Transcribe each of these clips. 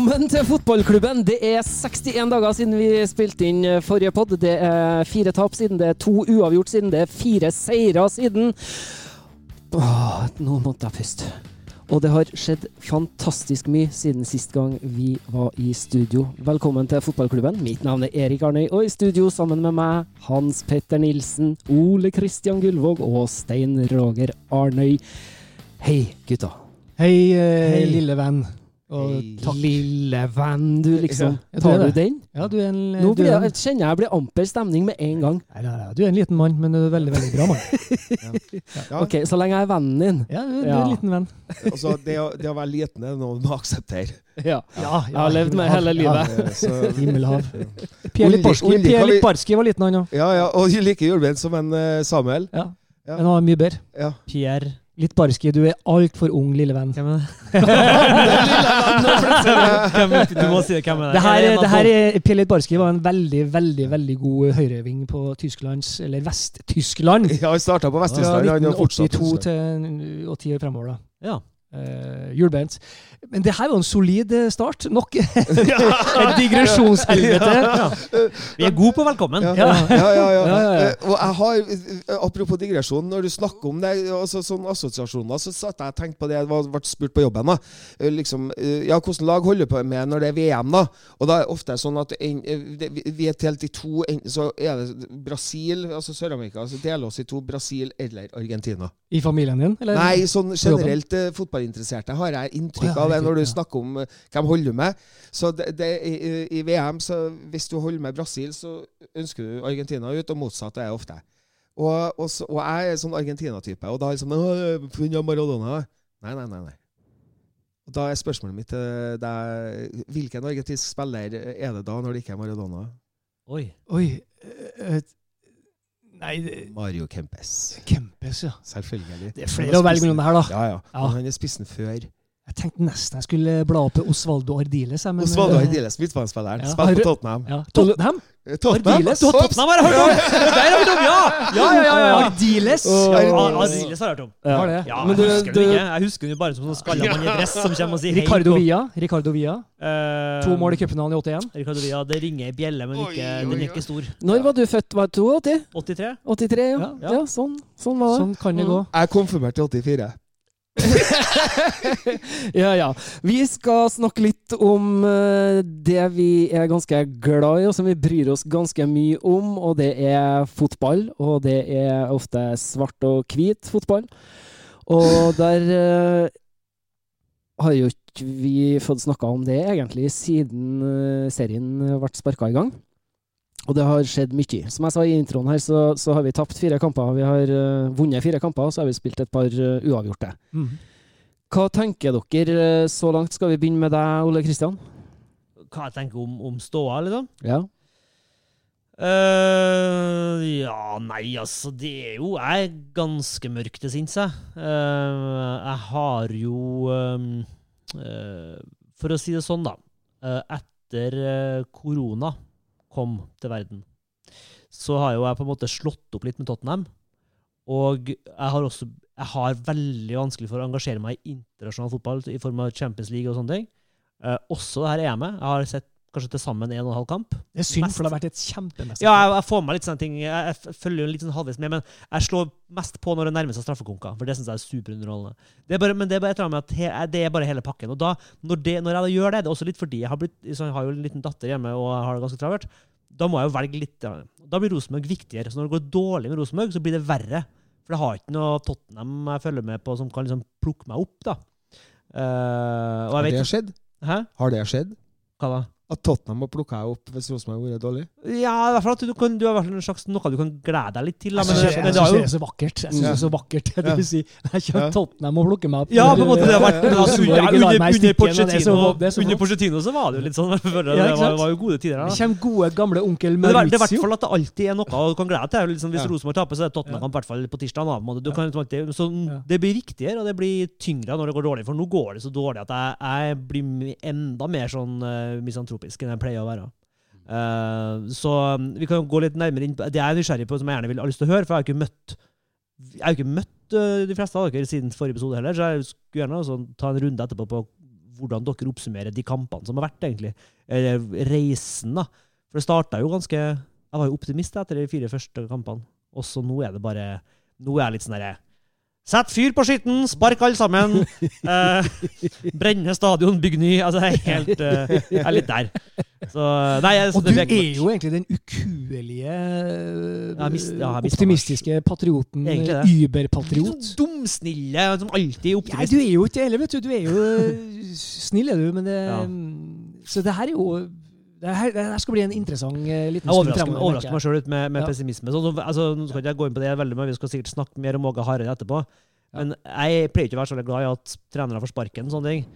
Velkommen til fotballklubben. Det er 61 dager siden vi spilte inn eh, forrige pod. Det er fire tap siden, det er to uavgjort siden, det er fire seire siden. Åh, nå måtte jeg puste. Og det har skjedd fantastisk mye siden sist gang vi var i studio. Velkommen til fotballklubben. Mitt navn er Erik Arnøy, og i studio sammen med meg Hans Petter Nilsen, Ole Kristian Gullvåg og Stein Roger Arnøy. Hei, gutta. Hei, eh, Hei. lille venn. Og takk. Lille venn, du liksom. Ja, Tar du den? Ja, du er en, Nå du blir en, jeg, kjenner jeg blir amper stemning med en gang. nei, nei, nei, du er en liten mann, men du er veldig, veldig bra mann. Ja, Ok, Så lenge jeg er vennen din. Ja, du, du er en liten venn. altså, det, å, det å være liten er noe du må akseptere. Ja. Ja, Jeg har levd med hele livet. Himmelhav. Ja. Pierre Littbarski var liten, han òg. ja, ja, og like hjulbeint som en eh, Samuel. Ja. Ja. Men han var mye bedre. Ja. Pierre Littbarski, du er altfor ung, lille venn. Hvem er det? Du må si det. Hvem er det? Det her, Er det her er, Pierre Littbarski var en veldig, veldig veldig god høyreving på Tysklands, eller Vest-Tyskland. Ja, han starta på Vest-Tyskland. Ja, 1982 Tyskland. til 80 år fremover. da. Ja. Uh, hjulbeint. Men det her var en solid eh, start. Nok et digresjonshelvete. Vi er gode på velkommen. Ja, Ja. ja, ja. ja, Ja, ja, ja. Eh, Og jeg har, Apropos digresjon, når du snakker om det, altså sånne assosiasjoner, så satt jeg og tenkte på det jeg ble spurt på jobben. da. Liksom, ja, Hvordan lag holder du på med når det er VM? da? Og da er det ofte sånn at en, vi er delt i to. Enten så er det Brasil, altså Sør-Amerika, så deler oss i to Brasil eller Argentina. I familien din? Eller? Nei, sånn generelt eh, fotballinteresserte har jeg inntrykk ja, av det når du snakker om eh, hvem holder du med. Så det, det, i, I VM, så hvis du holder med Brasil, så ønsker du Argentina ut, og motsatt er jeg ofte. Og, og, så, og jeg er sånn Argentina-type, og da er liksom sånn «Åh, På grunn Maradona? Nei, nei, nei. nei. Og Da er spørsmålet mitt til deg Hvilken argentinsk spiller er det da, når det ikke er Maradona? Oi. Oi eh, eh, Nei, Mario Kempes. Kempes, ja. Selvfølgelig. Det er flere å velge mellom her, da. Ja, ja. Ja. Men han er spissen før. Jeg tenkte nesten jeg skulle bla opp Osvaldo Ardiles. Men, Osvaldo eh, Ardiles, midtbanespilleren. Ja. Spiller på Tottenham. Ja. Tottenham? Eh, Tottenham? Ardiles? Tottenham har jeg hørt om! Der har vi dem, ja! Ja, ja, ja. ja. Ardiles? Ja, Ardiles. Ardiles har jeg hørt om. Har det? Ja, jeg husker du- den ikke. Jeg husker jo bare som sånn skalla mann i dress som kommer og sier hei. Ricardo Villa. Ricardo Villa. Eh, To mål i cupfinalen i 81. Ricardo Villa. Det ringer ei bjelle, men Oi, ikke, oi, den er ikke stor. Når var du født? Var det 82? 83? 83, ja. Ja. ja. sånn, sånn var det. Sånn kan det gå. Jeg er konfirmert i 84. ja, ja. Vi skal snakke litt om eh, det vi er ganske glad i, og som vi bryr oss ganske mye om, og det er fotball. Og det er ofte svart og hvit fotball. Og der uh, har jo ikke vi fått snakka om det egentlig siden eh, serien ble sparka i gang. Og det har skjedd mye. Som jeg sa i introen her, så, så har vi tapt fire kamper. Vi har uh, vunnet fire kamper, og så har vi spilt et par uh, uavgjorte. Mm. Hva tenker dere eh, så langt? Skal vi begynne med deg, Ole Kristian? Hva jeg tenker om, om ståa, liksom? Ja. Uh, ja, nei, altså Det er jo Jeg er ganske mørk til sinns, jeg. Uh, jeg har jo ehm, uh, For å si det sånn, da. eh, etter korona kom til verden, så har jo jeg på en måte slått opp litt med Tottenham. Og jeg har også jeg har veldig vanskelig for å engasjere meg i internasjonal fotball i form av Champions League og sånne ting. Eh, også det her EM-et. Jeg har sett kanskje til sammen en og en halv kamp. Det er synd, Mest- for det har vært et kjempemesterskap. Ja, jeg, jeg får meg litt sånne ting. Jeg, jeg følger jo litt sånn halvveis med, men jeg slår mest på når det nærmer seg straffekonker. For det syns jeg er superunderholdende. Det er bare, men det er bare et eller annet med at he, det er bare hele pakken. Og da, når, det, når jeg da gjør det, det er også litt fordi jeg har, blitt, jeg har jo en liten datter hjemme og har det ganske travelt, da må jeg jo velge litt. Da blir Rosenborg viktigere. Så når det går dårlig med Rosenborg, så blir det verre. For jeg har ikke noe Tottenham jeg følger med på som kan liksom plukke meg opp, da. Uh, Har det vet skjedd? Hæ? Har det skjedd? Hva da? At Tottenham har plukka opp hvis Rosenborg har vært dårlig? Ja, i hvert fall at du, kan, du har en slags noe du kan glede deg litt til. Da, Jeg men, syns det- det, er så vakkert. Jeg synes det er så vakkert. Det Ja. sier. si, jeg kommer. Tottenham og plukker meg opp. Ja, på en måte. Det har vært under, er så- var det jo litt sånn. jeg det, var, jo gode tider. Det kommer gode, gamle onkel Men det, er- det er i hvert fall at det alltid er noe du kan glede deg til. Liksom, hvis Ja. Rosenborg taper, så er det Tottenham-kamp i hvert fall på tirsdag. Du liksom så Det blir viktigere, og det blir tyngre når det går dårlig. For nå går det så dårlig at jeg, jeg blir enda mer sånn uh, misantropisk enn jeg pleier å være. Uh, så um, vi kan gå litt nærmere inn på Det jeg er nysgjerrig på, som jeg gjerne vil ha lyst til å høre, for jeg har ikke møtt har ikke møtt uh, de fleste av dere siden forrige episode heller, så jeg skulle gjerne også ta en runde etterpå på hvordan dere oppsummerer de kampene som har vært, egentlig. Eller reisen, da. For det starta jo ganske Jeg var jo optimist etter de fire første kampene. Og så nå er det bare Nå er jeg litt sånn derre Sett fyr på skitten, spark alle sammen! Eh, brenne stadion, bygg ny. Altså, jeg er helt eh, Jeg er litt der. Så Nei, jeg, Og du er jo egentlig den ukuelige, ja, ja, optimistiske patrioten. Det. Überpatriot. Sånn Dumsnille, som alltid er optimist. du er jo ikke heller, vet du. Du er jo øh, snill, er du, men det Ja. Så det her er jo det her, det her skal bli en interessant eh, liten stund overrasker, Jeg overrasker meg sjøl litt med, med Ja. pessimisme. Så, altså, nå skal ikke jeg gå inn på det veldig mye, vi skal sikkert snakke mer om Åge Hareide etterpå. Men jeg pleier ikke å være så glad i at trenere får sparken. og sånne ting.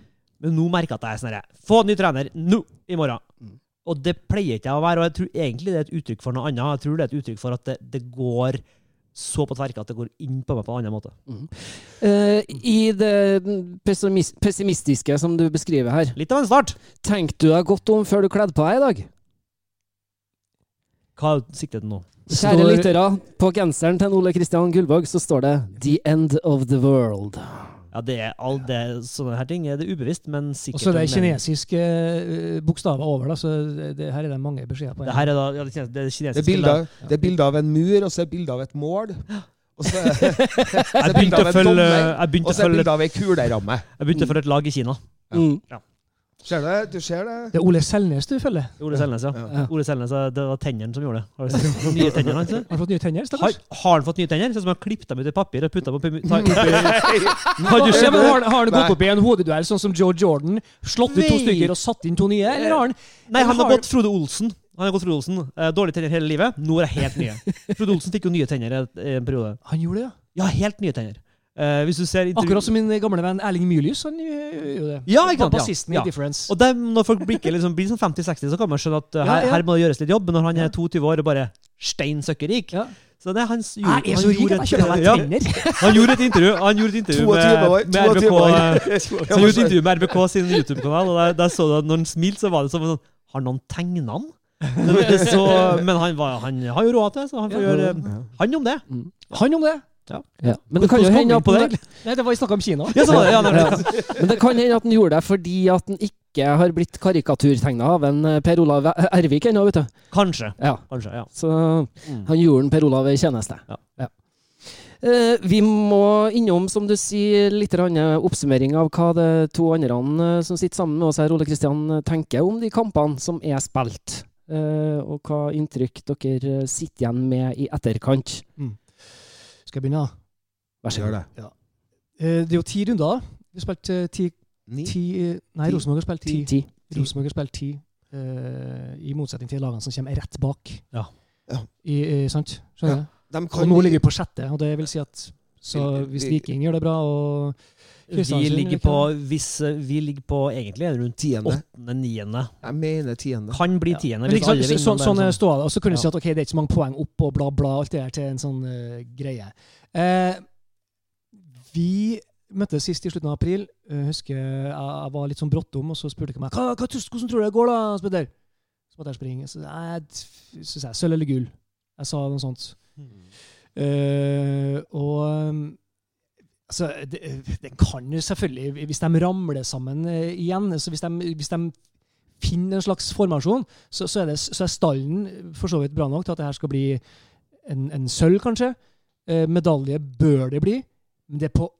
Men nå merker jeg at jeg er sånn her Få ny trener nå i morgen! Mm. Og det pleier ikke jeg å være. Og jeg tror egentlig det er et uttrykk for noe annet. Jeg tror det er et uttrykk for at det, det går så på tverke at det går inn på meg på en annen måte. Eh, I det pessimis pessimistiske som du beskriver her, Litt av en start! tenkte du deg godt om før du kledde på deg i dag? Hva er siktet nå? Kjære Står- lyttere, på genseren til Ole Kristian Gullvåg så står det 'The End of the World'. Ja, det er all det, sånne her ting er det ubevisst, men sikkert Og så er det en kinesiske øh, bokstaver over, da, så det, her er det mange beskjeder på. Det her er da ja, det det Det er kinesiske bilde av, det er bilde av en mur, og så er bilde av et mål. Og så er så er Jeg det bilde begynte av å en følge, dommer. Og så er det bilde av ei kuleramme. jeg begynte å følge et lag i Kina. Ja. Ser det? Du ser det? Det er Ole Selnes du følger. Ole Selnes, ja. Ja. Ole Selnes, Det var tennene som gjorde det. Har du sett nye tennene hans? Har du fått nye tenner? Har, har han fått nye tenner? Sånn som han har klippet dem ut i papir og putta oppi- Har du, sett det? har, han- har han gått opp i en hodeduell sånn som Joe Jordan? Slått ut to stykker og satt inn to nye? Eller har han Nei, han har gått Frode Olsen. Han har gått Frode Olsen. Eh, Dårlige tenner hele livet. Nå er det helt nye. Frode Olsen fikk jo nye tenner i i en periode. Han gjorde det, ja. Ja, helt nye tenner. Eh, hvis du ser Akkurat som min gamle venn Erling Mylius. Han gjør jo det. Ja, ikke sant. Bassisten Ja. i Difference. Og dem, når folk blir, liksom, blir sånn 50-60, så kan man skjønne at uh, her, ja. her må det gjøres litt jobb. Men når han er 22 år og bare stein søkkerik Ja. Så det er hans Jeg er så rik at jeg kjøper meg ja! Han gjorde et intervju Han gjorde et intervju med, med RBK. eh, han gjorde et intervju med RBK sin YouTube-kanal, og der, der så du at når han smilte, så var det som sånn Har noen tegna han? Men han, var, han har jo råd til det, så han får Ja. gjøre eh, Han om det. Han om det. Ja. Men det kan jo hende at på han. Nei, det var vi snakka om Kina. Ja, så ja, det, ja, Men det kan hende at han gjorde det fordi at han ikke har blitt karikaturtegna av en eh, Per Olav Ervik ennå, vet du. Kanskje. Ja. Kanskje, ja. Så Mm. han gjorde en Per Olav en tjeneste. Ja. Eh, vi må innom, som du sier, litt oppsummering av hva de to andre eh, som sitter sammen med oss her, Ole Kristian, tenker om de kampene som er spilt. Eh, og hva inntrykk dere eh, sitter igjen med i etterkant. Skal jeg begynne? Vær så god. det. Eh, Det er jo ti runder. Vi har spilt eh, ti, Ni? ti eh, Nei, Ti. Rosenborg har spilt ti. Ti. Rosenborg har spilt ti. eh, I motsetning til lagene som kommer rett bak. Ja. Ja. I, eh, sant? Skjønner du? De Og nå ligger vi på sjette, og det vil si at så hvis Viking gjør det bra, og Vi ligger på, hvis, eh, vi ligger på egentlig rundt tiende. åttende-niende. Jeg mener tiende. Kan bli tiende. Ja. hvis ikke sant, så, sånn, det er ståa. Og så kunne du Ja. si at okay, det er ikke så mange poeng opp og bla, bla, alt det der til en sånn uh, greie. Uh, vi møttes sist i slutten av april. Jeg husker jeg, jeg var litt sånn bråttom, og så spurte jeg meg hva, hva, hvordan tror du det går, da, Speder? Så måtte jeg springe. Så, jeg, så sa jeg sølv eller gull. Jeg sa noe sånt. Eh, og um, altså, det, det kan jo selvfølgelig Hvis de ramler sammen eh, igjen så hvis, de, hvis de finner en slags formasjon, så, så, er, det, så er stallen for så vidt bra nok til at det her skal bli en, en sølv, kanskje. Eh, medalje bør det bli, men det er på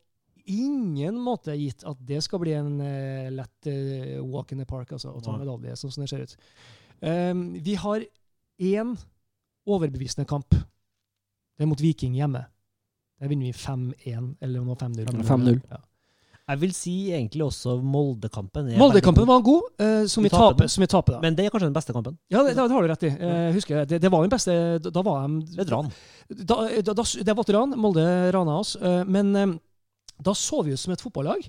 ingen måte gitt at det skal bli en eh, lett eh, walk in the park altså, å ta medalje, sånn som det ser ut. Um, vi har én overbevisende kamp. Det er mot Viking hjemme. Der vinner vi 5-1, eller om 5-0. 5-0. Ja. Jeg vil si egentlig også Moldekampen. Moldekampen var god, eh, som, Vi vi taper som vi taper da. Men det er kanskje den beste kampen. ja, det, det har du rett i. Eh, husker jeg, det, det var den beste Da, da var de Det er et ran. da, da, da, Det var et ran. Molde rana oss. eh, men eh, da så vi ut som et fotballag.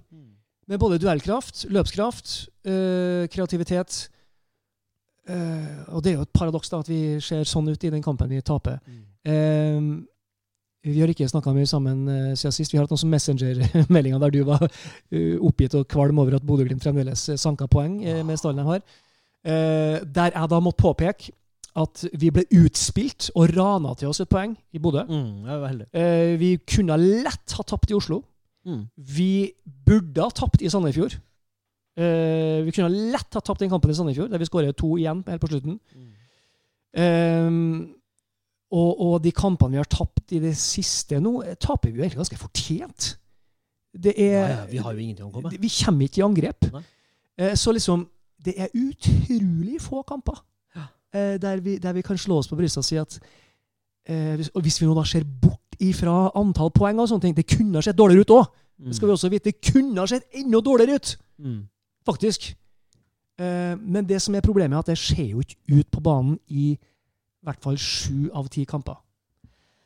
Med både duellkraft, løpskraft, eh, kreativitet. Eh, og det er jo et paradoks da, at vi ser sånn ut i den kampen vi taper. Eh, vi har ikke snakka mye sammen eh, siden sist. Vi har hatt noen Messenger-meldinger der du var eh, oppgitt og kvalm over at Bodø-Glimt fremdeles sanka poeng eh, med stallen de har. Der jeg da måtte påpeke at vi ble utspilt og rana til oss et poeng i Bodø. Mm, vi kunne lett ha tapt i Oslo. Mm. Vi burde ha tapt i Sandefjord. Vi kunne lett ha tapt den kampen i Sandefjord, der vi skårer to igjen helt på slutten. Eh, og, og de kampene vi har tapt i det siste nå, eh, taper vi jo egentlig ganske fortjent. Det er Ja, ja, vi har jo ingenting å komme med. Vi kommer ikke i angrep. Nei. Eh, så liksom Det er utrolig få kamper ja. der, vi, der vi kan slå oss på brystet og si at eh, hvis, og hvis vi nå da ser bort ifra antall poeng og sånne ting Det kunne ha sett dårligere ut òg. Mm. Det skal vi også vite. Det kunne ha sett enda dårligere ut, Mm. faktisk. Eh, men det som er problemet, er at det ser jo ikke ut på banen i hvert fall sju av ti kamper.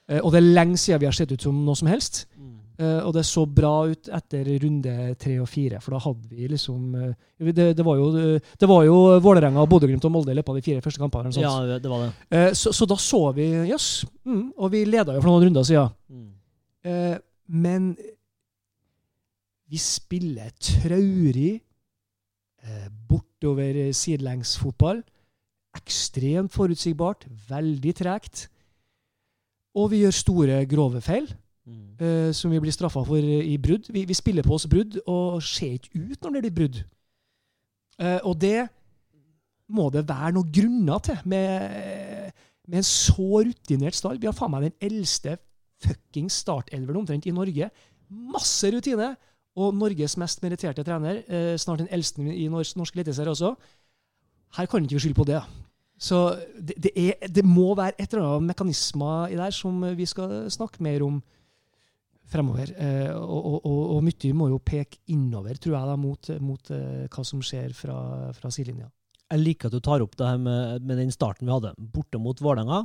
Eh, og det er lenge siden vi har sett ut som noe som helst. Mm. Eh, og det så bra ut etter runde tre og fire, for da hadde vi liksom eh, Det, det var jo, det var jo Vålerenga, Bodø-Glimt og Molde i løpet av de fire første kampene. eller sånt. Ja, det var det. Eh, så, så da så vi Jøss. mm, og vi leda jo for noen runder siden. Mm. Eh, men vi spiller traurig, bortover sidelengs-fotball. Ekstremt forutsigbart, veldig tregt. Og vi gjør store, grove feil, Mm. uh, som vi blir straffa for i brudd. Vi, vi spiller på oss brudd og ser ikke ut når det blir brudd. Uh, og det må det være noen grunner til, med, med en så rutinert stall. Vi har faen meg den eldste fuckings startelveren omtrent i Norge. Masse rutine. Og Norges mest meritterte trener. Eh, snart den eldste i norsk, norsk eliteserie også. Her kan ikke skylde på det. Så det, det, er, det må være et eller annet mekanismer i der som vi skal snakke mer om fremover. Eh, og, og, og, og mye må jo peke innover, tror jeg, da, mot, mot eh, hva som skjer fra, fra sidelinja. Jeg liker at du tar opp det her med, med den starten vi hadde. Borte mot Vålerenga,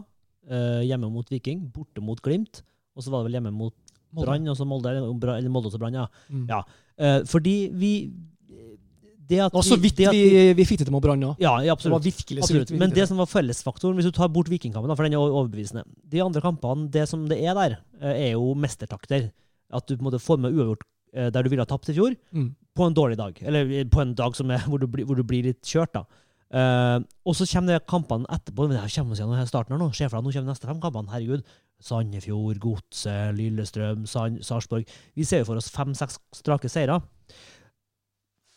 eh, hjemme mot Viking, borte mot Glimt, og så var det vel hjemme mot Brann, og så Molde, eller Molde og så Brann, ja. Mm. Ja. Fordi vi Og så vidt vi, vi, vi fikk det til med Brann òg. Ja, ja, Det var absolutt. virkelig Absolutt. Men det som var fellesfaktoren, hvis du tar bort Vikingkampen, for den er overbevisende De andre kampene, det som det er der, eh, er jo mestertakter. At du på en måte får med uavgjort eh, der du ville ha tapt i fjor, Mm. på en dårlig dag. Eller eh, på en dag som er, hvor, du blir, hvor du blir litt kjørt. da. Uh, og så kommer det kampene etterpå. Men det kommer siden her starten her nå. Se for deg, nå kommer neste fem kampene. Herregud. Sandefjord, Godset, Lillestrøm, Sand- Sarpsborg. Vi ser jo for oss fem-seks strake seire.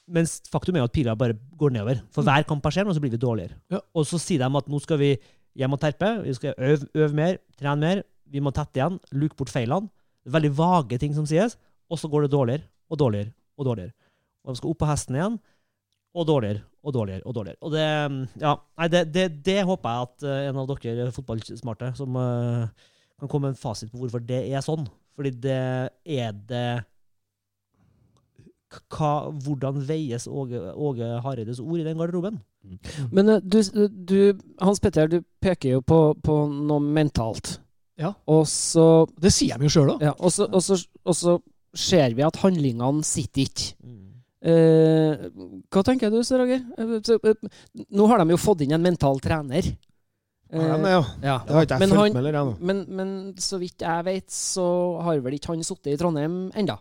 Mens faktum er at pila bare går nedover. For hver kamp har skjedd, og så blir vi dårligere. Ja. Og så sier de at nå skal vi hjem og terpe, vi skal øve, øve mer, trene mer, vi må tette igjen, luke bort feilene. Veldig vage ting som sies, og så går det dårligere og dårligere og dårligere. Og de skal opp på hesten igjen, og dårligere og dårligere og dårligere. Og det, ja, nei, det, det, det håper jeg at eh, en av dere fotballsmarte som uh, kan komme med en fasit på hvorfor det er sånn. Fordi det er det hva, Hvordan veies Åge, Åge Hareides ord i den garderoben? Men eh, du, du, Hans Petter, du peker jo på, på noe mentalt. Ja. Og så Det sier de jo sjøl òg. ja, og så- og og så ser vi at handlingene sitter ikke. Mm. Eh, hva tenker du, Sir Roger? Eh, så, eh, Nå har de jo fått inn en mental trener. Eh, Ja, men ja. ja. Det har ikke jeg Men fulgt med eller ennå. Men, men så vidt jeg vet, så har vel ikke han sittet i Trondheim enda.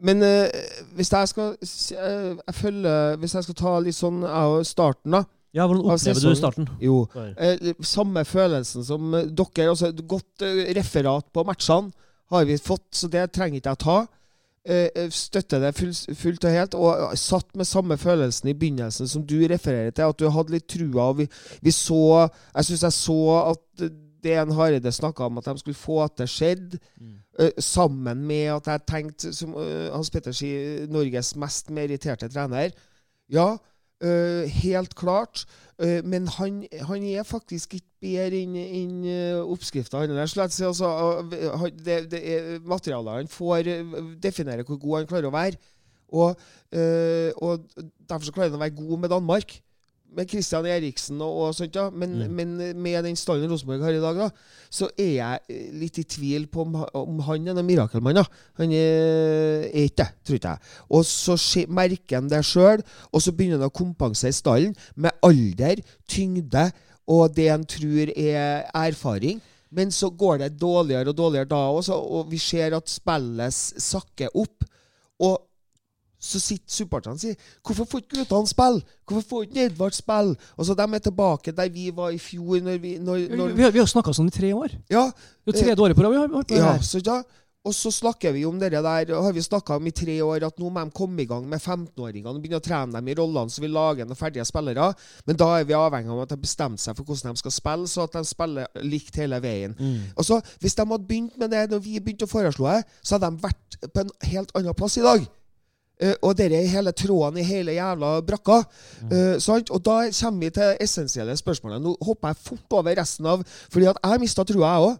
Men eh, hvis jeg skal eh, jeg følger, Hvis jeg skal ta litt sånn av starten, da. Ja, hvordan opplever du starten? Jo. Eh, samme følelsen som dere. Altså et godt referat på matchene har vi fått, så det trenger ikke jeg ta. Støtter det full, fullt og helt. Og satt med samme følelsen i begynnelsen som du refererer til, at du hadde litt trua. Og vi, vi så Jeg syns jeg så at det en Hareide snakka om at de skulle få at det skjedde. Mm. Eh, sammen med at jeg tenkte, som eh, Hans Petter sier, Norges mest meritterte trener. Ja, eh, helt klart. Men han, han er faktisk ikke bedre enn uh, oppskrifta. Han slett si, altså, det, det er materialet han får, definerer hvor god han klarer å være. Og, og derfor klarer han å være god med Danmark. Med Christian Eriksen og, og sånt, ja. Men, Mm. men med den stallen Rosenborg har i dag, da, så er jeg eh, litt i tvil på om, om han er noen mirakelmann. Han er, ikke det, tror ikke jeg. Og så skje, merker han det sjøl, og så begynner han å kompensere stallen med alder, tyngde og det han tror er erfaring. Men så går det dårligere og dårligere da også, og vi ser at spillet sakker opp. Og så sitter supporterne og sier 'Hvorfor får ikke guttene spille? Hvorfor får ikke Edvard spille?' Og så de er tilbake der vi var i fjor, når vi når, når, vi har, vi har snakka sånn i tre år. Ja, Det er tredje året på rad har ja, så da, Og så snakker vi om det der, har vi snakka om i tre år, at nå må de komme i gang med 15-åringene og begynne å trene dem i rollene, så vi lager noen ferdige spillere. Men da er vi avhengig av at de bestemmer seg for hvordan de skal spille, så at de spiller likt hele veien. Og så, Hvis de hadde begynt med det når vi begynte å foreslå det, så hadde de vært på en helt annen plass i dag. Eh, og dette er hele tråden i hele jævla brakka. Eh, sant? Og da kommer vi til essensielle spørsmålet. Nå hopper jeg fort over resten av Fordi at jeg mista trua, jeg òg.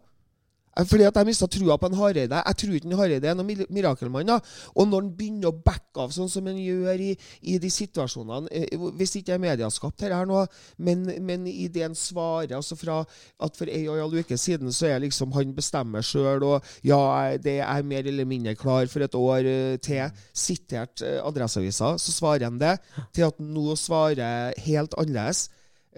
Fordi at jeg mista trua på en Hareide. Jeg tror ikke en Hareide er noen mirakelmann. da. Og når han begynner å backe av sånn som han gjør i, i de situasjonene eh, Hvis ikke er medieskapt her, her nå, men, men i det han svarer altså fra at for ei og en halv uke siden så er liksom han bestemmer sjøl, og ja, det er mer eller mindre klar for et år eh, til. Sitert eh, Adresseavisa, så svarer han det til at nå svarer helt annerledes.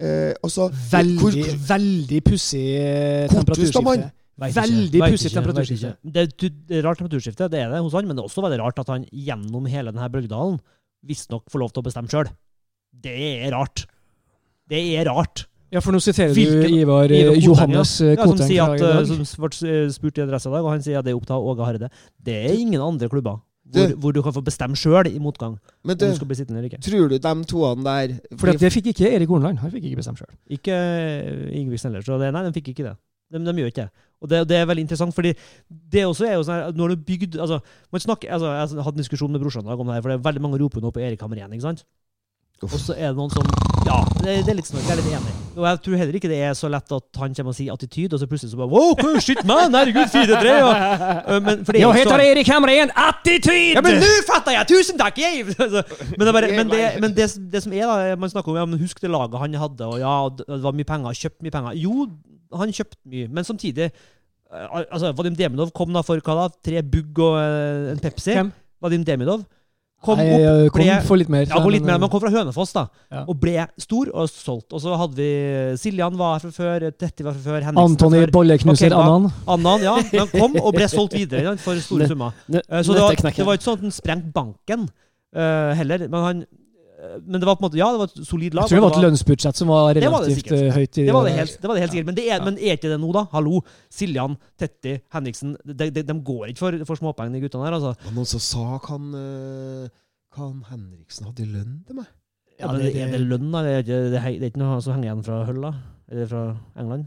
Eh, også, Veldig, hvor- veldig pussig eh, temperaturskifte. Veldig pussig temperaturskifte. Det, det er rart temperaturskifte, det er det hos han, men det er også veldig rart at han gjennom hele denne Bølgedalen visstnok får lov til å bestemme sjøl. Det er rart. Det er rart. Ja, for nå siterer Hvilken- du Ivar, eh, Ivar Koteng, Johannes Koteng. Ja, som, Koteng sier at, eh, dag. som ble spurt i Adressa i dag, og han sier at det er opp til Åge Hareide. Det er ingen andre klubber hvor, Du- hvor du kan få bestemme sjøl i motgang Men om du skal bli sittende eller ikke. tror du de toene der For det fikk ikke Erik Hornland. Han fikk ikke bestemme sjøl. Ikke eh, Ingebrigtsen heller. Så det, nei, de fikk ikke det. De, de gjør ikke det. Og det, det er veldig interessant, fordi det også er jo sånn her, Nå har du bygd altså, man snakker, altså, Jeg hatt en diskusjon med brorsan om det her, for det er veldig mange roper nå på Erik Hammer igjen. ikke sant? Og så er det noen som Ja, det, det er litt snart. Jeg er litt enig. Og jeg tror heller ikke det er så lett at han kommer og sier attityd, og så plutselig så bare Wow, shit, man! Herregud, 4-3! Og, øh, men, for det er Ja, ikke heter så- Erik igjen! Attityd! ja, men nå fatter jeg! Tusen takk! Jeg! Altså, men det, bare, men, det, men det, det som er, da Man snakker om ja, men husk det laget han hadde, og ja, det var mye penger, kjøpt mye penger. Jo, han kjøpte mye, men samtidig eh, altså, Vadim Demidov kom da for hva da? Tre bugg og eh, en Pepsi. Hvem? Vadim Demidov kom Nei, opp jeg kom ble- for litt mer. ja, litt mer, men, kom fra Hønefoss, da. Ja. Og ble stor og solgt. Og så hadde vi Siljan var her fra før, Tetti var fra før, Henriksen Antony. Bolleknuser okay, Annan. Annan, ja. Han kom og ble solgt videre for store summer. Eh, Så det var, det var ikke sånn at han sprengte banken uh, heller. Men, han, eh, men det var på en måte Ja, det var et solid lag. Jeg tror det var et lønnsbudsjett som var Det var det relativt eh, høyt. i det var det helt, det var det helt sikkert. Men, det er, Ja. men er ikke det nå, da? Hallo. Siljan, Tetti, Henriksen. De, de, de går ikke for, for småpenger, de guttene her. altså. Og noen som sa kan, han, eh, han Henriksen hadde lønn til meg? Ja, men Er det lønn, da? Det er ikke, det er, det ikke noe som henger igjen fra Hull, da? Eller fra England?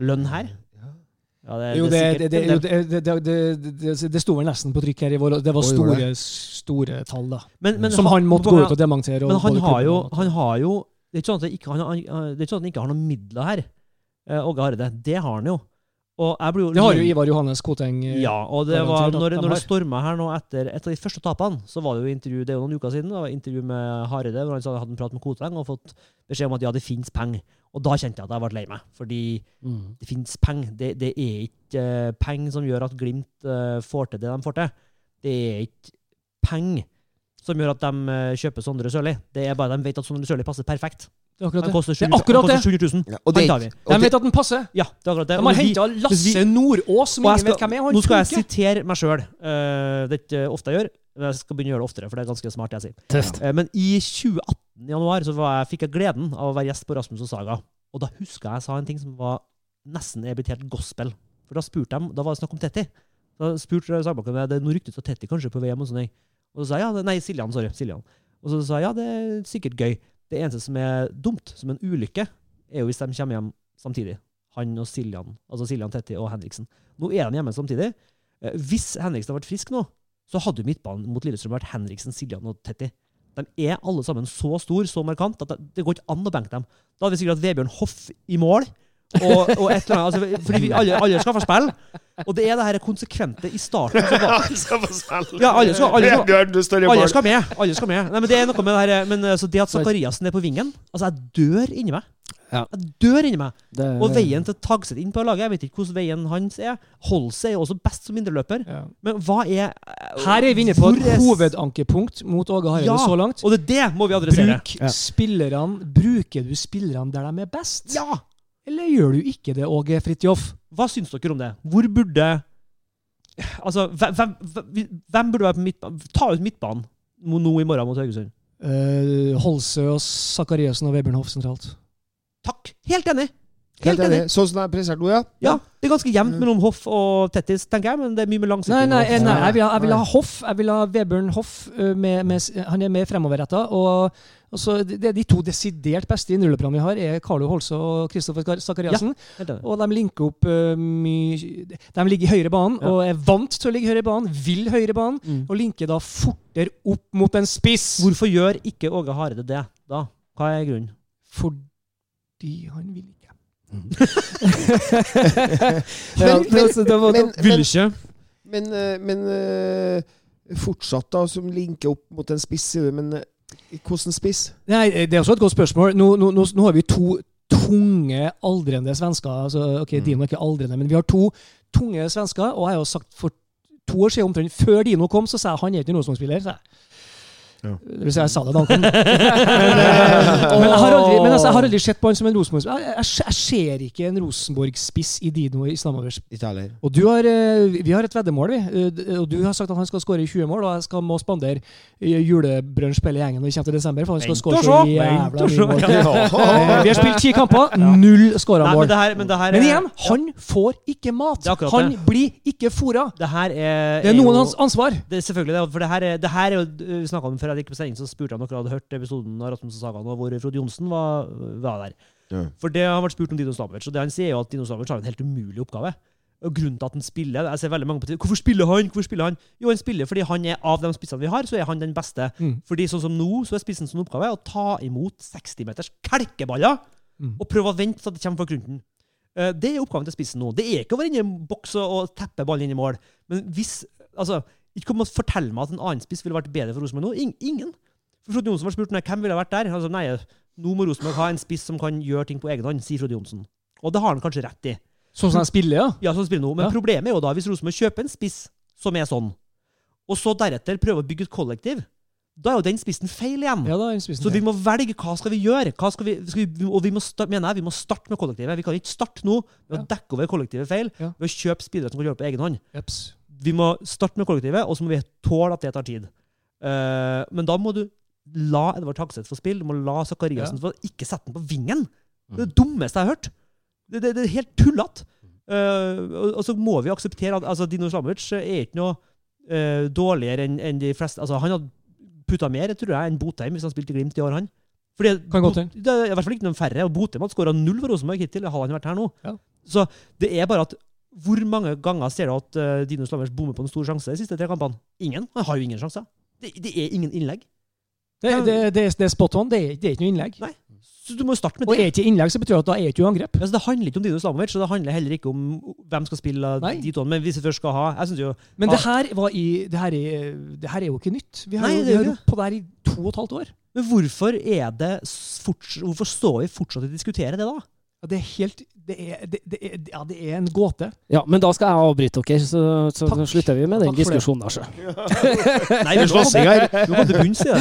Lønn her? Ja. Det, Jo, det, det, det, sikkert det, det, det, det, det, det, det sto vel nesten på trykk her i vår. Det var store, store tall, da. Men- men som han måtte gå ut og dementere. Men han har jo, han har jo Det er ikke sånn at, han, ikke sånn han ikke har noen midler her. Eh, Åge Harde. Det har han jo. Jo Det har jo Ivar Johannes Koteng. eh, Ja, og det var når, når det storma her nå etter et av de første tapene, så var det jo intervju det er jo noen uker siden, det var intervju med Hareide, hvor han sa han hadde en prat med Koteng og fått beskjed om at ja, det fins penger. Og da kjente jeg at jeg ble lei meg, fordi Mm. det fins penger. Det, det er ikke uh, penger som gjør at Glimt uh, får til det de får til. Det er ikke penger som gjør at de uh, kjøper Sondre Sørli. Det er bare de vet at Sondre Sørli passer perfekt. Det er akkurat det. koster Det er akkurat han det. koster 700 000. Ja, og det Han tar vi. De vet at den passer. Ja, det er akkurat det. De har henta Lasse Nordås, som ingen vet hvem er. Han Nå skal jeg sitere meg sjøl. det er ikke ofte jeg gjør, men jeg skal begynne å gjøre det oftere, for det er ganske smart, jeg sier. Test. Uh, Men i 2018 i januar så var jeg, fikk jeg gleden av å være gjest på Rasmus og Saga. Og da huska jeg jeg sa en ting som var nesten er blitt helt gospel. For da spurte de, da var det snakk om Tetti. Da spurte Sagbakken meg, det er noe rykte at Tetti kanskje på VM. Og sånn. Og så sa jeg ja, det- nei, Siljan, sorry. Siljan. Og så sa jeg ja, det er sikkert gøy. Det eneste som er dumt, som en ulykke, er jo hvis de kommer hjem samtidig. Han og Siljan, altså Siljan, Tetti og Henriksen. Nå er de hjemme samtidig. Eh, Hvis Henriksen hadde vært frisk nå, så hadde jo midtbanen mot Lillestrøm vært Henriksen, Siljan og Tetti. De er alle sammen så store, så markant, at det, går ikke an å benke dem. Da hadde vi sikkert hatt Vebjørn Hoff i mål. Og, og et eller annet, altså, fordi vi alle, alle skal få spille. Og det er det her konsekvente i starten. som var- skal få spille! Ja, alle skal- alle skal- alle skal, alle skal med. alle skal med. Nei, men Det er noe med det her, men altså, det at Zakariassen er på vingen Altså, jeg dør inni meg. Ja. Jeg dør inni meg. Og veien til Tagset inn på laget, jeg vet ikke hvordan veien hans er. Holse er jo også best som indreløper. Ja. Men hva er Her er vi inne på et er- hovedankepunkt mot Åge Hareide Ja, så langt. Og det, det må vi adressere. Bruk Ja. spillerne Bruker du spillerne der de er best? Ja! Eller gjør du ikke det, Åge Fridtjof? Hva syns dere om det? Hvor burde Altså, hvem, hvem, burde være på midtbanen? Ta ut midtbanen nå i morgen mot Haugesund. Uh, Holse og Sakariassen og Vebjørn Hoff sentralt. Takk! Helt enig! Helt enig. Sånn som det er presentert nå, ja. Ja, det er ganske jevnt mellom Hoff og Tettis, tenker jeg, men det er mye med langsiktig. Nei, nei, nei, jeg vil ha, jeg vil ha Hoff. Jeg vil ha Vebjørn Hoff. øh, Med, med, han er mer fremoverretta. Og, og så det, er de to desidert beste innrulleplanene vi har, er Carlo Holse og Kristoffer Kar- Sakariassen. Ja. Og de linker opp uh, mye De ligger i høyre banen Ja. og er vant til å ligge i høyre banen, vil høyre banen, Mm. og linker da fortere opp mot en spiss. Hvorfor gjør ikke Åge Hareide det da? Hva er grunnen? Fordi han vil ikke. Ja, Men- men- altså, det var- Men, Vil ikke. men, eh, men eh, fortsatt, da, som linker opp mot en spiss, men eh, hvordan spiss? Nei, det er også et godt spørsmål. Nå, nå, nå, nå har vi to tunge, aldrende svensker. Altså, ok, Mm. Dino er ikke aldrende, men vi har to tunge svensker. Og jeg har jo sagt for to år siden, omtrent før Dino kom, så sa jeg han er ikke en Rosenborg-spiller. Ja. Hvis jeg sa det da han kom. men, eh, men, jeg har aldri, men altså, jeg har aldri sett på han som en Rosenborg-spiller. Jeg, jeg, jeg ser ikke en Rosenborg-spiss i Dino i Ikke. Og du har, eh, vi har et veddemål, vi. Eh, Og du har sagt at han skal skåre 20 mål, og jeg skal må spandere julebrunsj på hele gjengen når vi kommer til desember. For han skal skåre så jævla mye mål. Ja. Vi har spilt ti kamper, null skåra Nei, mål. men det her, men det her Men igjen, han får ikke mat. Han det. blir ikke fôra. Det her er Det er noen jo- hans ansvar. Det er selvfølgelig det. For det her er, det her er jo Vi snakka om før jeg gikk på sending, så spurte jeg om dere hadde hørt episoden av Rasmus og Sagaen og hvor Frode Johnsen var, var der. Ja. For det har vært spurt om Dino Slamovic, og det han sier er jo at Dino Slamovic har en helt umulig oppgave. Og grunnen til at han spiller Jeg ser veldig mange på TV, Hvorfor spiller han? Hvorfor spiller han? Jo, han spiller fordi han er av de spissene vi har, så er han den beste. Mm. Fordi sånn som nå, så er spissen sin oppgave å ta imot 60-meters kelkeballer Mm. og prøve å vente til det kommer fra grunnen. Eh, Det er oppgaven til spissen nå. Det er ikke å være inne i en boks og, og teppe ballen inn i mål. Men hvis altså, Ikke kom og fortell meg at en annen spiss ville vært bedre for Rosenborg nå. Ing- Ingen. For Frode Johnsen var spurt nei, hvem ville vært der. Altså, nei, nå må Rosenborg ha en spiss som kan gjøre ting på egen hånd, sier Frode Johnsen. Og det har han kanskje rett i. Sånn som de spiller, ja. Ja, sånn spiller nå. Men Ja. problemet er jo da hvis Rosenborg kjøper en spiss som er sånn, og så deretter prøver å bygge et kollektiv, da er jo den spissen feil igjen. ja da, er den spissen Så vi må velge hva skal vi gjøre. Hva skal vi, skal vi, og vi må start, mener jeg, vi må starte med kollektivet. Vi kan ikke starte nå med å dekke over kollektivet feil ved å kjøpe spillere som kan gjøre det på egen hånd. Jeps. Vi må starte med kollektivet, og så må vi tåle at det tar tid. Uh, men da må du la Edvard Hagseth få spille. Du må la Zakariassen få Ikke sette den på vingen! Det er det dummeste jeg har hørt. Det, det, det er helt tullete. Uh, og, og så må vi akseptere at altså, Dino Slamovic er ikke noe uh, dårligere enn en de fleste. Altså, han hadde putta mer, tror jeg, enn Botheim hvis han spilte Glimt i år, han. Fordi, Kan godt hende. det er i hvert fall ikke noen færre. og Botheim hadde skåra null for Rosenborg hittil. Hadde han vært her nå. Ja. Så det er bare at hvor mange ganger ser du at uh, Dino Slamovic bommer på en stor sjanse de siste tre kampene? Ingen. Han har jo ingen sjanser. Det, det er ingen innlegg. Det, det, det, er- det spot on. Det er, det er ikke noe innlegg. Nei. Så du må jo starte med Og det. er ikke innlegg, så betyr det at da er ikke angrep. Ja. Altså, det handler ikke om Dino Slamovic, og det handler heller ikke om hvem skal spille Nei. de to. Men hvis vi først skal ha Jeg synes jo Men Ah. det her, var i, det, her er, det her er jo ikke nytt. Vi har, Nei, jo, det jo på det her i to og et halvt år. Men hvorfor er det s- Hvorfor står vi fortsatt og diskuterer det, da? Ja, det er helt det er, det, det er, ja, det er en gåte. Ja, men da skal jeg avbryte dere, så, så Takk. slutter vi med den det. diskusjonen der. Så. Nei, vi Slåssing her. Du må til bunns i det.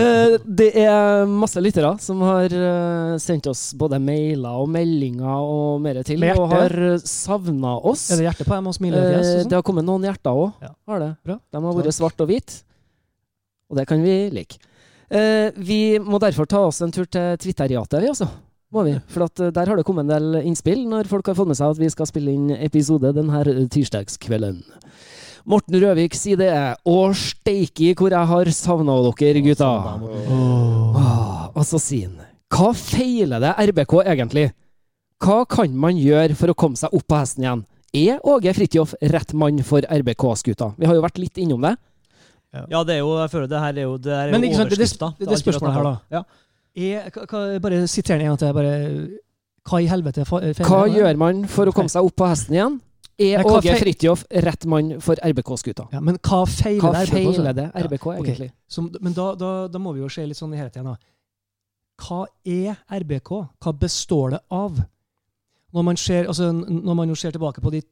Eh, det er masse lyttere som har eh, sendt oss både mailer og meldinger og mer til, og har savna oss. Er det hjerte på dem og smilefjes? Eh, og det sånn? har kommet noen hjerter òg. Ja. Har det. Bra. De har vært svart og hvit, og det kan vi like. Eh, vi må derfor ta oss en tur til Twitteriatet, vi også. Må vi. For at, eh, der har det kommet en del innspill når folk har fått med seg at vi skal spille inn episode denne tirsdagskvelden. Morten Røvik sier det. Å, steiki hvor jeg har savna dere, gutta. Ah, og så sier han Hva feiler det RBK egentlig? Hva kan man gjøre for å komme seg opp på hesten igjen? Er Åge Fridtjof rett mann for RBK-skuta? Vi har jo vært litt innom det. Ja, det er jo Jeg føler det her er jo Det er Men ikke sant, det- det- det- det spørsmålet her, da. Ja. Hva, bare siter den en gang til. Bare, hva i helvete feiler Hva gjør man for å komme seg opp på hesten igjen? Er Åge Fridtjof rett mann for RBK-skuta? Ja, men hva feiler Hva RBK, feiler det Ja, RBK ok. egentlig? Som, men da, da, da må vi jo se litt sånn i helhet igjen. da. Hva er RBK? Hva består det av? Når man ser, altså, når man jo ser tilbake på de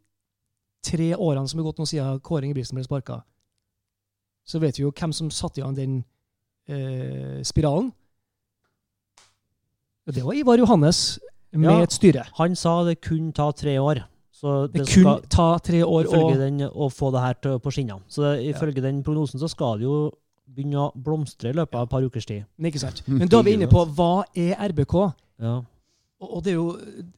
tre årene som er gått nå siden Kåre Ingebrigtsen ble sparka, så vet vi jo hvem som satte i gang den eh, spiralen. Det var Ivar Johannes med Ja. et styre. Han sa det kunne ta tre år. Så Det det kun skal ta tre år å den, å få det her til, på skinnene. Så det, ifølge den prognosen så skal det jo begynne å blomstre i løpet av et par ukers tid. Men ikke sant? Men da er vi inne på hva er RBK? Ja. Og, og det er jo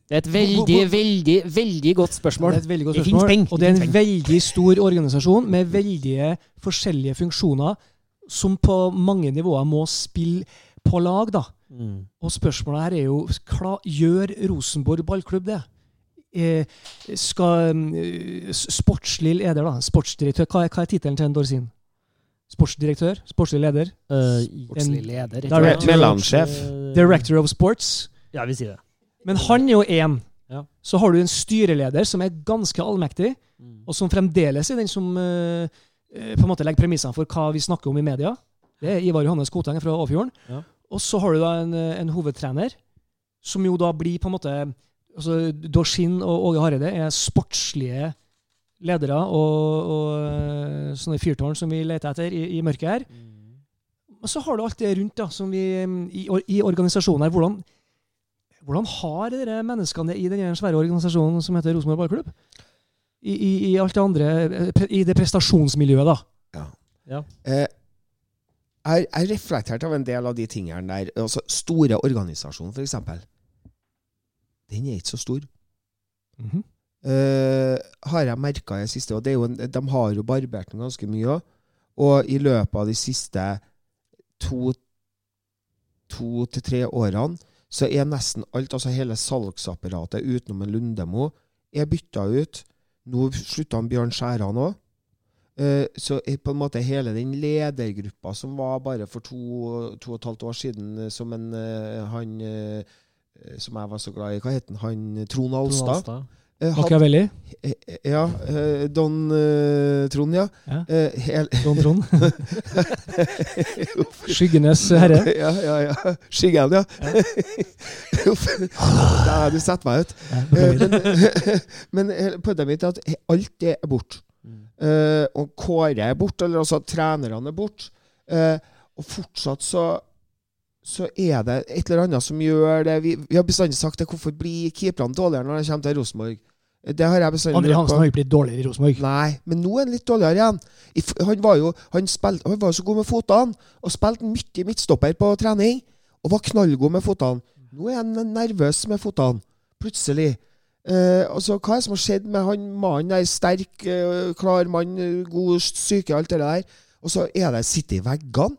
Det er et veldig, veldig, veldig godt spørsmål. Det er et veldig godt spørsmål. Og det er en veldig stor organisasjon med veldig forskjellige funksjoner som på mange nivåer må spille på lag, da. Mm. Og spørsmålet her er jo kla- Gjør Rosenborg ballklubb det? Eh, skal eh, Sportslig leder, da. Sportsdirektør. Hva er, hva er tittelen til en Dorsin? Sportsdirektør? Sportslig leder? Uh, Sportslig leder. Director. Eh, Director of Sports. Ja, vi sier det. Men han er jo én. Ja. Så har du en styreleder som er ganske allmektig, Mm. og som fremdeles er den som eh, eh, på en måte legger premissene for hva vi snakker om i media. Det er Ivar Johannes Koteng fra Åfjorden. Ja. Og så har du da en, en hovedtrener, som jo da blir på en måte altså Dorsin og Åge Hareide er sportslige ledere og, og eh, sånne fyrtårn som vi leter etter i, i mørket her. Og så har du alt det rundt da, som vi, mm, i, i organisasjonen her. Hvordan, hvordan har dere menneskene i den svære organisasjonen som heter Rosenborg Ballklubb? I, i, I alt det andre, eh, i det prestasjonsmiljøet, da. Ja, Eh, jeg har reflektert av en del av de tingene der. Altså, store organisasjoner, f.eks. Den er ikke så stor. Mm -hmm. uh, har jeg merka i det siste. Og det en, de har jo barbert den ganske mye òg. Og i løpet av de siste to, to til tre årene så er nesten alt, altså hele salgsapparatet utenom en Lundemo, er bytta ut. Nå slutta Bjørn Skjæran òg. Eh, Så på en måte hele den ledergruppa som var bare for to, to og et halvt år siden, eh, som en eh, han som jeg var så glad i, hva het han? Han Trond Alstad. Machiavelli. Ja, Don Trond, ja. Ja. Hel, Don Trond. Skyggenes herre. ja, ja, ja. Skyggen, ja. Da, du setter meg ut. Ja, men men poenget mitt er at alt det er borte. Eh, og Kåre er borte, eller altså trenerne er borte. Uh, og fortsatt så så er det et eller annet som gjør det Vi, vi har bestandig sagt det. Hvorfor blir keeperne dårligere når de kommer til Rosenborg? Det har jeg bestandig Andre. Hansen har ikke blitt dårligere i Rosenborg. Nei, men nå er han litt dårligere igjen. Han var jo han spilte, han var så god med fotene, og spilte mye midtstopper på trening. Og var knallgod med fotene. Nå er han nervøs med fotene. Plutselig. Eh, altså, Hva er det som har skjedd med han mannen der? Sterk, eh, klar mann, god syke, alt det der. Og så er det sitte i veggene.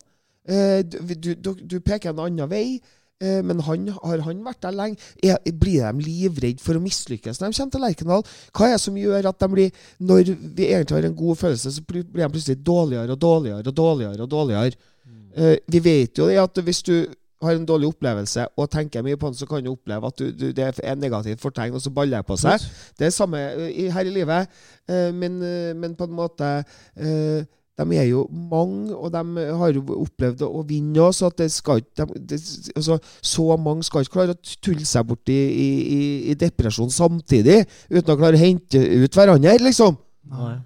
Eh, du, du, du, peker en annen vei. Eh, men han, har han vært der lenge? Er, blir de livredde for å mislykkes når de kommer til Lerkendal? Hva er det som gjør at de blir Når vi egentlig har en god følelse, så blir de plutselig dårligere og dårligere og dårligere. og dårligere. Eh, vi vet jo det at hvis du har en dårlig opplevelse og tenker mye på den, så kan du oppleve at du, du, det er negativt fortegn, og så baller det på seg. Det er det samme eh, i- her i livet, eh, men, eh, men på en måte eh, De er jo mange, og de har jo opplevd å vinne òg, så at det skal ikke de, det, altså, Så mange skal ikke klare å tulle seg bort i, i, i- i depresjon samtidig, uten å klare å hente ut hverandre, liksom. Nei.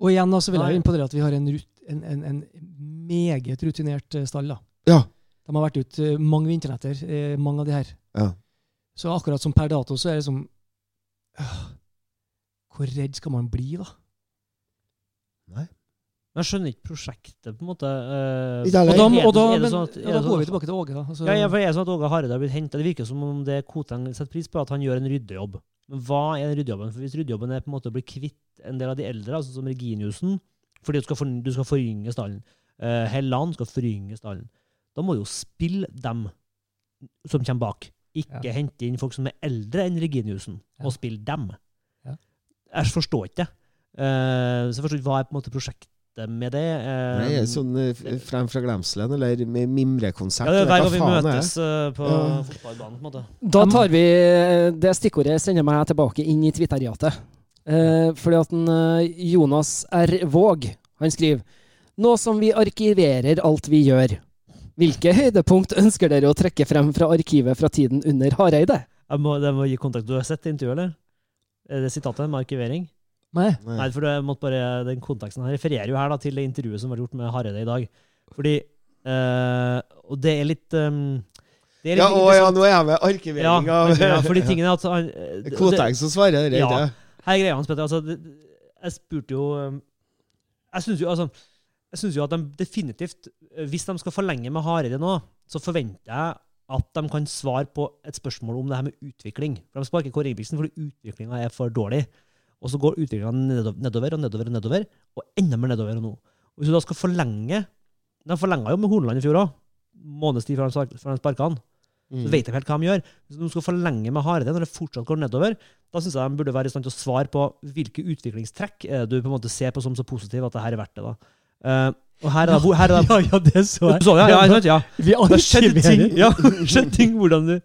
Og igjen så vil jeg inn på det at vi har en, rut- en, en, en meget rutinert stall. da. Ja. De har vært ute eh, mange vinternetter, eh, mange av de her. Ja. Så akkurat som per dato, så er det liksom øh, Hvor redd skal man bli, da? Nei. Men jeg skjønner ikke prosjektet, på en måte. eh, Og da, og da, men, sånn at- ja, da går sånn vi tilbake til Åge, da. Altså, Ja, ja, for det er sånn at Åge Hareide har blitt henta? Det virker som om det Koteng setter pris på, at han gjør en ryddejobb. Men hva er den ryddejobben? For Hvis ryddejobben er på en måte å bli kvitt en del av de eldre, altså som Reginiussen, fordi du skal, for, du skal forynge stallen, uh, Helland skal forynge stallen, da må du jo spille dem som kommer bak. Ikke Ja. hente inn folk som er eldre enn Reginiussen, Ja. og spille dem. Ja. Jeg forstår ikke det. Uh, så jeg forstår ikke hva er på en måte prosjektet med det. Uh, er sånn uh, frem fra glemselen, eller med mimrekonsert. ja, det er hver gang vi møtes på Ja. fotballbanen. på en måte. Da tar vi det stikkordet sender meg tilbake inn i Twitteriatet. Eh, fordi at en, Jonas R. Våg han skriver Nå som vi arkiverer alt vi gjør, hvilke høydepunkt ønsker dere å trekke frem fra arkivet fra tiden under Hareide? Jeg må, jeg må gi kontakt. Du har sett intervjuet, eller? Er det sitatet med arkivering? Nei. Nei. Nei, for jeg måtte bare, den konteksten her refererer jo her da, til det intervjuet som var gjort med Hareide i dag. Fordi øh, Og det er litt um, det er Ja, litt å ja, nå er jeg med ja, arkivering av ja, fordi tingene er at han, eh, det- Koteng som svarer, det er Ja. Her er greia hans, Petter. Altså, det, jeg spurte jo um, Jeg syns jo, altså, jeg synes jo at de definitivt eh, Hvis de skal forlenge med Hareide nå, så forventer jeg at de kan svare på et spørsmål om det her med utvikling. For De sparker Kåre Ingebrigtsen fordi utviklinga er for dårlig. Og så går utviklinga nedover, og nedover og nedover, og enda mer nedover nå. Og Hvis du da skal forlenge De forlenga jo med Horneland i fjor òg. månedstid før de spark- sparka han. Mm. Så vet de helt hva de gjør. Hvis de skal forlenge med Hareide når det fortsatt går nedover, da syns jeg de burde være i stand til å svare på hvilke utviklingstrekk du på en måte ser på som så positive at det her er verdt det. da. Eh, og her er det, her er det Ja, ja, det så jeg. Så ja? ja, ja. Vi Det har skjedd ting, ja, skjedd ting hvordan du det.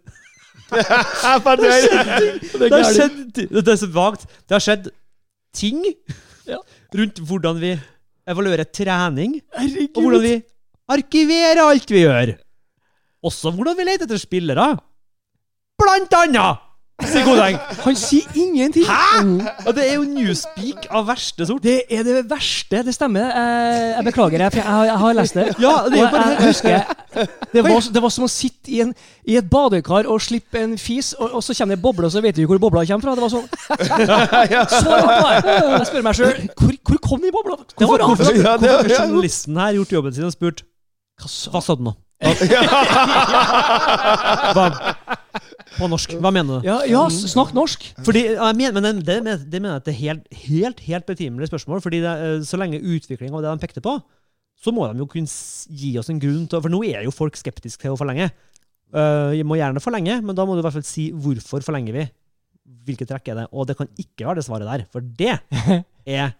Det har skjedd ting Det er så vagt. Det har skjedd ting rundt hvordan vi evaluerer trening, og hvordan vi arkiverer alt vi gjør. Også hvordan vi leter etter spillere. Blant annet! Sier Godeng. Han sier ingenting! Hæ?! Og det er jo newspeak av verste sort. Det er det verste. Det stemmer. Jeg, jeg beklager, jeg, for jeg, har- jeg har lest det. Ja, det er jo bare jeg husker det var, det var som å sitte i, en, i et badekar og slippe en fis, og, og så kommer det boble, og så vet du hvor bobla kommer fra. Det var sånn Så rart. Jeg spør meg sjøl hvor, hvor kom de boblene fra? Hvorfor har journalisten her gjort jobben sin og spurt Hva sa du nå? Hva? På norsk. Hva mener du? Ja, ja, snakk norsk. Fordi, ja, jeg mener, men det, det, mener- det mener jeg at det er helt, helt, helt betimelig spørsmål. fordi det, eh, Så lenge utviklinga av det de pekte på, så må de jo kunne gi oss en grunn til For nå er jo folk skeptiske til å forlenge. Uh, må gjerne forlenge, men da må du i hvert fall si hvorfor forlenger vi. Hvilket trekk er det? Og det kan ikke være det svaret der, for det er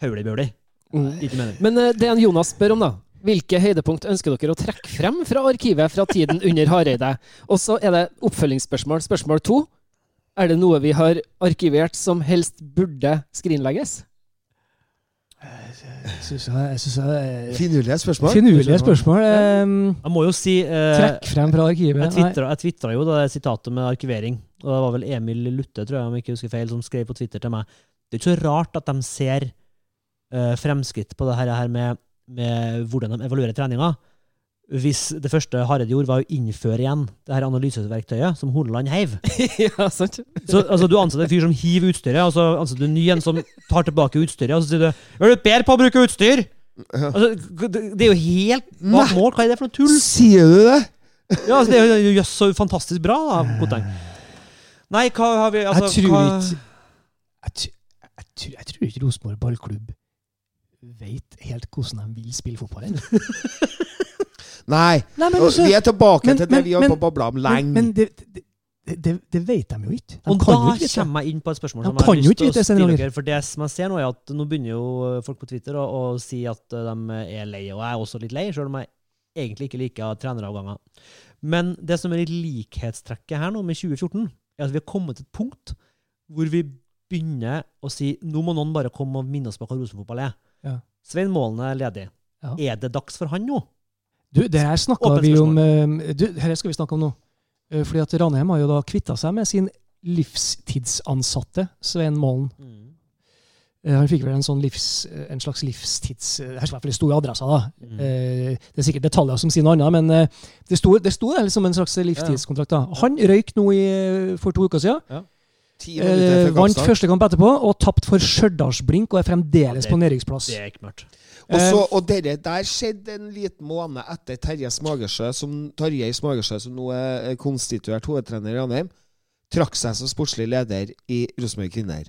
hauli-bauli. Mm. Ikke mening. Men uh, det en Jonas spør om, da. Hvilke høydepunkt ønsker dere å trekke frem fra arkivet fra tiden under Hareide? Og så er det oppfølgingsspørsmål. Spørsmål to. Er det noe vi har arkivert som helst burde skrinlegges? Finurlige spørsmål. Finurlige spørsmål. Um, Jeg må jo si eh, trekk frem fra arkivet. Jeg tvitra jo da det sitatet med arkivering. Og det var vel Emil Lutte, tror jeg, om jeg ikke husker feil, som skrev på Twitter til meg. Det er ikke så rart at de ser eh, fremskritt på det her, her med, med hvordan de evaluerer treninga. Hvis det første Hareide gjorde, var å innføre igjen det her analyseverktøyet som Horneland heiv. ja, sant? Så altså, Du ansetter en fyr som hiver utstyret, og så ansetter du en ny en som tar tilbake utstyret, og så sier du 'Er du bedre på å bruke utstyr?' Altså, det, er jo helt bak mål. Hva er det for noe tull? Sier du det? Ja, altså, det er jo jøss så fantastisk bra, da, Koteng. Nei, hva har vi altså, jeg tror hva- ikke jeg, jeg, jeg tror ikke Rosenborg ballklubb vet helt hvordan de vil spille fotball ennå. Nei. Nei, men, Og altså, vi er tilbake men- til det men- vi har babla om lenge. men det, det, det, det vet de jo ikke. De Og kan da jo ikke kommer jeg inn på et spørsmål De som jeg har lyst til å stille dere. For det som jeg ser nå, er at nå begynner jo folk på Twitter å, å si at eh, de er lei, og jeg er også litt lei, sjøl om jeg egentlig ikke liker treneravganger. Men det som er litt likhetstrekket her nå med 2014, er at vi har kommet til et punkt hvor vi begynner å si nå må noen bare komme og minne oss på hva Rosenfotball er. Ja. Svein Målen er ledig. Ja. Er det dags for han nå? Du, det her snakka vi om eh, du, her skal vi snakke om nå. Eh, Fordi at Ranheim har jo da kvitta seg med sin livstidsansatte Svein Målen. Mm. Han fikk vel en sånn livs, eh, en slags livstids... det Her skal i hvert fall sto i adressa, da. Mm. Eh, Det er sikkert detaljer som sier noe annet, men eh, det sto, det sto der liksom en slags livstidskontrakt. da. Han røyk nå i, for to uker siden. Minutter Eh, vant første kamp etterpå og tapt for Stjørdalsblink og er fremdeles Ja, det- på nedrykksplass. Det er ikke mørkt. Og, så, Eh, og dere der skjedde en liten måned etter Terje Smagersjø, som, Terje Smagersjø, som nå er konstituert hovedtrener i Ranheim, trakk seg som sportslig leder i Rosenborg Kvinner.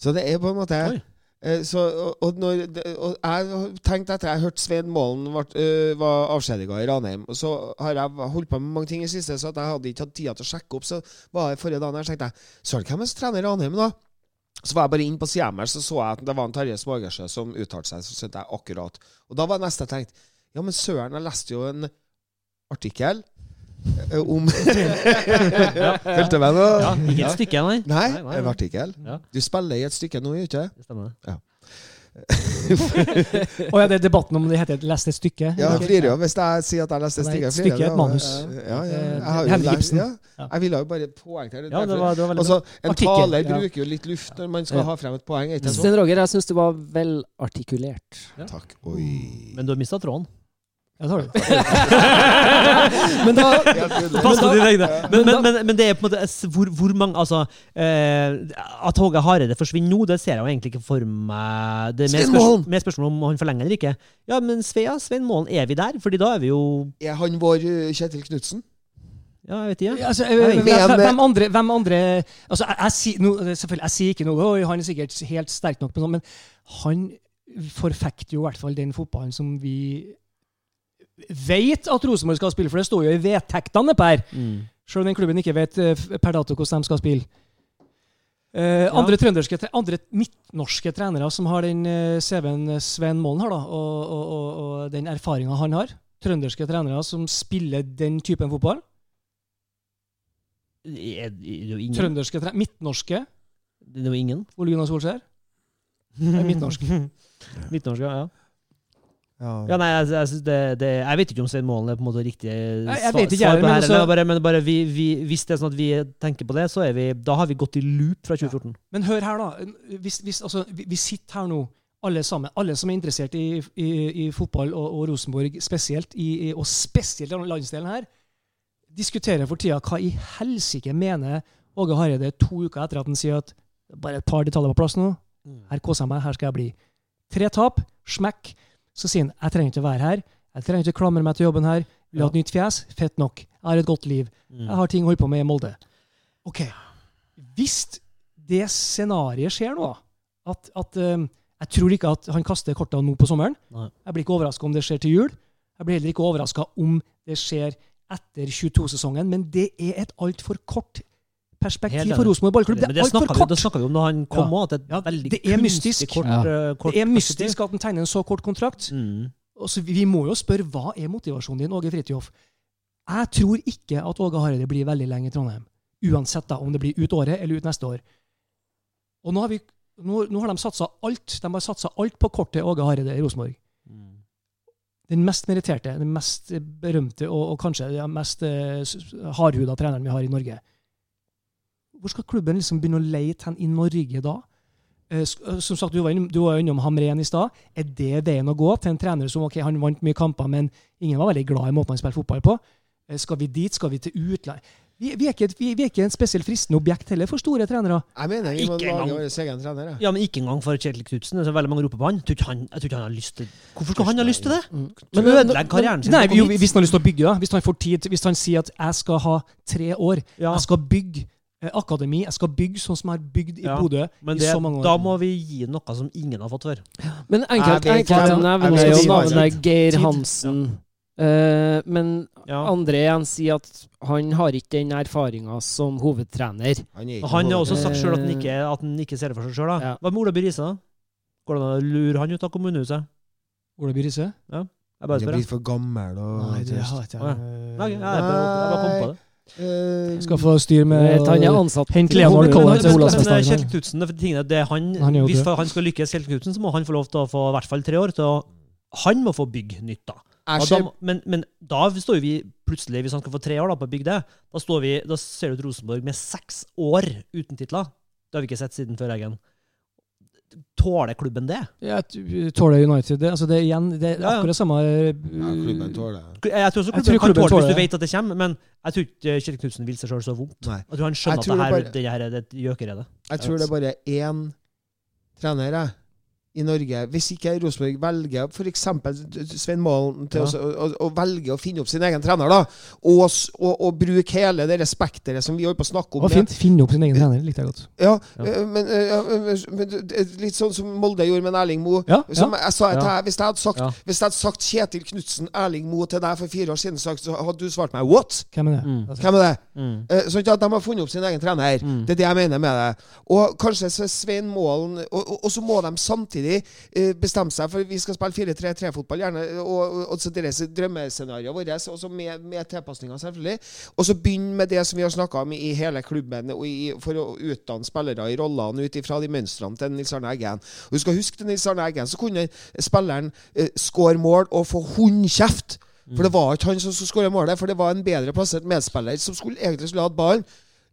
Så det er på en måte Oi. Eh, så, og, når, og jeg tenkte etter jeg hørte Svein Målen vart, øh, var avskjediga i Ranheim, og så har jeg holdt på med mange ting i siste, så jeg hadde ikke hatt tida til å sjekke opp. Så var jeg forrige dagen her, tenkte jeg Søren, hvem er som trener Ranheim, da? Så var jeg bare inn på sida her, så så jeg at det var en Terje Smagersjø som uttalte seg. Så skjønte jeg akkurat. Og da var neste jeg tenkte Ja, men søren, jeg leste jo en artikkel eh, om Fulgte med nå? Ja, ikke et stykke, nei. Nei, Nei, nei, en artikkel. Ja. Du spiller i et stykke nå, gjør du ikke? Det stemmer. det. oh, ja, det er debatten om det heter 'lest et stykke'. Ja, jeg flirer jo hvis jeg sier at jeg leste et stykke. et stykke er et manus. Ja, ja. Eh, Jeg har jo. Ja. Ja. Jeg ville jo bare poengtere det. Ja, det var, det var veldig Og bra. så En Artikkel, taler bruker jo litt luft når man skal Ja. ha frem et poeng. Sten Roger, jeg syns du var velartikulert. Takk. Oi. Men du har mista tråden. Ja, det har du. Men da Pass på dine egne. Men, men men, men, det er på en måte hvor, hvor mange Altså eh, At Håge Hareide forsvinner nå, det ser jeg jo egentlig ikke for meg. Det er mer, spørs, mer spørsmål om han forlenger eller ikke. Ja, men Svea, Svein Målen, er vi der? Fordi da er vi jo Er han vår uh, Kjetil Knutsen? Ja, jeg vet ikke. Altså, hvem, ikke. Men- hvem andre, hvem andre altså, jeg, jeg, no, selvfølgelig, jeg sier ikke noe, og han er sikkert helt sterk nok, på men han forfekter jo i hvert fall den fotballen som vi vet at Rosenborg skal spille, for det står jo i vedtektene, Per. Mm. Selv om den klubben ikke vet eh, per dato hvordan de skal spille. Uh, andre trønderske, andre midtnorske trenere som har den eh, CV-en Sven Målen har, da, og, og, og, og den erfaringa han har. Trønderske trenere som spiller den typen fotball. Er er ingen? Trønderske, trenere midtnorske. Det er jo ingen. Ole Gunnar Solskjær. midtnorsk. Midtnorsk, ja. Ja. Ja. Ja, nei, jeg, jeg, det, det, jeg vet ikke om Svein Målen er på en måte riktig jeg svar- vet ikke svar på det her, altså- bare, men bare vi, vi, hvis det er sånn at vi tenker på det, så er vi, da har vi gått i loop fra 2014. Men hør her, da. Hvis, hvis, altså, vi, vi sitter her nå, alle sammen. Alle som er interessert i, i, i fotball og, og Rosenborg spesielt, i, i, og spesielt i landsdelen her, diskuterer for tida hva i helsike mener Åge Hareide to uker etter at han sier at bare et par detaljer på plass nå. Her koser jeg meg, her skal jeg bli. Tre tap, smekk. Så sier han jeg trenger ikke å være her. Jeg trenger ikke å klamre meg til jobben her. Vil ha et nytt fjes. Fett nok. Jeg har et godt liv. Mm. Jeg har ting å holde på med i Molde. Ok. Hvis det scenarioet skjer nå, at, at um, Jeg tror ikke at han kaster kortene nå på sommeren. Nei. Jeg blir ikke overraska om det skjer til jul. Jeg blir heller ikke overraska om det skjer etter 22-sesongen, men det er et altfor kort perspektiv for. Rosenborg ballklubb. Det er det altfor vi, kort. Det snakka vi om da han kom òg, at det er Ja, veldig det er kunstig mystisk. Kort, Ja. eh, kort Det er mystisk at han tegner en så kort kontrakt. Mm. Og så vi vi må jo spørre hva er motivasjonen din, Åge Fridtjof? Jeg tror ikke at Åge Hareide blir veldig lenge i Trondheim. Uansett da, om det blir ut året eller ut neste år. Og nå har, vi, nå, nå har de satsa alt de har satsa alt på kortet Åge Hareide i Rosenborg. Mm. Den mest meritterte, den mest berømte og, og kanskje den mest uh, hardhuda treneren vi har i Norge. Hvor skal klubben liksom begynne å leite hen i Norge da? Eh, eh, Som sagt, Du var innom, du var innom Hamren i stad. Er det veien å gå til en trener som ok, han vant mye kamper, men ingen var veldig glad i måten han spilte fotball på? Eh, Skal vi dit? Skal vi til utlandet? Vi, vi, er ikke, vi, vi er ikke en spesielt fristende objekt heller for store trenere. Jeg mener vi må Ikke lage engang. vår egen trener. Ja. Ja, men ikke engang for Kjetil Knutsen. Det er så veldig mange roper på han. Jeg tror ikke han, tror ikke han har lyst til Hvorfor skal han ha lyst til det? Mm. Men ødelegge karrieren sin. Nei, jo. Hvis han har lyst til å bygge, da. Hvis han får tid, hvis han sier at 'jeg skal ha tre år', Ja, jeg skal bygge akademi, jeg skal bygge sånn som jeg har bygd i Ja, Bodø men i det, så mange år. da må vi gi noe som ingen har fått før. Men enkelt, Jeg enkelt hva- å er jo navnet Geir. Hansen. Uh, men Ja. andre igjen sier at han har ikke den erfaringa som hovedtrener. Han Han har også sagt sjøl at, han Eh, ikke- at han ikke ser det for seg sjøl. Ja. Hva med Ola By Riise, da? Går det an å lure han ut av kommunehuset? Ola By Riise? Jeg Han er blitt for gammel og Nei, det har ikke ja. jeg. Nei, jeg bare, jeg bare kom på det. Eh, Skal få styre med han er ansatt Hent i Leon kommunen. Orkola til men, Olavsfest, men altså. Kjell Knutsen, det er tingene, det er han, Han er hvis han skal lykkes, Kjell Knutsen, så må han få lov til å få i hvert fall tre år. til å Han må få bygge nytt, da. da men, men da står vi plutselig, hvis han skal få tre år da, på å bygge det, da, står vi, da ser det ut Rosenborg med seks år uten titler. Det har vi ikke sett siden før Eggen. Tåler klubben det? Ja, tåler United det. Altså det igjen det er akkurat samme eh, ja, klubben tåler. Jeg tror også klubben, tror kan tåle det tåler hvis du vet at det kommer, men jeg tror ikke Kjell Knutsen vil seg sjøl så vondt. Nei. Jeg tror han skjønner tror at det her, bare- det her er et gjøkeredet. Jeg tror det er bare én trener jeg, i Norge. Hvis ikke Rosenborg velger f.eks. Svein Målen til Ja. å, å, å velge å finne opp sin egen trener, da, og, og, og bruke hele det respekteret som vi holder på å snakke om fint. Finne opp sin egen trener. Likte jeg godt. Ja, Ja. eh, men, eh, ja, men- men litt sånn som Molde gjorde med Erling Moe. Ja, Som ja. jeg sa til deg, hvis jeg hadde sagt, Ja. hvis jeg hadde sagt Kjetil Knutsen, Erling Moe til deg for fire år siden, så hadde du svart meg what? Hvem er det? Mm. Altså, Hvem er det? Mm. Eh, sånn at De har funnet opp sin egen trener. Mm. Det er det jeg mener med det. Og kanskje så Svein Målen Og, og, og så må de samtidig eh, bestemme seg for vi skal spille 4-3-3-fotball, gjerne. Og, og, og deres drømmescenario vårt, også med, med tilpasninger, selvfølgelig. Og så begynne med det som vi har snakka om i hele klubben, i, for å utdanne spillere i rollene ut ifra de mønstrene til Nils Arne Eggen. Og du skal huske til Nils Arne Eggen, så kunne spilleren eh, skåre mål og få hundkjeft. For det var ikke han som skulle skåre målet, for det var en bedre plassert medspiller som skulle egentlig skulle hatt ballen.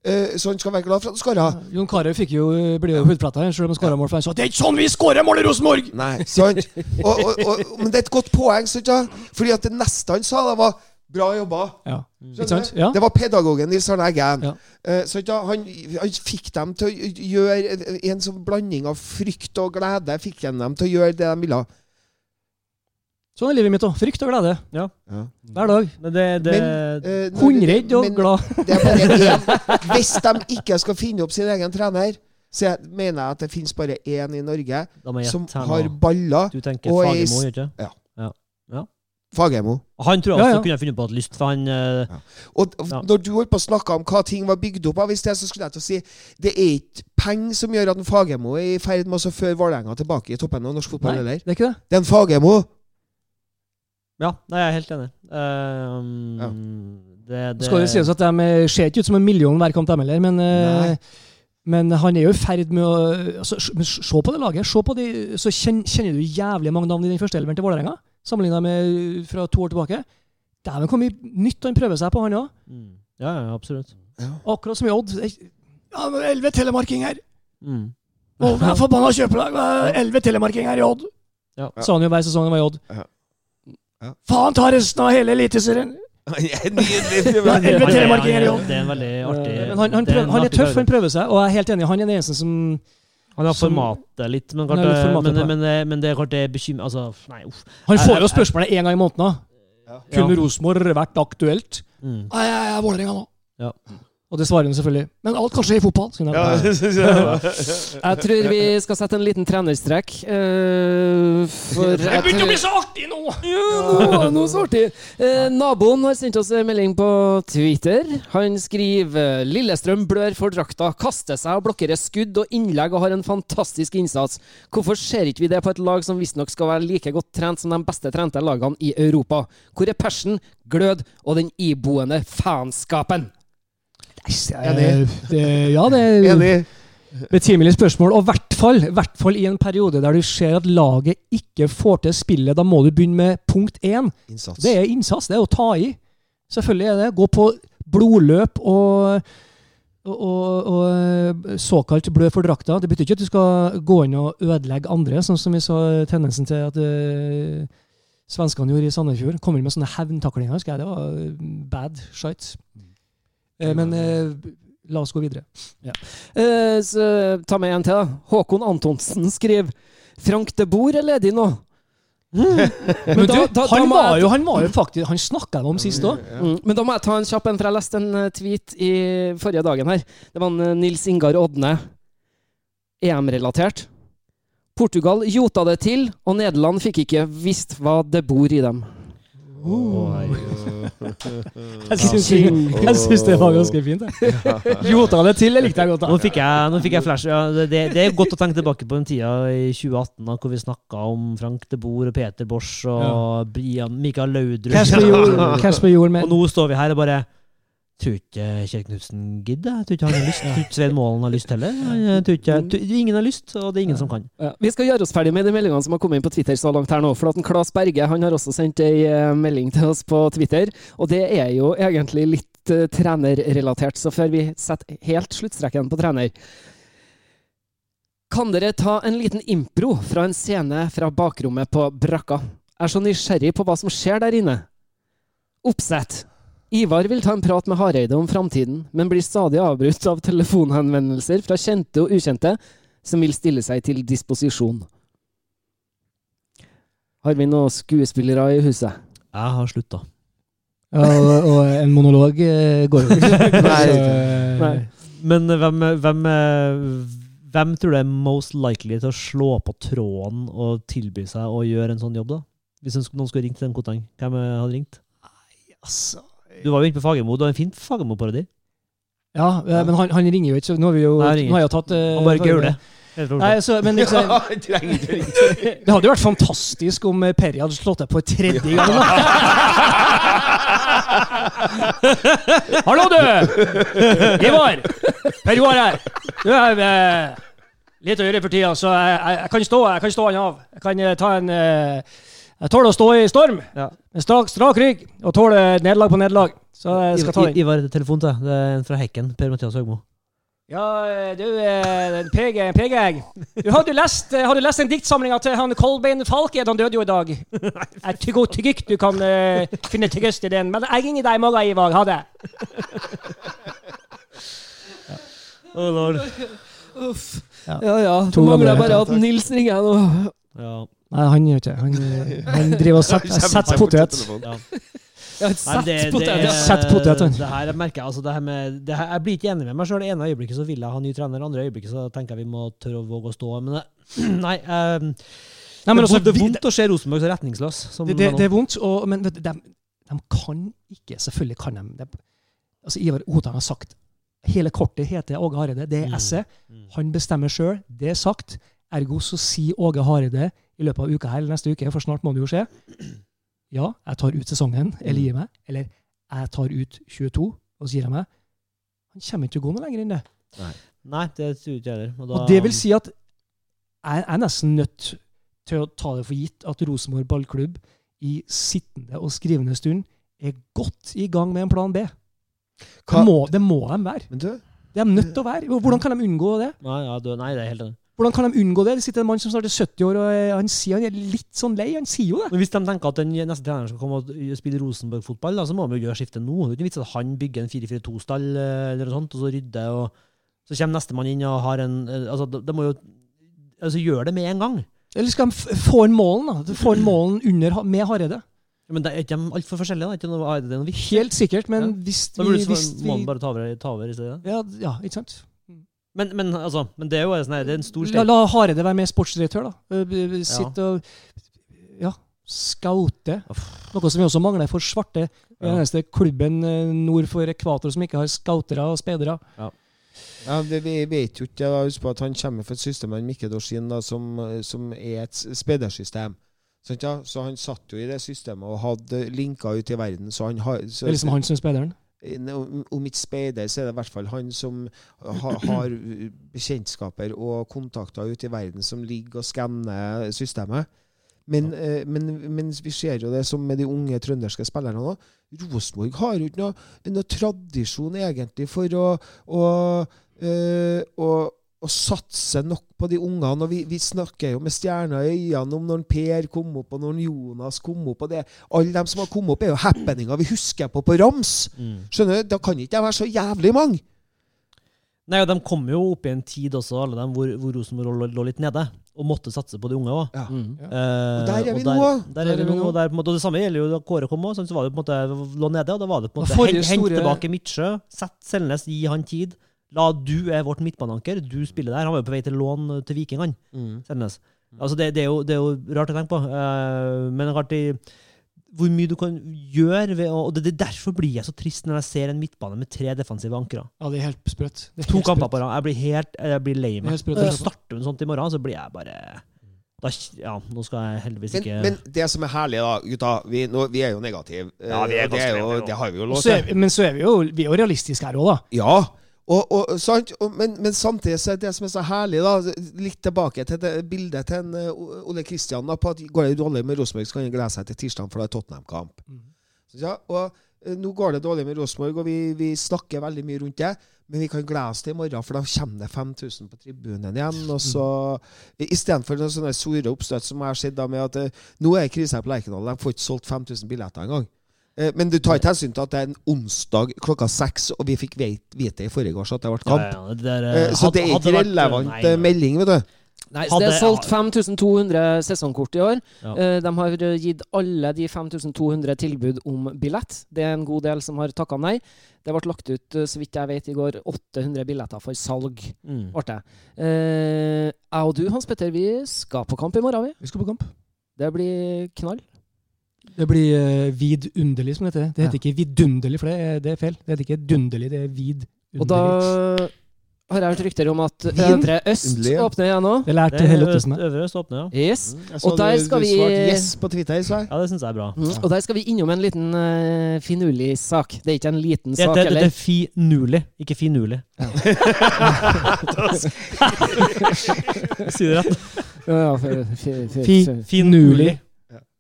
Eh, så han skal være glad for at han skåra. Jon Carew fikk jo, ble jo hudplata selv om han skåra mål, for han sa 'Det er ikke sånn vi skårer mål i Rosenborg!' Nei, sant? Og, og, og, men det er et godt poeng, sant? Ja? Fordi at det neste han sa, det var 'bra jobba'. Ja. Ja. Det var pedagogen Nils Arne Eggen. Ja. Eh, ja, han, han fikk dem til å gjøre en sånn blanding av frykt og glede fikk dem til å gjøre det de ville. Sånn er livet mitt òg. Frykt og glede. Ja. Hver dag. Men det, det Men, uh, Hungredd og men glad. Det er bare én. Hvis de ikke skal finne opp sin egen trener, så jeg, mener jeg at det finnes bare én i Norge som har baller. Du tenker og i ikke Ja. ja. ikke? Fagermo. Han tror jeg også ja. kunne funnet på et lyst, for han ja. Og Ja. når du holdt på å snakke om hva ting var bygd opp av, i sted, så skulle jeg til å si det er ikke penger som gjør at en Fagermo er i ferd med å føre Vålerenga tilbake i toppen av norsk fotball, Nei, heller. det er ikke det. Det er en Fagermo. Ja, nei, jeg er helt enig. Um, Ja. det, det, Skal det sies at de eh, ser ikke ut som en million hver kamp, de heller, men, eh, Nei. men han er jo i ferd med å altså, men Se på det laget. Se på de, så kjenner, du jævlig mange navn i den første elveren til Vålerenga, sammenligna med fra to år tilbake. Dæven, hvor mye nytt han prøver seg på, han òg. Mm. Ja, ja, absolutt. Akkurat som i Odd. Ja, men elleve telemarkinger! Mm. Å, forbanna kjøpelag! Elleve telemarkinger i Odd! Ja. Sa han jo hver sesong han var i Odd. Ja. Ja. Faen ta resten av hele Eliteserien! Elleve er- telemarkinger i er- Det er en veldig artig Eh, Men han, han, prøver, han er tøff, han prøver seg, og jeg er helt enig. Han er den eneste som Han har formatet litt, men, klart, litt formatet men, på men, men det er klart det er bekymring... Altså, nei, uff. Han får jo spørsmålet én gang i måneden. Ja. Kunne Ja. Rosenborg vært aktuelt? Mm. Nei, jeg er Vålerenga nå. Ja. Og det svarer hun selvfølgelig. Men alt kan skje i fotball. Jeg. Jeg tror vi skal sette en liten trenerstrek. eh, for Det begynte å bli så artig nå! Ja, nå, nå så artig. Eh, naboen har sendt oss en melding på Twitter. Han skriver Lillestrøm blør for drakta, kaster seg og blokkerer skudd og innlegg og har en fantastisk innsats. Hvorfor ser ikke vi det på et lag som visstnok skal være like godt trent som de beste trente lagene i Europa? Hvor er persen, glød og den iboende faenskapen? Det- Ja, det er Enig. betimelig spørsmål. Og i hvert fall, hvert fall i en periode der du ser at laget ikke får til spillet. Da må du begynne med punkt én. Innsats. Det er innsats. Det er å ta i. Selvfølgelig er det. Gå på blodløp og, og, og, og såkalt blø for drakta. Det betyr ikke at du skal gå inn og ødelegge andre, sånn som vi så tendensen til at uh, svenskene gjorde i Sandefjord. Kommer med sånne hevntaklinger. Det var bad shite. Eh, men eh, la oss gå videre. Eh, så ta med en til, da. Håkon Antonsen skriver Frank de Boer er ledig nå. Men Men da- da- da han, da var jeg- jo, han var jo faktisk Han snakka om sist òg. Mm, men da må jeg ta en kjapp en, for jeg leste en tweet i forrige dagen her. Det var en Nils Ingar Odne, EM-relatert. Portugal jota det til, og Nederland fikk ikke visst hva det bor i dem. Jeg syns, jeg syns det var ganske fint. Gjorde Jota det til, det likte jeg godt. Nå fikk jeg, nå fikk jeg flash. Ja, det, det det er godt å tenke tilbake på den tida i 2018 da, hvor vi snakka om Frank de Boer og Peter Bosch og Brian, Mikael Laudrup. Og nå står vi her og bare Tror ikke Kjell Knutsen gidder. Tror ikke han har lyst. Tror ikke Svein Målen har lyst heller. Tror ikke, ingen har lyst, og det er ingen som kan. Ja. Vi skal gjøre oss ferdig med de meldingene som har kommet inn på Twitter så langt her nå. For at Claes Berge han har også sendt ei eh, melding til oss på Twitter, og det er jo egentlig litt eh, trenerrelatert. Så før vi setter helt sluttstreken på trener Kan dere ta en liten impro fra en scene fra bakrommet på brakka? Jeg er så nysgjerrig på hva som skjer der inne. Oppsett. Ivar vil ta en prat med Hareide om framtiden, men blir stadig avbrutt av telefonhenvendelser fra kjente og ukjente som vil stille seg til disposisjon. Har vi noen skuespillere i huset? Jeg har slutta. ja, og, og en monolog eh, går jo ikke. Nei. Eh, Nei. Men hvem, hvem, hvem tror du er most likely til å slå på tråden og tilby seg å gjøre en sånn jobb, da? Hvis noen skulle ringt til den Koteng, hvem eh, hadde ringt? Nei, Altså, Du var jo inne på Fagermo. Du har en fin Fagermo-parodi. ja, eh, men han, han ringer jo ikke, så nå har vi jo Nei, han ringer nå har jeg jo tatt eh, Han bare farge- gauler. Nei, så, men liksom, Ja, trenger ikke det hadde jo vært fantastisk om eh, Perry hadde slått deg på tredje gang. da. Hallo, du! Ivar! Per Joar her. Du er eh, litt å gjøre for tida, så jeg, jeg, jeg kan stå jeg kan stå han av. Jeg kan eh, ta en eh, Jeg tåler å stå i storm. Ja. Med strak, strak rygg. Og tåler nederlag på nederlag. Så jeg skal ta den. Ivar, telefon til deg. Det er en fra Hekken. Per-Mathias Høgmo. Ja, du, eh, PG, PG. Du, har, du lest, eh, har du lest den diktsamlinga til han Kolbein Falke? Han døde jo i dag. Jeg tykker ikke du kan uh, finne trøst i den, men jeg ringer deg i morgen, Ivar. Ha det. Uff. Ja. Ja ja. To Nå mangler jeg bare at Nils ringer nå. Ja. Nei, han gjør ikke det. Han, eh, han driver og setter set potet. Ja. Ja, sett det, det, potet, han. det her merker jeg. Altså, det her med, det her, jeg blir ikke enig med meg sjøl. Det ene øyeblikket så vil jeg ha ny trener, det andre øyeblikket så tenker jeg vi må tørre å våge å stå. Men det, nei, um, Nei, men det, altså, er vondt å se Rosenborg så retningsløs. Som det, det, det er vondt, og, men vet du, de, de kan ikke Selvfølgelig kan de. det. altså, Ivar Otan har sagt hele kortet heter Åge Hareide. Det er Mm. esset. Mm. Han bestemmer sjøl. Det er sagt. Ergo så sier Åge Hareide i løpet av uka her, eller neste uke, for snart må det jo skje Ja, jeg tar ut sesongen, eller gir meg. Eller jeg tar ut 22, og så gir jeg meg. Han kommer ikke til å gå noe lenger enn det. Nei, det tror ikke heller. Og, da, Og det vil si at jeg er nesten nødt til å ta det for gitt at Rosenborg ballklubb i sittende og skrivende stund er godt i gang med en plan B. Det må, det må de være. Men du, Det er de nødt til å være. Hvordan kan de unngå det? Nei, ja, du, nei, det er helt enig. Hvordan kan de unngå det? Det sitter en mann som snart er 70 år, og eh, han sier han er litt sånn lei. Han sier jo det. Men Hvis de tenker at den neste treneren skal komme og spille Rosenborg-fotball, så må de jo gjøre skiftet nå. Det er ikke vits at han bygger en 4-4-2-stall eh, eller noe sånt, og så rydder, og så kommer nestemann inn og har en eh, Altså, de, må jo altså, gjøre det med en gang. Eller skal de få en målen, da? Få en målen under, med Hareide? Men det er ikke de altfor forskjellige? da? Ikke noe, er det noe viktig? Helt sikkert, men Ja. hvis Da vi, burde så- må vi han bare ta over, ta over i stedet. ja, ja, ikke sant? Men, men, altså, men det er jo sånn her- det er en stor La, steg. la Hareide være med sportsdirektør, da. Eh, Sitte og ja, scoute. Noe som vi også mangler for svarte. Den Ja. eneste klubben eh, nord for ekvator som ikke har scoutere og speidere. ja, det, vi vet jo ikke da, Husk på at han kommer fra et system av Mikke Dorsin, da, som, som er et speidersystem. Så han satt jo i det systemet og hadde linker ut i verden. Så han har, så, Det er liksom han som er speideren. Om ikke speider, så er det i hvert fall han som ha, har bekjentskaper og kontakter ute i verden som ligger og skanner systemet. Men, ja. men, men vi ser jo det som med de unge trønderske spillerne òg. Rosenborg har jo ikke noe, noe tradisjon egentlig for å, å, eh, å, å satse nok på de ungene. og Vi, vi snakker jo med stjerner i øynene om når Per kom opp, og når Jonas kom opp. og det. Alle de som har kommet opp, er jo happeninger vi husker på på rams. Mm. Skjønner du? Da kan ikke det være så jævlig mange. Nei, og De kom jo opp i en tid også, alle dem, hvor, hvor Rosenborg lå, lå litt nede, og måtte satse på de unge òg. Ja. Mm. Eh, Og der er vi nå. Der er vi nå. og Der, måte, og det samme gjelder jo da Kåre kom òg. Så var det på en måte lå nede, og da var det på en måte hent, hent, hent store- tilbake Midtsjø, sett Selnes, gi han tid. La du er vårt midtbaneanker, du spiller der. Han var jo på vei til lån til Viking, han. Selnes. Altså, det, det, er jo, det er jo rart å tenke på. Uh, men rart i, hvor mye du kan gjøre ved å, Og det, det derfor blir jeg så trist når jeg ser en midtbane med tre defensive ankere. Ja, det er helt sprøtt. Det er To kamper på rad. Jeg blir helt jeg blir lei er meg. Når jeg starter med sånt i morgen, så blir jeg bare da, Ja, nå skal jeg heldigvis ikke men det som er herlig, da, gutta Vi, nå, vi er jo negative. Ja, vi er Eh, det, jo, det har vi jo lov er, til. men så er vi jo, vi er jo realistiske her òg, da. Ja. Og, og, sant? Og, men, men samtidig så er det som er så herlig, da litt tilbake til det bildet til en, uh, Ole Kristian da, på at går det dårlig med Rosenborg, så kan han glede seg til tirsdag, for det er Tottenham-kamp. Mm. Ja, og uh, Nå går det dårlig med Rosenborg, og vi, vi snakker veldig mye rundt det. Men vi kan glede oss til i morgen, for da kommer det 5000 på tribunen igjen. og så Istedenfor noen sånne store oppstøt som jeg har sett da med at uh, nå er krisa på Lerkendal. De får ikke solgt 5000 billetter engang. Eh, Men du tar ikke hensyn til at det er en onsdag klokka seks, og vi fikk vite vite i forrige år at det ble kamp. ja, det der, Eh, Så hadde- det er ikke relevant eh, nei. melding, vet du. Nei, så det er solgt 5200 sesongkort i år. Ja. Eh, De har gitt alle de 5200 tilbud om billett. Det er en god del som har takka nei. Det ble lagt ut, eh, så vidt jeg vet, i går 800 billetter for salg. Mm. Eh, Jeg og du, Hans Petter, vi skal på kamp i morgen, vi. Vi skal på kamp. Det blir knall. Det blir uh, vidunderlig, som det heter. Det heter Ja. ikke vidunderlig, for det er, det er feil. Det heter ikke dunderlig, det er vidunderlig. Og da har jeg hørt rykter om at Øvre Øst underlig, ja. åpner igjen nå. Det lærte hele Ottesen. øvre øst åpner, ja. Yes. Mm. Og der du- skal du vi- yes på Twitter, så jeg. Ja, det syns jeg er bra. Mm. Og der skal vi innom en liten uh, finurlig sak. Det er ikke en liten Det, sak det, det, heller. er finurlig, ikke finurlig. Si det rett. Ja, ja, for- for- for- Fi, for- finurlig.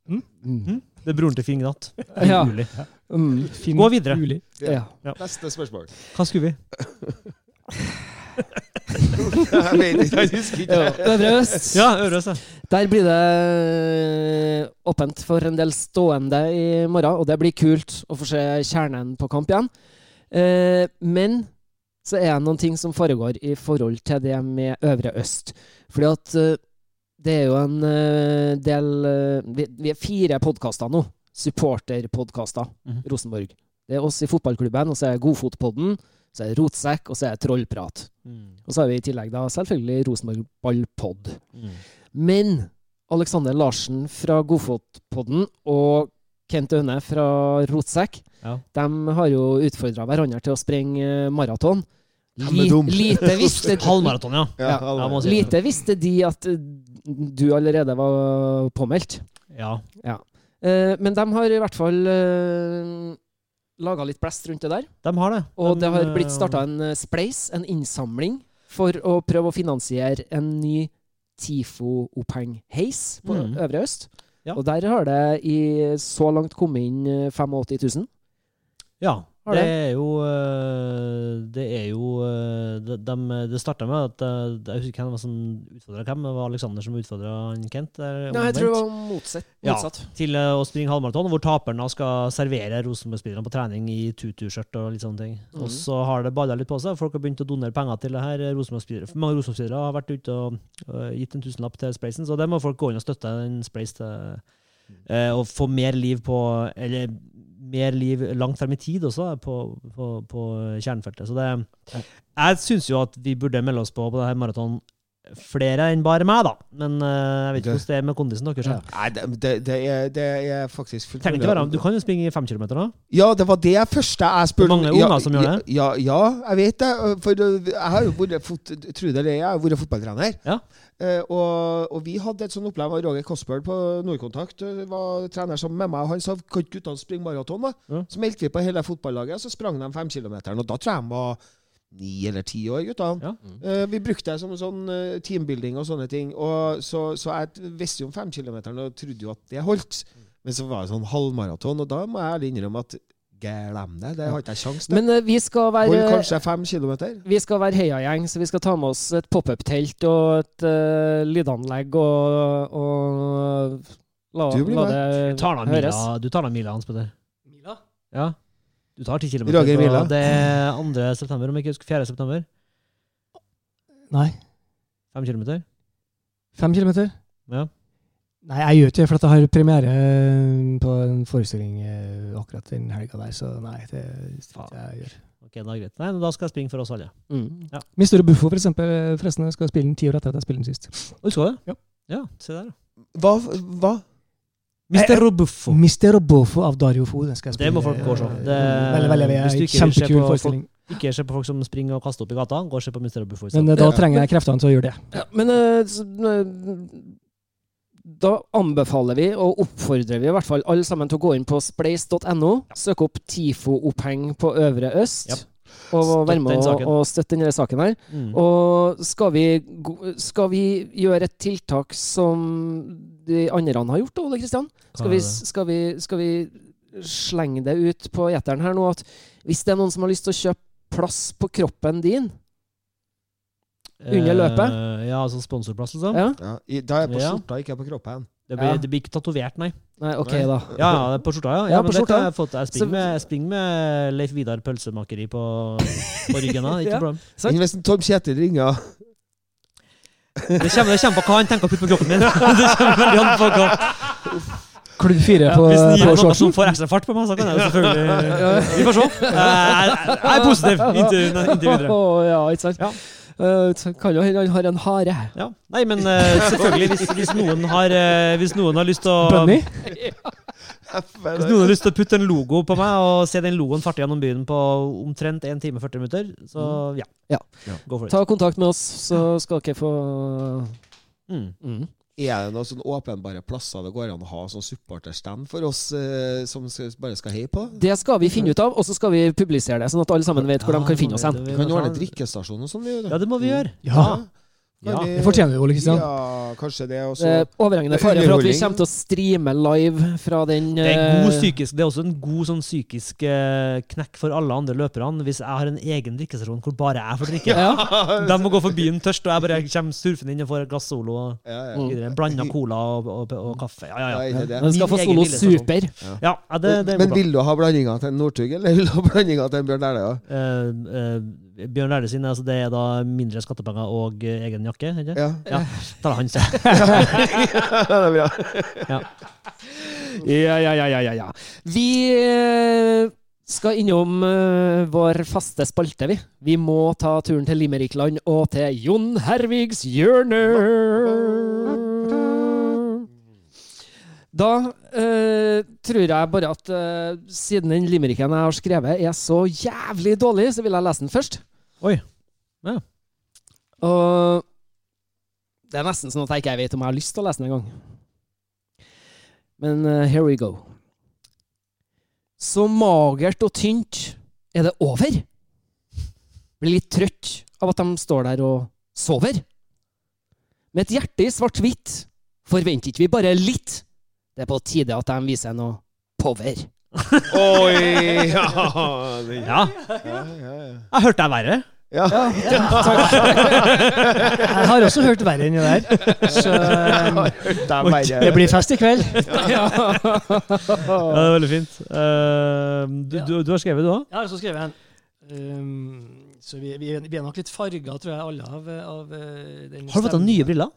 Mm. Det er broren til Finn Gnatt. Ja. Mm. Fin, Gå videre. Ulig. Ja. Neste spørsmål. Hva skulle vi? jeg vet ikke, jeg husker ikke. Ja. Øvre Øst. Ja, Øvre øst, ja. Der blir det åpent for en del stående i morgen, og det blir kult å få se kjernen på kamp igjen. Eh, men så er det noen ting som foregår i forhold til det med Øvre Øst. Fordi at eh, det er jo en eh, del eh, vi, vi er fire podkaster nå. Supporterpodkaster. Mhm. Rosenborg. Det er oss i fotballklubben, og så er det Godfotpodden, så er det Rotsekk, og så er det Trollprat. Mm. Og så har vi i tillegg da selvfølgelig Rosenborg Ballpod. Mm. Men Alexander Larsen fra Godfotpodden og Kent Aune fra Rotsekk, Ja. de har jo utfordra hverandre til å sprenge eh, maraton. Ja, lite visste Halvmaraton, ja. Ja, si- Lite visste de at du allerede var påmeldt. ja. Eh, men de har i hvert fall eh, laga litt blest rundt det der. De har det. Og De, det har blitt eh, starta en eh, spleis, en innsamling, for å prøve å finansiere en ny TIFO-oppheng-heis på Mm. Øvre Øst. Ja. Og der har det i så langt kommet inn eh, 85 000. Ja. Har Det er jo Det er jo Det de, de, Det starta med at øh, Jeg husker ikke hvem som utfordra hvem. Det var Alexander som utfordra Kent. der, Nei, jeg tror det var motsatt. Ja. Til å springe halvmaraton, hvor taperen skal servere Rosenborg-spillerne på trening i tutu-skjørt og litt sånne ting. Mm. Og så har det balla litt på seg. Folk har begynt å donere penger til det her. Rosenborg-spillere- Mange Rosenborg-spillere har vært ute og øh, gitt en tusenlapp til Spleisen, så det må folk gå inn og støtte en Spleis til Uh, og få mer liv på Eller mer liv langt frem i tid også på, på, på kjernefeltet. Så det Jeg syns jo at vi burde melde oss på på det her maraton flere enn bare meg, da. Men uh, jeg vet ikke hvordan det er med kondisen deres. Ja. Nei, det, det, er, det er faktisk fullt ikke være Du kan jo springe i fem kilometer, da. Ja, det var det første jeg spurte Mange er mange ja, som gjør det. Ja, ja, jeg vet det. For uh, jeg har jo vært fot, tro det jeg har vært fotballtrener. Ja. Uh, og, og vi hadde et sånt opplegg med Roger Cosberg på Nordkontakt. var trener sammen med meg. og Han sa kan ikke guttene springe maraton? da? Ja. Så meldte vi på hele fotballaget, og så sprang de fem femkilometeren. Og da tror jeg de var ni eller ti år, guttene. Ja. Eh, vi brukte det som en sånn uh, teambuilding og sånne ting. Og så, så jeg visste jo om femkilometeren og trodde jo at det holdt. Men så var det sånn halvmaraton, og da må jeg ærlig innrømme at glem det. Det har ikke jeg kjangs til. Men eh, vi skal Hold kanskje fem kilometer. vi skal være heiagjeng, så vi skal ta med oss et pop-up-telt og et lydanlegg og, og la, Du blir la med. det Tar høres. mila, du tar da mila, Hans Petter. Mila? Ja. Du tar ti kilometer. Roger på- Mila. Det er 2. september, om jeg ikke husker 4. september. Nei. Fem kilometer. Fem kilometer? Ja. Nei, jeg gjør ikke det, for jeg har premiere eh, på en forestilling eh, akkurat den helga der, så nei, det skal ikke jeg gjør. Ok, da er greit. Nei, da skal jeg springe for oss alle. Mm. store Buffo, for eksempel, forresten, jeg skal spille den ti år etter at jeg spilte den sist. Du skal det? Ja. Ja, se der. Hva? hva? Mr. Buffo. Mister Buffo av Dario Fo. Den skal jeg Det må folk gå og se. eh, veldig, veldig, veldig vil Kjempekul på folk- forestilling. Ikke se på folk som springer og kaster opp i gata. Gå og se på Mr. Buffo. Men eh, da trenger jeg kreftene til å gjøre det. Ja, men eh, eh, da anbefaler vi og oppfordrer vi i hvert fall alle sammen til å gå inn på spleis.no, søke opp TIFO-oppheng på Øvre Øst, Japp. Og Støtt være med og, og støtte denne saken her. Mm. Og skal vi, skal vi gjøre et tiltak som de andre har gjort, da, Ole Kristian? Skal vi, skal, vi, skal vi slenge det ut på gjeteren her nå at hvis det er noen som har lyst til å kjøpe plass på kroppen din under løpet? Eh, ja, altså sponsorplass, liksom? ja? Ja, da er jeg på skjorta, ikke på kroppen. Det, blir, Ja. det blir ikke tatovert, nei. Nei, OK, Nei. da. Ja, ja, på skjorta, ja. ja, Ja, på det skjorta. jeg fått. Jeg springer med, jeg springer med Leif Vidar pølsemakeri på, på ryggen. da. Ikke Ja. problem. Sånn. Hvis Tom Kjetil ringer Det kommer, det kommer på hva han tenker å putte på kroppen min. Det kommer veldig an på hva. Klubb fire Ja, på, hvis det gir på noe som shortsen. får ekstra fart på meg, så kan jeg jo selvfølgelig Vi får se. Jeg, er positiv inntil, inntil videre. Ja, ikke sant? Ja. Eh, kan jo hende han har en hare. Ja. Nei, men uh, selvfølgelig, hvis, hvis, noen har, uh, hvis noen har lyst til å Bunny? Hvis noen har lyst til å putte en logo på meg og se den logoen farte gjennom byen på omtrent 1 time og 40 minutter, så ja. Ja. For it. Ta kontakt med oss, så skal dere få Mm. mm. Er det noen sånn åpenbare plasser det går an å ha sånn supporterstand for oss eh, som skal, bare skal heie på? Det skal vi finne ut av, og så skal vi publisere det, sånn at alle sammen vet hvor de kan finne oss hen. Vi kan ordne drikkestasjon og sånn. vi, Ja, det må vi gjøre. Ja, Ja. Vi- det fortjener vi, Ole Kristian. Ja, kanskje det også. Det er overhengende fare for at vi kommer til å streame live fra den Det er, god eh, psykisk, det er også en god sånn psykisk eh, knekk for alle andre løperne hvis jeg har en egen drikkestasjon hvor bare jeg får drikke. Ja. De må gå forbi den tørst, og jeg bare kommer surfende inn og får et glass Solo og ja, ja. Mm. Blanda cola og, og, og kaffe. Ja, ja, Ja. Den skal få Solo. Super. ja det det, det Men vil du ha blandinga til en Northug, eller vil du ha blandinga til en Bjørn Dæhlie? Bjørn Lærde sin, altså det er da mindre skattepenger og eh, egen jakke? ikke? Ja. Ja, Da er det han ja. det er bra. Ja, ja, ja, ja, ja, ja. Vi eh, skal innom eh, vår faste spalte, vi. Vi må ta turen til Limerickland og til Jon Hervigs hjørne. Da eh, tror jeg bare at eh, siden den limericken jeg har skrevet er så jævlig dårlig, så vil jeg lese den først. Oi. Ja. Og det er nesten sånn at jeg ikke vet om jeg har lyst til å lese den engang. Men eh, here we go. Så magert og tynt er det over. Blir litt trøtt av at de står der og sover. Med et hjerte i svart-hvitt forventer ikke vi bare litt. Det er på tide at de viser noe power. Oi! Ja, Ja, ja, ja, ja. jeg hørte deg verre. ja. Jeg har også hørt verre enn det der. Så um, Det blir fest i kveld. Ja, det er veldig fint. Uh, du, du, du har skrevet, du òg? Jeg har også skrevet en. Um, så vi, vi, er- vi er nok litt farga, tror jeg, alle av, av eh, den Har du fått deg nye briller?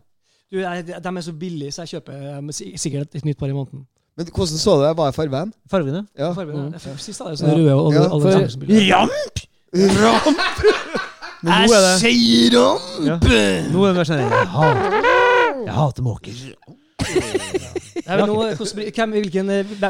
Du, jeg, de er så billige, så jeg kjøper sikkert et nytt par i måneden. Men hvordan så du det? Hva er fargen? Fargene? Ja. Fargen, Mm. jeg fikk Sist hadde jeg sånn røde og Ja, alle for-. Ramp! Det sier ramp! ja. Nå er det mer sånn Jeg hater, hater måker. Hvem,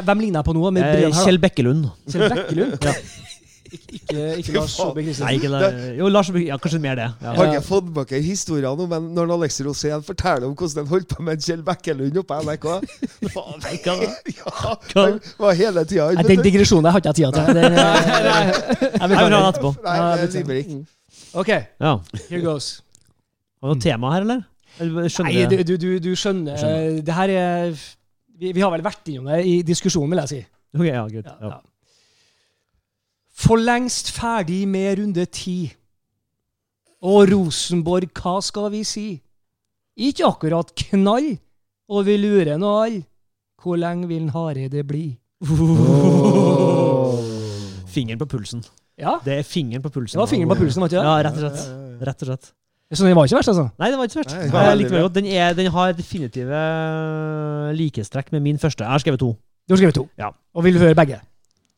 hvem, ligner jeg på nå? Med Eh? Kjell Bekkelund. Kjell Bekkelund? Ja. Ik ikke, ikke Lars. Saabye Christensen? Jo, Lars Bekkelund. Ja, kanskje mer det. Ja. Har ikke fått med dere historiene om en- når Alex Rosén forteller om hvordan han holdt på med Kjell Bekkelund oppe på NRK? Faen, ja, han var hele tida Nei, Den digresjonen jeg har ikke jeg tid til. Den, eh, jeg Jeg vil ha den etterpå. Nei, det beklager. OK, Ja. here goes. Har du noe tema her, eller? eller skjønner Nei, du, du, du skjønner. Skjønner. Det her er vi, vi har vel vært innom det i diskusjonen, vil jeg si. Ok, ja, good. Ja, Ja. For lengst ferdig med runde ti. Og Rosenborg, hva skal vi si? Ikke akkurat knall, og vi lurer nå alle. Hvor lenge vil Hareide bli? Fingeren på pulsen. Ja, Det er fingeren på pulsen. det var fingeren på pulsen, var det Ja, rett og slett. Rett og slett. Så den var ikke verst, altså? Nei, den var ikke verst. Nei, Jeg likte godt. Den, er, den har definitive likhetstrekk med min første. Jeg har skrevet to. Du har skrevet to. Ja. Og vil du høre begge.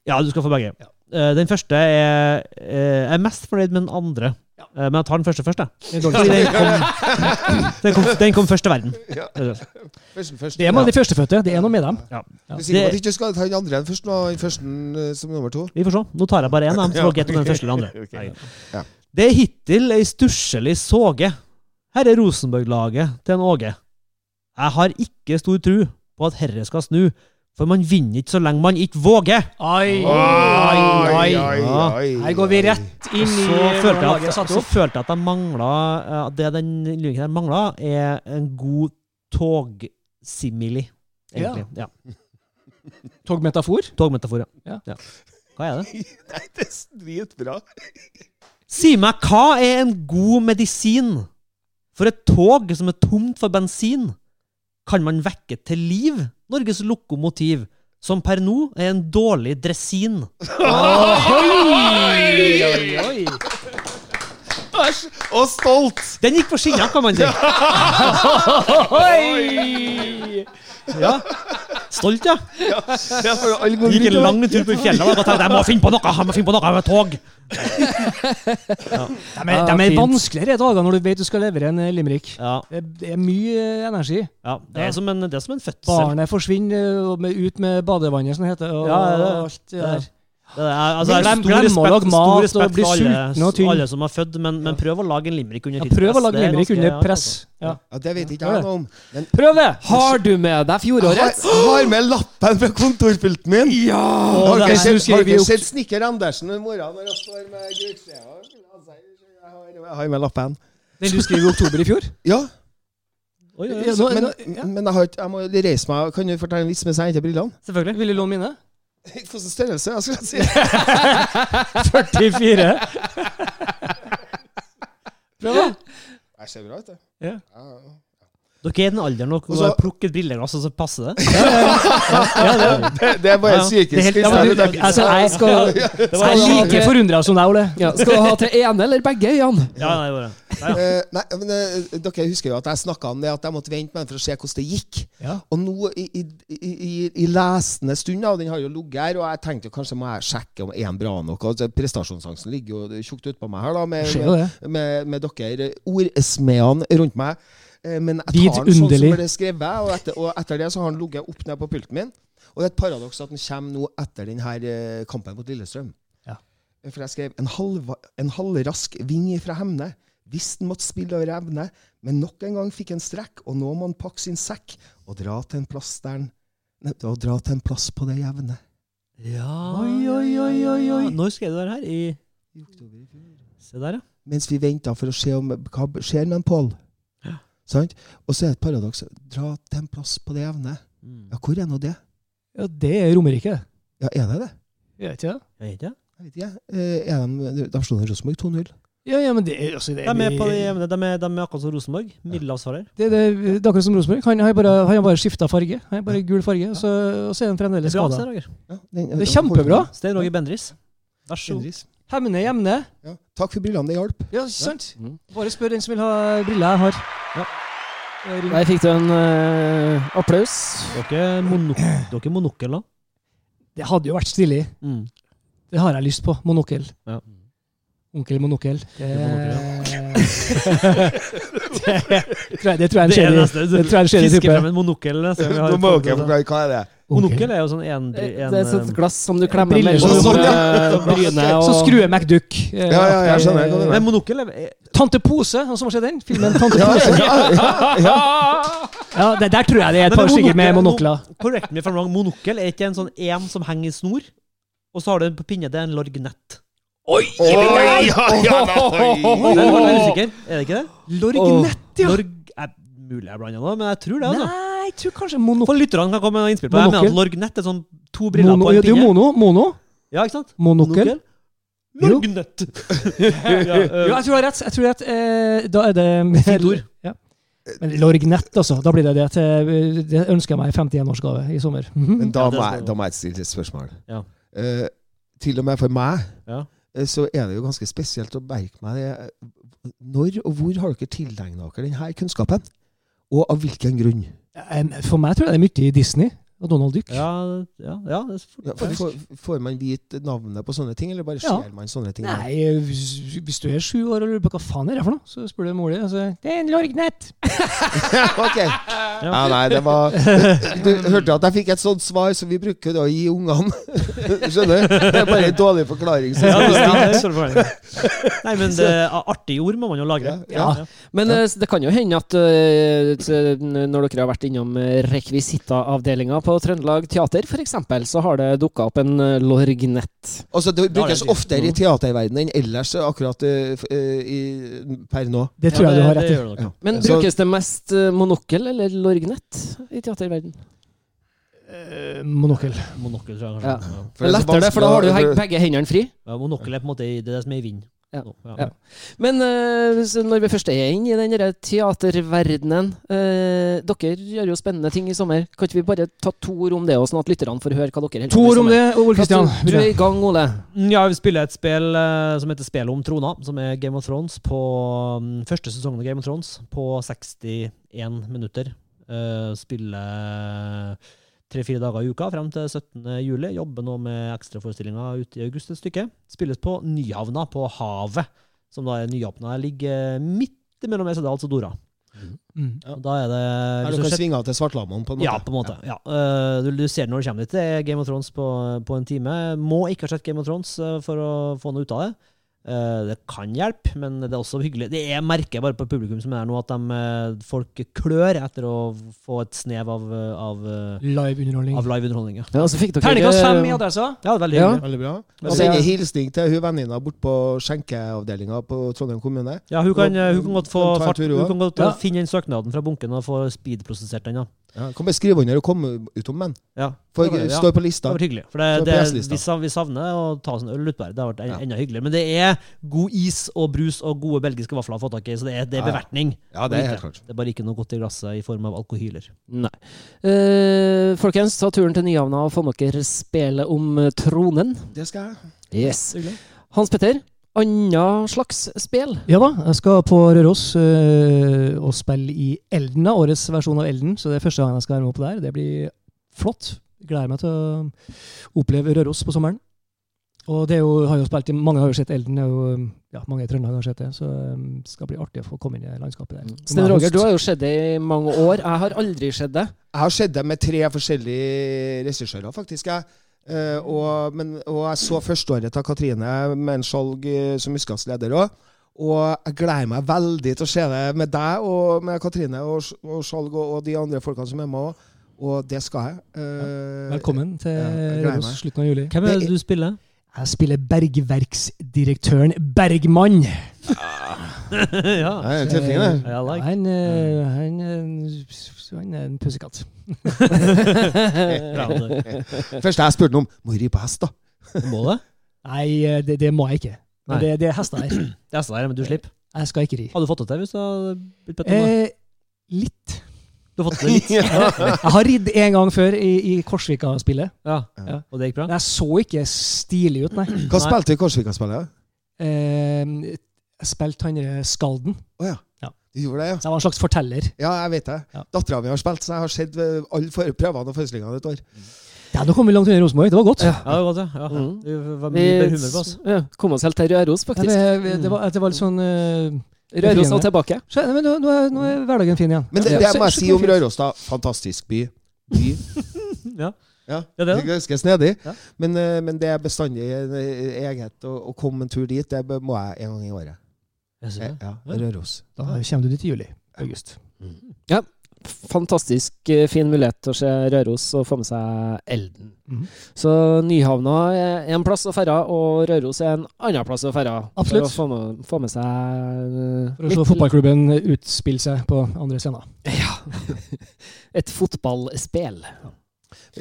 Ja, du skal få begge. Ja. Eh, Den første er eh, Jeg er mest fornøyd med den andre. Ja. Eh, Men jeg tar den første først, jeg. Den kom, den kom, den kom først til verden. Ja. Rett og slett. Først, først. Det er med de førstefødte. Det er noe med dem. Ja. Du er sikker på Det- at du ikke skal ta den andre enn først, og den første som nummer to? Vi får se. Nå tar jeg bare én, så får dere om den første eller andre. Okay. Ja. Det er hittil ei stusslig såge. Her er Rosenborg-laget til en Åge. Jeg har ikke stor tru på at herre skal snu, for man vinner ikke så lenge man ikke våger. Ai, Oi, ai, ai. oi, oi. Her går vi rett inn i Så følte jeg at, satt så følte jeg at jeg mangla At det den lyrikken her mangla, er en god togsimili. Egentlig. Ja. Togmetafor. Togmetafor, Ja. ja. Hva er det? Nei, det er dritbra. Si meg, hva er en god medisin for et tog som er tomt for bensin? Kan man vekke til liv Norges lokomotiv, som per nå er en dårlig dressin? Oi, oi, oi. Æsj! Og stolt! Den gikk på skinner, kan man si. Oi! Ja. Stolt, ja. Ja for alle går Gikk en lang tur på fjellet og tenkte jeg må finne på noe, jeg må finne på noe med tog. De er, Ja, de er vanskeligere i dager når du vet du skal levere en eh, limerick. Ja, Det, det er mye eh, energi. ja. Det, er som en, det er som en fødsel. Barnet forsvinner eh, ut med badevannet, som det heter. Og Ja, alt det der. Det er, altså, jeg har Glem- stor glem å respekt, lage stor respekt og bli sulten og tynn. alle som har født, men, men prøv å lage en limerick under Ja, tidspress. prøv å lage er limerick under press. altså. Ja. Ja, det vet ikke jeg noe om. Men Prøv det! Har du med deg fjoråret? Jeg har med lappen fra kontorpulten min! Ja! Har sett, har dere sett Snekker Andersen i morgen når han står med grusskjeva? Jeg har- med lappen. Den du skrev i oktober i fjor? Ja, Oi, oi, oi. Men, men jeg, har, jeg må reise meg. Kan du fortelle en vits mens jeg henter brillene? Selvfølgelig. Vil du låne mine? Hvilken størrelse? Jeg skal si. 44. Prøv, da. Jeg ser bra ut, jeg. Ja. Ja, ja. Dere er i den alderen dere Og så- må plukke et brilleglass, og så passer det. Er Ja, ja. det, Det er bare psykisk. Ja, men jeg- du, altså, jeg, Skal, jeg er like forundra som deg, Ole. ja, skal du ha til ene eller begge øynene? Ja, nei, bare. Nei, ja. Eh, nei, men eh, Dere husker jo at jeg snakka om det at jeg måtte vente med den for å se hvordan det gikk. Ja. Og nå i, i, i, i lesende stund, og den har jo ligget her, og jeg tenkte jo kanskje må jeg sjekke om er den bra nok. Altså, prestasjonsangsten ligger jo tjukt utpå meg her, da, med, med, med, med dere ordsmedene rundt meg. Eh, Men jeg tar den sånn som det er skrevet, og etter, og etter det så har den ligget opp ned på pulten min. Og det er et paradoks at den kommer nå etter denne kampen mot Lillestrøm. Ja. For jeg skrev en, halv, en halvrask ving fra Hemne. Visst den måtte spille over evne, men nok en gang fikk en strekk, og nå må han pakke sin sekk og dra til en plass der han og dra til en plass på det jevne. Ja, Oi, oi, oi, oi, oi. Når skrev du det her? I I oktober i fjor. Se der, ja. Mens vi venta for å se om hva skjer med en Pål. Sant? Og så er det et paradoks. Dra til en plass på det jevne. Mm. Ja, hvor er nå det? Ja, det er Romerike. Ja, er det det? Jeg vet ikke det. Jeg vet ikke. Jeg vet ikke. Eh, Er de, de slo ned Rosenborg 2-0. Ja, ja, men det, er- altså, det, De er, på de, de, er, de er akkurat som Rosenborg. Middelavsvarer. det, det, det er akkurat som Rosenborg. Han har bare, han har bare skifta farge. Han har bare gul farge, og så, og så er han Det fremdeles er skada. Det er kjempebra. Stein Roger Bendris. Vær så god. Hemne jevne. Ja. Takk for brillene, det hjalp. Ja, sant? Mm. Bare spør den som vil ha briller jeg har. Ja. Eh. Der fikk du en uh, applaus. Dere er monok dere er da? Det hadde jo vært stilig. Mm. Det har jeg lyst på. Monokkel. Ja. Onkel monokkel. Det, Monokkel, det, tror jeg, det tror jeg Det er skjer i type. Fiske type. frem en monokkel. Nå må dere forklare hva er det Monokkel er jo sånn en, Det en, det er et eh, glass som du klemmer Briller mellom som- eh, brynet og Så skrur MacDuck. eh, Ja, ja, jeg skjønner, jeg. Men monokkel er Tante Pose, han som har sett den? Filmen Tante Pose. ja, ja, ja. Ja, det, Der tror jeg det er et par stykker med monokler. If Monokkel er ikke en sånn en som henger i snor, og så har du en på pinne. Det er en lorgnett. Oi, ja, ja, Jeg er nei. usikker. Er det ikke det? Lorgnett, ja. Lorg... Er mulig jeg blander nå, men jeg tror det. altså. Nei, jeg tror kanskje mono... For lytterne kan komme med innspill på det. Jeg mener at lorgnett er sånn to briller mono på ja, en det er jo mono. Mono. Ja, ikke sant? Monokkel. Lorgnett. ja, eh, Ja, jeg tror jeg har rett. Jeg tror at, eh, da er det Fint ord. Ja. Men lorgnett, altså. Da blir det det til Det ønsker jeg meg i 51-årsgave i sommer. Mhm. Men da må jeg, da må jeg stille et spørsmål. Ja. Uh, til og med for meg Ja. eh, så er det jo ganske spesielt å merke meg det. eh, Når og hvor har dere tilegna dere denne kunnskapen? Og av hvilken grunn? For meg tror jeg det er mye i Disney og Donald Duck. ja, ja, ja, for, Ja, for, får, får man vite navnet på sånne ting, eller bare Ja. ser man sånne ting? Nei, hvis, hvis du er sju år og lurer på hva faen er det for noe, så spør du mor di. Altså, det er en lorgnett. ok. Ja, nei, det var Du hørte at jeg fikk et sånt svar som vi bruker å gi ungene. Skjønner? Det er bare en dårlig forklaring. Så Ja, det, ja, det er så fornøyd. Nei, men det, artige ord må man jo lagre. Ja, Ja. Men eh, det kan jo hende at eh, når dere har vært innom eh, rekvisittaavdelinga på Trøndelag Teater f.eks., så har det dukka opp en eh, lorgnett. Altså, det brukes det er oftere i teaterverdenen enn ellers akkurat uh, eh, i, per nå. Det tror jeg du har rett i. det. Ja. Men brukes det mest eh, monokkel eller lorgnett i teaterverden? Eh, monokkel. Monokkel, tror jeg Ja. kanskje. Ja. For det er Lettere for da har du begge hendene fri. Ja, monokkel er på en måte det det som er i vind. Ja. Nå, Ja. Men uh, når vi først er inne i den teaterverdenen uh, Dere gjør jo spennende ting i sommer. Kan ikke vi bare ta to ord om det, og sånn at lytterne får høre hva dere holder To på med i ord om det, Ole Kristian. Du, er i gang, Ole. Ja, vi spiller et spill uh, som heter Spelet om trona, som er Game of Thrones på um, første sesongen av Game of Thrones på 61 minutter. Spiller tre-fire dager i uka frem til 17. juli. Jobber nå med ekstraforestillinga ute i august et stykke. Spilles på Nyhavna, på havet, som da er nyåpna. Ligger midt mellom Esedals og Dora. Mm. Ja. Da er det Her du kan svinge av til Svartlamoen, på en måte. ja, på en måte. Ja. Ja. du, du ser det når du kommer dit. Det er Game of Thrones på, på en time. Må ikke ha sett Game of Thrones eh, for å få noe ut av det. Eh, det kan hjelpe, men det er også hyggelig. Det er merker bare på publikum som er her nå, at de, eh, folk klør etter å få et snev av, eh, av, eh, Live-underholdning. av live underholdning. Ja. Ja, og så fikk dere Terningkast fem i adressa. ja, det er veldig Ja. Veldig bra. Og sender sende hilsning til hun venninna bort på skjenkeavdelinga på Trondheim kommune. Ja, hun kan, hun kan godt få fart, hun kan godt Ja. finne den søknaden fra bunken og få speedprosessert den. Ja. Ja, kan bare skrive under og komme ut om den. Ja, For det ja. står på lista. Det var hyggelig. For det, det, vi, savner å ta oss en øl utpå her. Det har vært en, Ja. enda hyggeligere. Men det er god is og brus og gode belgiske vafler å få tak i, så det er, det er Ja, ja. bevertning. Ja, det er helt klart. Det er bare ikke noe godt i glasset i form av alkohyler. Nei. Uh, folkens, ta turen til Nyhavna og få dere spille om tronen. Det skal jeg. Yes. Hans Petter, anna slags spill? Ja da, jeg skal på Røros øh, og spille i Elden, da, årets versjon av Elden. Så det er første gang jeg skal være med på der. Det blir flott. Gleder meg til å oppleve Røros på sommeren. Og det er jo, har jo spilt i, Mange har jo sett Elden. Det er jo, ja, mange i Trøndelag har sett det. Så det skal bli artig å få komme inn i landskapet der. Sten Roger, du har jo sett det i mange år. Jeg har aldri sett det. Jeg har sett det med tre forskjellige regissører, faktisk. jeg. Uh, og, men, og jeg så førsteåret til Katrine med en eh, som utkastleder òg. Og jeg gleder meg veldig til å se det med deg og med Katrine og, og Skjalg og, og de andre folkene som er med òg. Og det skal jeg. Eh, Velkommen til Ja, jeg Røros slutten av juli. Hvem er det du spiller? Jeg spiller bergverksdirektøren Bergmann. ja. Det er en tøffing, det. I like. Han, øh, han, øh, han er en pussekatt. Første jeg spurte om Må ri på hest, da. Må det? Nei, øh, det, det må jeg ikke. Men det, det er hester her. Det er der, men du slipper. Jeg skal ikke ri. Hadde du fått det til hvis du hadde blitt bedt om det? Eh, litt. Du har fått det litt? Jeg har ridd en gang før i, i Korsvika-spillet. Ja. Ja. Og det gikk bra? Jeg så ikke stilig ut, nei. Hva Nei. spilte du i Korsvika-spillet? Eh, jeg spilte han Skalden. Oh, ja. Ja. Du gjorde det, ja. Så jeg var en slags forteller. Ja, jeg vet det. Ja. Dattera mi har spilt, så jeg har sett eh, alle for- prøvene og forestillingene et år. Ja, Nå kom vi langt unna Rosenborg. Det var godt. Ja, det var godt, ja. ja. Mm. Det var Vi mye bedre humør på oss. ja, kom oss helt til Røros, Ja, faktisk. det, det, var, det var litt sånn øh, Røros og tilbake. så, men nå, nå, er, nå er hverdagen fin igjen. Men det, Ja. det Så- må jeg si om. Røros, da. Fantastisk by. by. Ja. Ja, Ja, det er. Ganske snedig. Ja. Men, eh, men det er bestandig en egenhet å, å komme en tur dit. Det må jeg en gang i året. Jeg ser Eh, det. Ja, Ja. Røros. Da kommer du dit i juli. August. Fantastisk eh, fin mulighet til å se Røros og få med seg Elden. Mhm. Så Nyhavna er en plass å ferde, og Røros er en annen plass å ferde. Absolutt. For å få med, få med seg eh, For å se fotballklubben utspille seg på andre scener. Ja. Et fotballspill.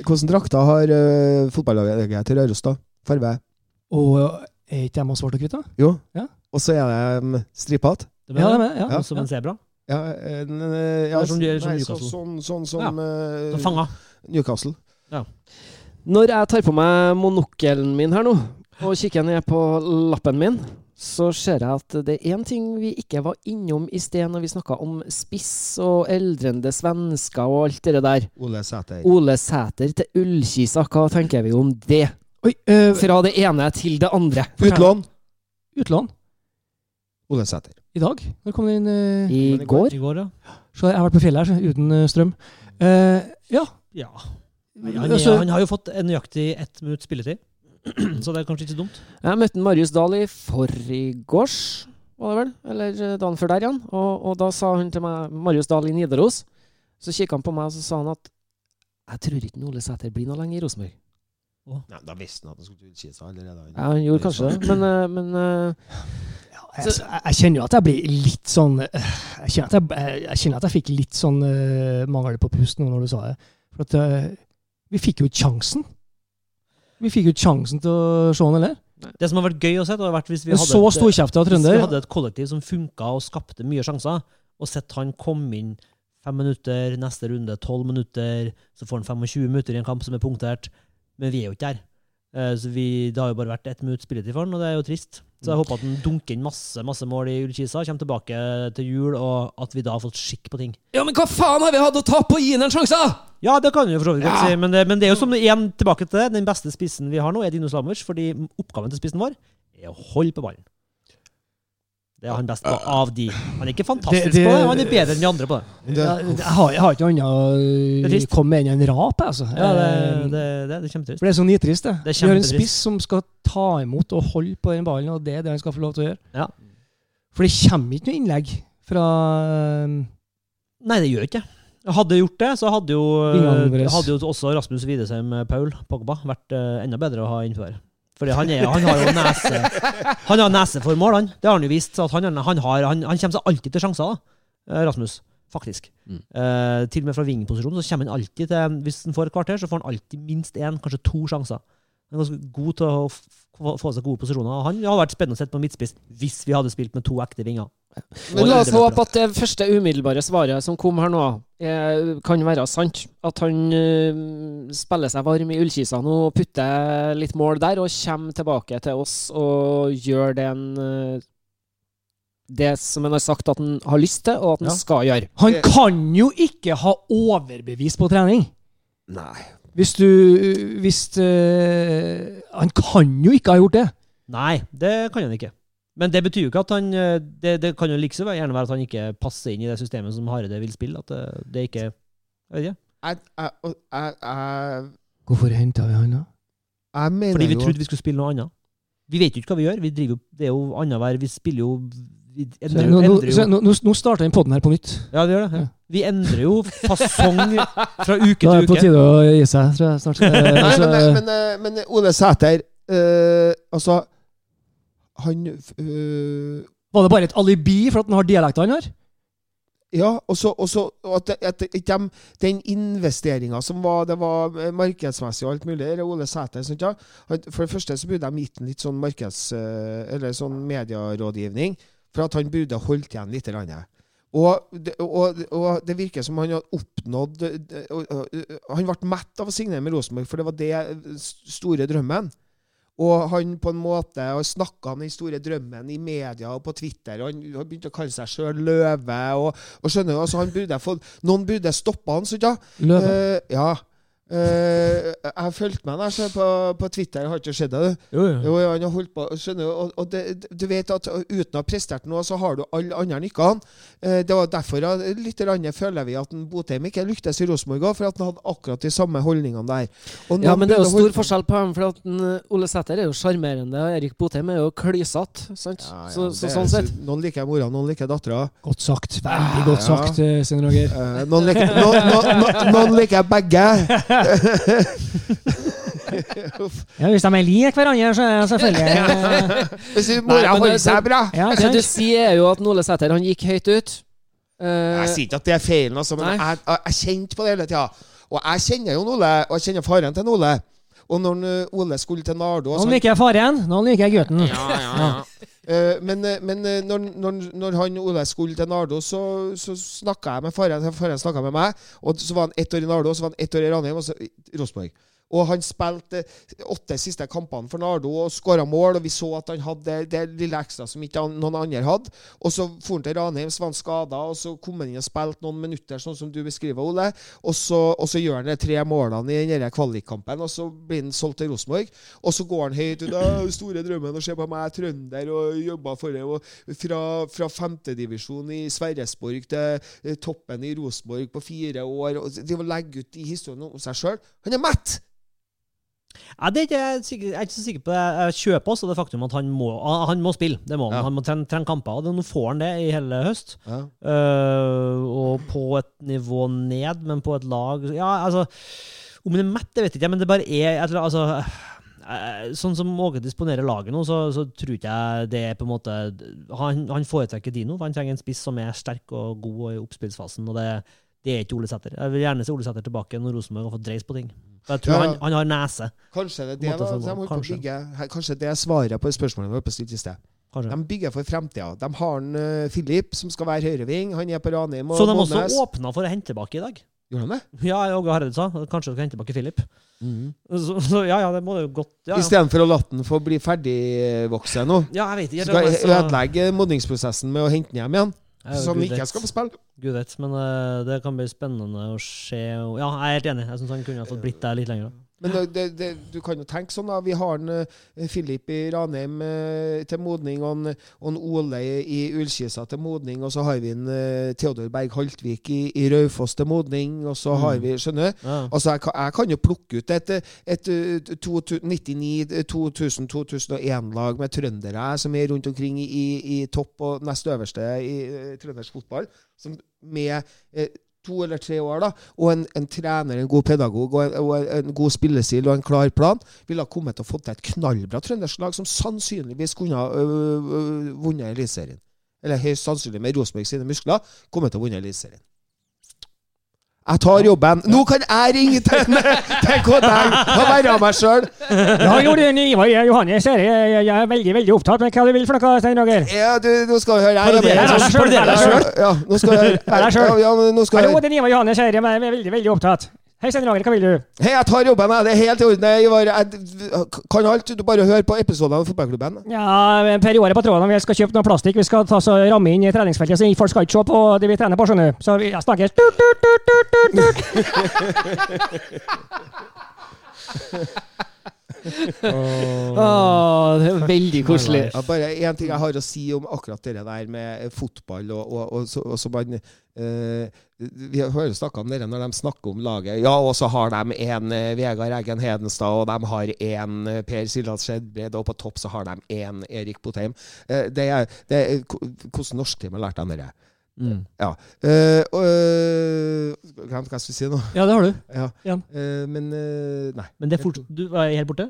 Hvordan drakter har uh, fotballaget til Røros, da? Farge? Og er ikke de svart og hvitt, da? Jo. Ja. Og så er det um, stripete. Ja, de det. er, ja. Ja. Som en sebra. Ja, en, eh, ja, som- som nei, så, Newcastle. sånn, sånn som eh, Fanga. Newcastle. Når jeg tar på meg monokkelen min her nå, og kikker ned på lappen min, så ser jeg at det er én ting vi ikke var innom i sted når vi snakka om spiss og eldrende svensker og alt det der. Ole Sæter. Ole Sæter til Ullkisa, hva tenker vi om det? Oi, øh, Fra det ene til det andre. Utlån. utlån. Ole Sæter. I dag? Når kom det inn Uh, I i går- går. I går, ja. Så jeg har vært på fjellet her, så, uten øh, strøm. Uh, ja. ja. Han, er, Altså- han har jo fått en nøyaktig ett minutt spilletid, så det er kanskje ikke så dumt. Jeg møtte Marius Dahl i forgårs, var det vel? Eller eh, dagen før der igjen. Og, og da sa hun til meg, Marius Dahl i Nidaros, så kikka han på meg og så sa han at jeg tror ikke Ole Sæter blir noe lenger i Rosenborg. Nei, da visste han at han skulle utskille seg allerede. Ja, han gjorde kanskje det, men, eh, men eh, Jeg, jeg, kjenner jo at jeg blir litt sånn øh, Jeg kjenner at jeg, jeg, kjenner at jeg fikk litt sånn uh, mangel på pust nå når du sa det. For at uh, vi fikk jo sjansen. Vi fikk jo sjansen til å se han eller? Det som har vært gøy å se, det har vært hvis vi hadde så et- Hvis vi hadde et kollektiv som funka og skapte mye sjanser, og sett han komme inn fem minutter, neste runde tolv minutter, så får han 25 minutter i en kamp som er punktert. Men vi er jo ikke der. Eh, Så vi, Det har jo bare vært ett minutt spilletid for han, og det er jo trist. Så jeg håper at han dunker inn masse masse mål i Ullkisa, kommer tilbake til jul, og at vi da har fått skikk på ting. Ja, men hva faen har vi hatt å tape på å gi ham en sjanse? Ja, det kan vi for så vidt godt si, men det, men det er jo som igjen tilbake til det. Den beste spissen vi har nå, er Dino Slamovic, fordi oppgaven til spissen vår er å holde på ballen. Det er han best på av de. Han er ikke fantastisk Det- det- på det, han er bedre enn de andre på det. det jeg, har, jeg har ikke noe annet å komme med enn en rap, altså. Ja, det, Eh, det, det, det er kjempetrist. For det er så nitrist, det. Det er Vi har en spiss som skal ta imot og holde på den ballen, og det er det han skal få lov til å gjøre. Ja. For det kommer ikke noe innlegg fra eh, Nei, det gjør ikke det. Hadde gjort det, så hadde jo, hadde jo også Rasmus Widesheim eh, Paul Pogba vært eh, enda bedre å ha innenfor Fordi han, er, han har jo nese Han har nese for mål, han. Det har han jo vist. Så han, han, har, han, han kommer seg alltid til sjanser, da, eh, Rasmus. faktisk. Mm. Eh, til og med fra vingposisjon så kommer han alltid til Hvis han får et kvarter, så får han alltid minst én, kanskje to sjanser. Han er ganske god til å få seg gode posisjoner. Han hadde vært spennende å sette på midtspiss hvis vi hadde spilt med to ekte vinger. Men la oss håpe at det første umiddelbare svaret som kom her nå, er, kan være sant. At han uh, spiller seg varm i ullkisa nå og putter litt mål der, og kommer tilbake til oss og gjør den uh, det som han har sagt at han har lyst til, og at han Ja. skal gjøre. Han kan jo ikke ha overbevist på trening. Nei. Hvis du Hvis uh, Han kan jo ikke ha gjort det. Nei, det kan han ikke. Men det betyr jo ikke at han eh, Det, det kan jo like så gjerne være at han ikke passer inn i det systemet som Hareide vil spille. At det, det ikke Jeg vet ikke. Hvorfor henta vi han, da? Fordi vi trodde vi skulle spille noe annet. Vi vet jo ikke hva vi gjør. Vi driver jo, Det er jo annenhver Vi spiller jo Vi endrer, nå, nå, endrer jo nå, nå- nå starter den poden her på nytt. Ja, vi gjør det. Ja. Vi endrer jo fasong fra uke til uke. Da er det på tide å gi seg, tror jeg snart. Eh, Nei, altså, men, men, eh, men Ole Sæter eh, Altså Han øh, var det bare et alibi for at han har dialekter han har? Ja, og så og så- og at, at de, den investeringa som var Det var markedsmessig og alt mulig. det er Ole Sæter. Sant, ja? For det første så burde de gitt ham litt sånn markeds... eh, Eller sånn medierådgivning. For at han burde holdt igjen litt. Eller Og, og, og det virker som han har oppnådd eh, Han ble mett av å signere med Rosenborg, for det var det eh, store drømmen. Og han på en måte har snakka om den store drømmen i media og på Twitter. og Han har begynt å kalle seg sjøl Løve. Og, og skjønner du, altså han burde fått, Noen burde stoppa han, så ja. Løve. Uh, ja. Eh, jeg har fulgt med der så på, på Twitter. Har ikke sett det? du? Jo, jo. Jo, han har holdt på, skjønner du, og, og det, du vet at uten å ha prestert noe, så har du alle andre nikkene. Uh, det var derfor at litt føler vi at en Botheim ikke lyktes i Rosenborg òg, for at han hadde akkurat de samme holdningene der. Og Ja, men det er jo stor holdt- forskjell på dem, for at en, eh, Ole Sæter er jo sjarmerende, og Erik Botheim er jo klysete. Ja, ja, så, så sånn sett. Noen liker mora, noen liker dattera. Godt sagt. Veldig godt Ja. sagt, eh, Svein Roger. Eh, noen, liker, no, no, no, noen liker begge. Ja, Hvis de er like hverandre, så er det selvfølgelig Hvis mora holder det- seg bra. ja, Det du sier, er jo at Nole Sæter han gikk høyt ut. Eh, Jeg sier ikke at det er feil, altså, men jeg, jeg, jeg kjente på det hele tida. Og jeg kjenner jo Nole, og jeg kjenner faren til Nole. Og når Ole skulle til Nardo Noen liker faren, noen liker gutten. ja, ja, ja. Eh, men eh, men eh, når, når, når han Ole skulle til Nardo, så, så snakka jeg med faren. Faren snakka med meg. Og så var han ett år i Nardo, så var han ett år i Ranheim, og så Rosenborg. Og han spilte eh, åtte siste kampene for Nardo og skåra mål, og vi så at han hadde det, lille ekstra som ikke noen andre hadde. Og så for han til Ranheim, så var han skada, og så kom han inn og spilte noen minutter, sånn som du beskriver, Ole. Og så, og så gjør han de tre målene i den kvalikkampen, og så blir han solgt til Rosenborg. Og så går han høyt ut av store drømmen og ser på meg, trønder, og jobber for det. Og fra, fra femtedivisjon i Sverresborg til eh, toppen i Rosenborg på fire år. og De må legge ut de historiene om seg sjøl. Han er mett! Ja, det er ikke, jeg, er sikker, jeg er ikke så sikker på det. Jeg kjøper også det faktum at han må, han må spille. Det må han. Ja. Han må trene, trene kamper. og Nå får han det i hele høst. Ja. Uh, og på et nivå ned, men på et lag Ja, altså Om han er mett, det vet jeg ikke, men det bare er jeg tror, altså, eh, Sånn som Åge disponerer laget nå, så, så tror ikke jeg det er på en måte Han, han foretrekker Dino. for Han trenger en spiss som er sterk og god og i oppspillsfasen. og det, det er ikke Ole Sæter. Jeg vil gjerne se Ole Sæter tilbake når Rosenborg har fått dreis på ting. For jeg tror Ja, han, han har nese. Kanskje det, det, var, de kanskje. bygge, kanskje det er svaret på spørsmålet vi var på stilt i sted. Kanskje. De bygger for fremtida. De har en, uh, Philip, som skal være høyreving. Han er på Ranheim og Så de også Månes. åpna for å hente tilbake i dag? Gjorde de det? Ja, Åge Hareide sa kanskje du kan hente tilbake Philip. Så, så ja, ja, det må det jo godt ja, ja. Istedenfor å la den få bli ferdigvokst nå. ja, jeg vet ikke. Skal ødelegge modningsprosessen med å hente den hjem igjen. Som ikke skal få spille. Gud vet, men uh, det kan bli spennende å se. Ja, jeg er helt enig. Jeg syns han kunne ha fått blitt der litt lenger. Men det, det, du kan jo tenke sånn, da. Vi har en, eh, Philip i Ranheim eh, til modning, og en, og en Ole i Ullkisa til modning. Og så har vi en eh, Theodor Berg Haltvik i, i Raufoss til modning. Og så har Mm. vi Skjønner du? Ja. Altså, jeg, kan- jeg kan jo plukke ut et, et, et 99-2000-2001-lag med trøndere som er rundt omkring i, i, i topp og nest øverste i trøndersk fotball. Som med eh, to eller tre år, da, og en, en trener, en god pedagog og en, og en god spillestil og en klar plan, ville ha kommet til å få til et knallbra trønderslag som sannsynligvis kunne ha øh, øh, vunnet Eliteserien. Eller høyst sannsynlig med Rosenborg sine muskler kommet til å vunne Eliteserien. Jeg tar jobben. Nå kan jeg ringe til Kodeng å være meg sjøl! Ja, jo, er Ivar Johannes her. Jeg, er veldig veldig opptatt med hva du vil for noe, Stein Roger. Ja, du, nå skal vi høre. Jeg, Parodier deg selv. Ja, nå skal vi høre. Hallo, det er Ivar Johannes her. Jeg er veldig veldig opptatt. Hei, Stein Roger, hva vil du? Hei, jeg tar jobben. jeg. Det er helt i orden. Jeg, kan alt. Du bare hør på episodene av Fotballklubben. Ja, Per Joar er på tråden. Vi skal kjøpe noe plastikk. Vi skal ta så ramme inn i treningsfeltet, så folk skal ikke se på det vi trener på, skjønner du. Så vi snakkes. Tut, tut, tut, tut, tut, Åh, det er veldig koselig. Ja, bare én ting jeg har å si om akkurat det der med fotball og, og, og, så, og så man eh, Vi jo snakka om det når de snakker om laget. Ja, og så har de en eh, Vegard Eggen Hedenstad, og de har en eh, Per Sildas Skjedbred, og på topp så har de en Erik Botheim. Eh, det er, det er, hvordan norsktime har lært dem det? Mm. Ja. Uh, uh, Glemt hva jeg skulle si nå. Ja, det har du. Ja. Eh, men eh, Nei. Men det er fort, du er helt borte?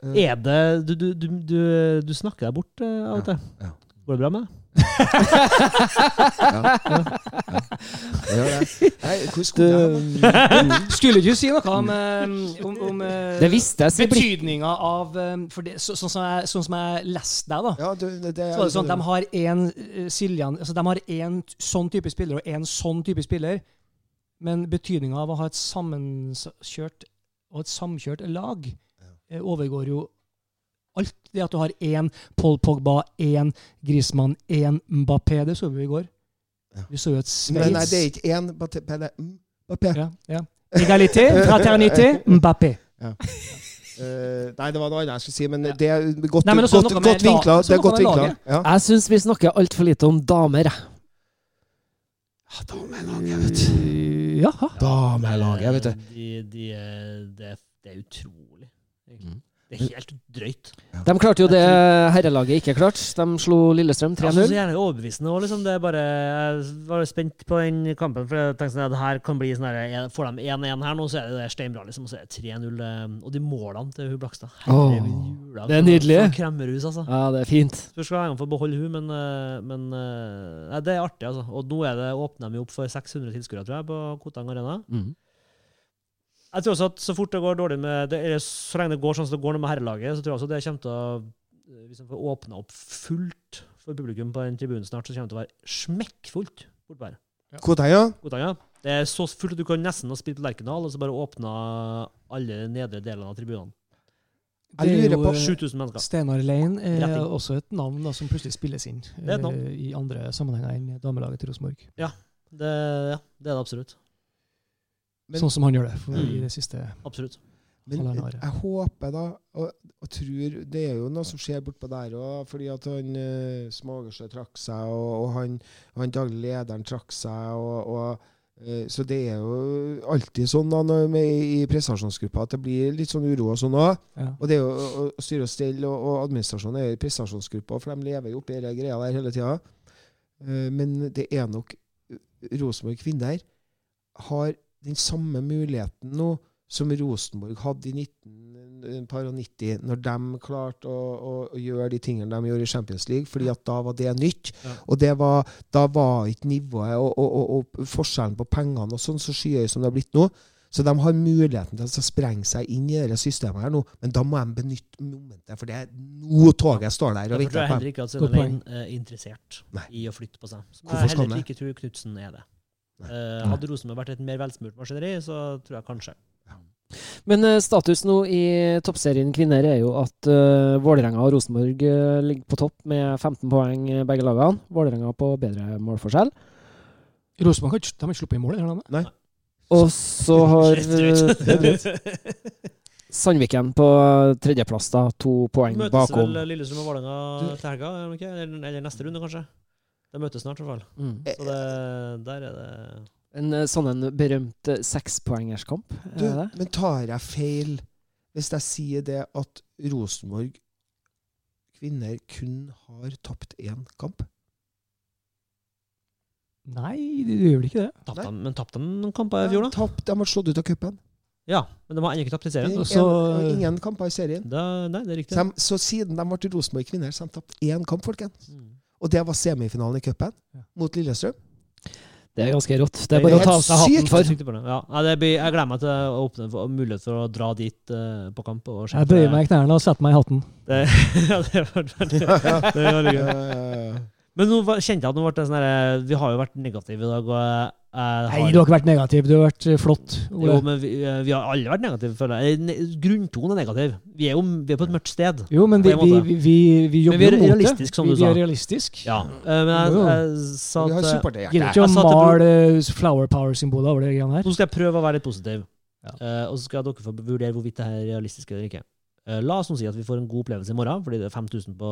Eh, Er det Du, du, du, du, du snakker deg bort av og til. ja. Går det bra med deg? Ja. Ja. ja. Nei, hvor skulle jeg Skulle du si noe om, eh, om, om Det visste jeg. så det blir- betydninga av for det, så, sånn, som jeg, sånn som jeg leste deg, da. Ja, du, det, det, Så var det sånn at De har én Siljan altså De har én sånn type spiller og én sånn type spiller. Men betydninga av å ha et sammenkjørt og et samkjørt lag eh, overgår jo alt. Det at du har én Paul Pogba, én Griezmann, én Mbappé. Det så vi i går. Ja. Vi så jo et Nei, nei, det er ikke én Mbappé. det er Mbappé. Ja, ja. Egalité, fraternité, Mbappé. Eh, nei, det var noe annet jeg skulle si, men det er godt, Nei, også godt, godt vinkla. Det er godt vinkla. Ja. Jeg syns vi snakker altfor lite om damer. Ja, Damelaget, vet du. Jaha. Damelaget, vet du. De, de, det, det er utrolig. Det er helt drøyt. De klarte jo det herrelaget ikke klarte. De slo Lillestrøm 3-0. så gjerne overbevisende også, liksom. Det er bare, jeg var spent på den kampen, for jeg tenkte sånn at her kan bli sånn her Får de 1-1 her nå, så er det, steinbra, liksom. Og så er det 3-0. eh, Og de målene til hun Blakstad Herregud. Det er nydelig. for Kremmerhus, altså. Ja, det er fint. Spørs hva jeg får beholde hun, men, eh, men eh, nei, det er artig, altså. Og nå er det, åpner de opp for 600 tilskuere, tror jeg, på Kotang Arena. Mm. Jeg tror også at så fort det går dårlig med det, eller Så lenge det går sånn som det går nå med herrelaget, så tror jeg også det kommer til å Hvis de får åpna opp fullt for publikum på den tribunen snart, så kommer det til å være smekkfullt bortpå her. Ja. Kotang, ja. Det er så fullt at du kan nesten ha spilt på Lerkendal, og så bare åpna alle nedre delene av tribunene. Jeg lurer på- 7000 mennesker. Steinar Lein er Retting. også et navn da, som plutselig spilles inn eh, i andre sammenhenger enn damelaget til Rosenborg. Det, ja, det er det absolutt. Men- sånn som han gjør det for, Mm. i det siste. Absolutt. Men jeg, jeg håper da, og, og tror Det er jo noe som skjer bortpå der òg, fordi at han uh, Smagersjø trakk seg, og, og han, han daglig lederen trakk seg, og, og eh, Så det er jo alltid sånn da når, med, i prestasjonsgruppa at det blir litt sånn uro og sånn òg. Ja. Og det er jo å- å styre og stell, og, og administrasjonen er i prestasjonsgruppa, for de lever jo oppi denne greia der hele tida. men det er nok Rosenborg kvinner har den samme muligheten nå som Rosenborg hadde i 1990, når de klarte å, å, å gjøre de tingene de gjorde i Champions League, fordi at da var det nytt. Ja. Og det var, da var ikke nivået og, og, og, og forskjellen på pengene og sånn så skyhøy som det har blitt nå. Så de har muligheten til å sprenge seg inn i dette systemet her nå, men da må de benytte momentet, for det er nå toget står der og jeg tror heller ikke at Godt er interessert Nei. i å flytte på seg. Som jeg heller ikke tror Knutsen er det. Eh, hadde Rosenborg vært et mer velsmurt maskineri, så tror jeg kanskje. Men eh, status nå i toppserien kvinner er jo at uh, Vålerenga og Rosenborg uh, ligger på topp med 15 poeng begge lagene. Vålerenga på bedre målforskjell. Rosenborg har ikke, sluppet inn mål i det Nei. Og så har eh. Sandviken på tredjeplass, da. To poeng Møtes bakom. vel Lillestrøm og Vålerenga til helga, eller, eller neste runde, kanskje? De møtes snart, i hvert fall. Mm. Så det, der er det En eh, sånn en berømt eh, sekspoengerskamp. Er men tar jeg feil hvis jeg sier det at Rosenborg kvinner kun har tapt én kamp? Nei, de gjør vel ikke det. Tapte dem, men tapte de noen kamper i fjor, da? Tapt, de har slått ut av cupen. Ja, men de har ennå ikke tapt i serien. Det er så- en- Ingen kamper i serien. Da, nei, det er riktig. Så, de, så siden de ble Rosenborg kvinner, så har de tapt én kamp, folkens. Mm. Og det var semifinalen i cupen Ja. mot Lillestrøm. Det er ganske rått. Det er bare å ta av seg hatten sykt. for. Det. Ja. Nei, det blir, jeg gleder meg til å åpne for mulighet for å dra dit uh, på kamp. Og Jeg bøyer meg i knærne og setter meg i hatten. Det, ja, det var veldig, det var veldig gøy. Ja, ja, ja. Men nå kjente jeg at nå ble det sånn her, vi har jo vært negative i dag. og jeg Nei, har, du har ikke vært negativ. Du har vært flott. flott. Jo, men vi, eh, vi har alle vært negative, føler jeg. Ne- Grunntonen er negativ. Vi er jo vi er på et mørkt sted. Jo, men vi, vi, vi, jobber Men vi er realistisk, det. som vi, du vi er realistisk. Ja. eh, Men jeg, jeg, jeg sa Vi har at eh. Gidder ikke å sa male eh, flower power-symbolet over det greiene her. Nå skal jeg prøve å være litt positiv. Ja. uh, og så skal dere få vurdere hvorvidt det her er realistisk eller ikke. Eh, la oss nå si at vi får en god opplevelse i morgen, fordi det er 5000 på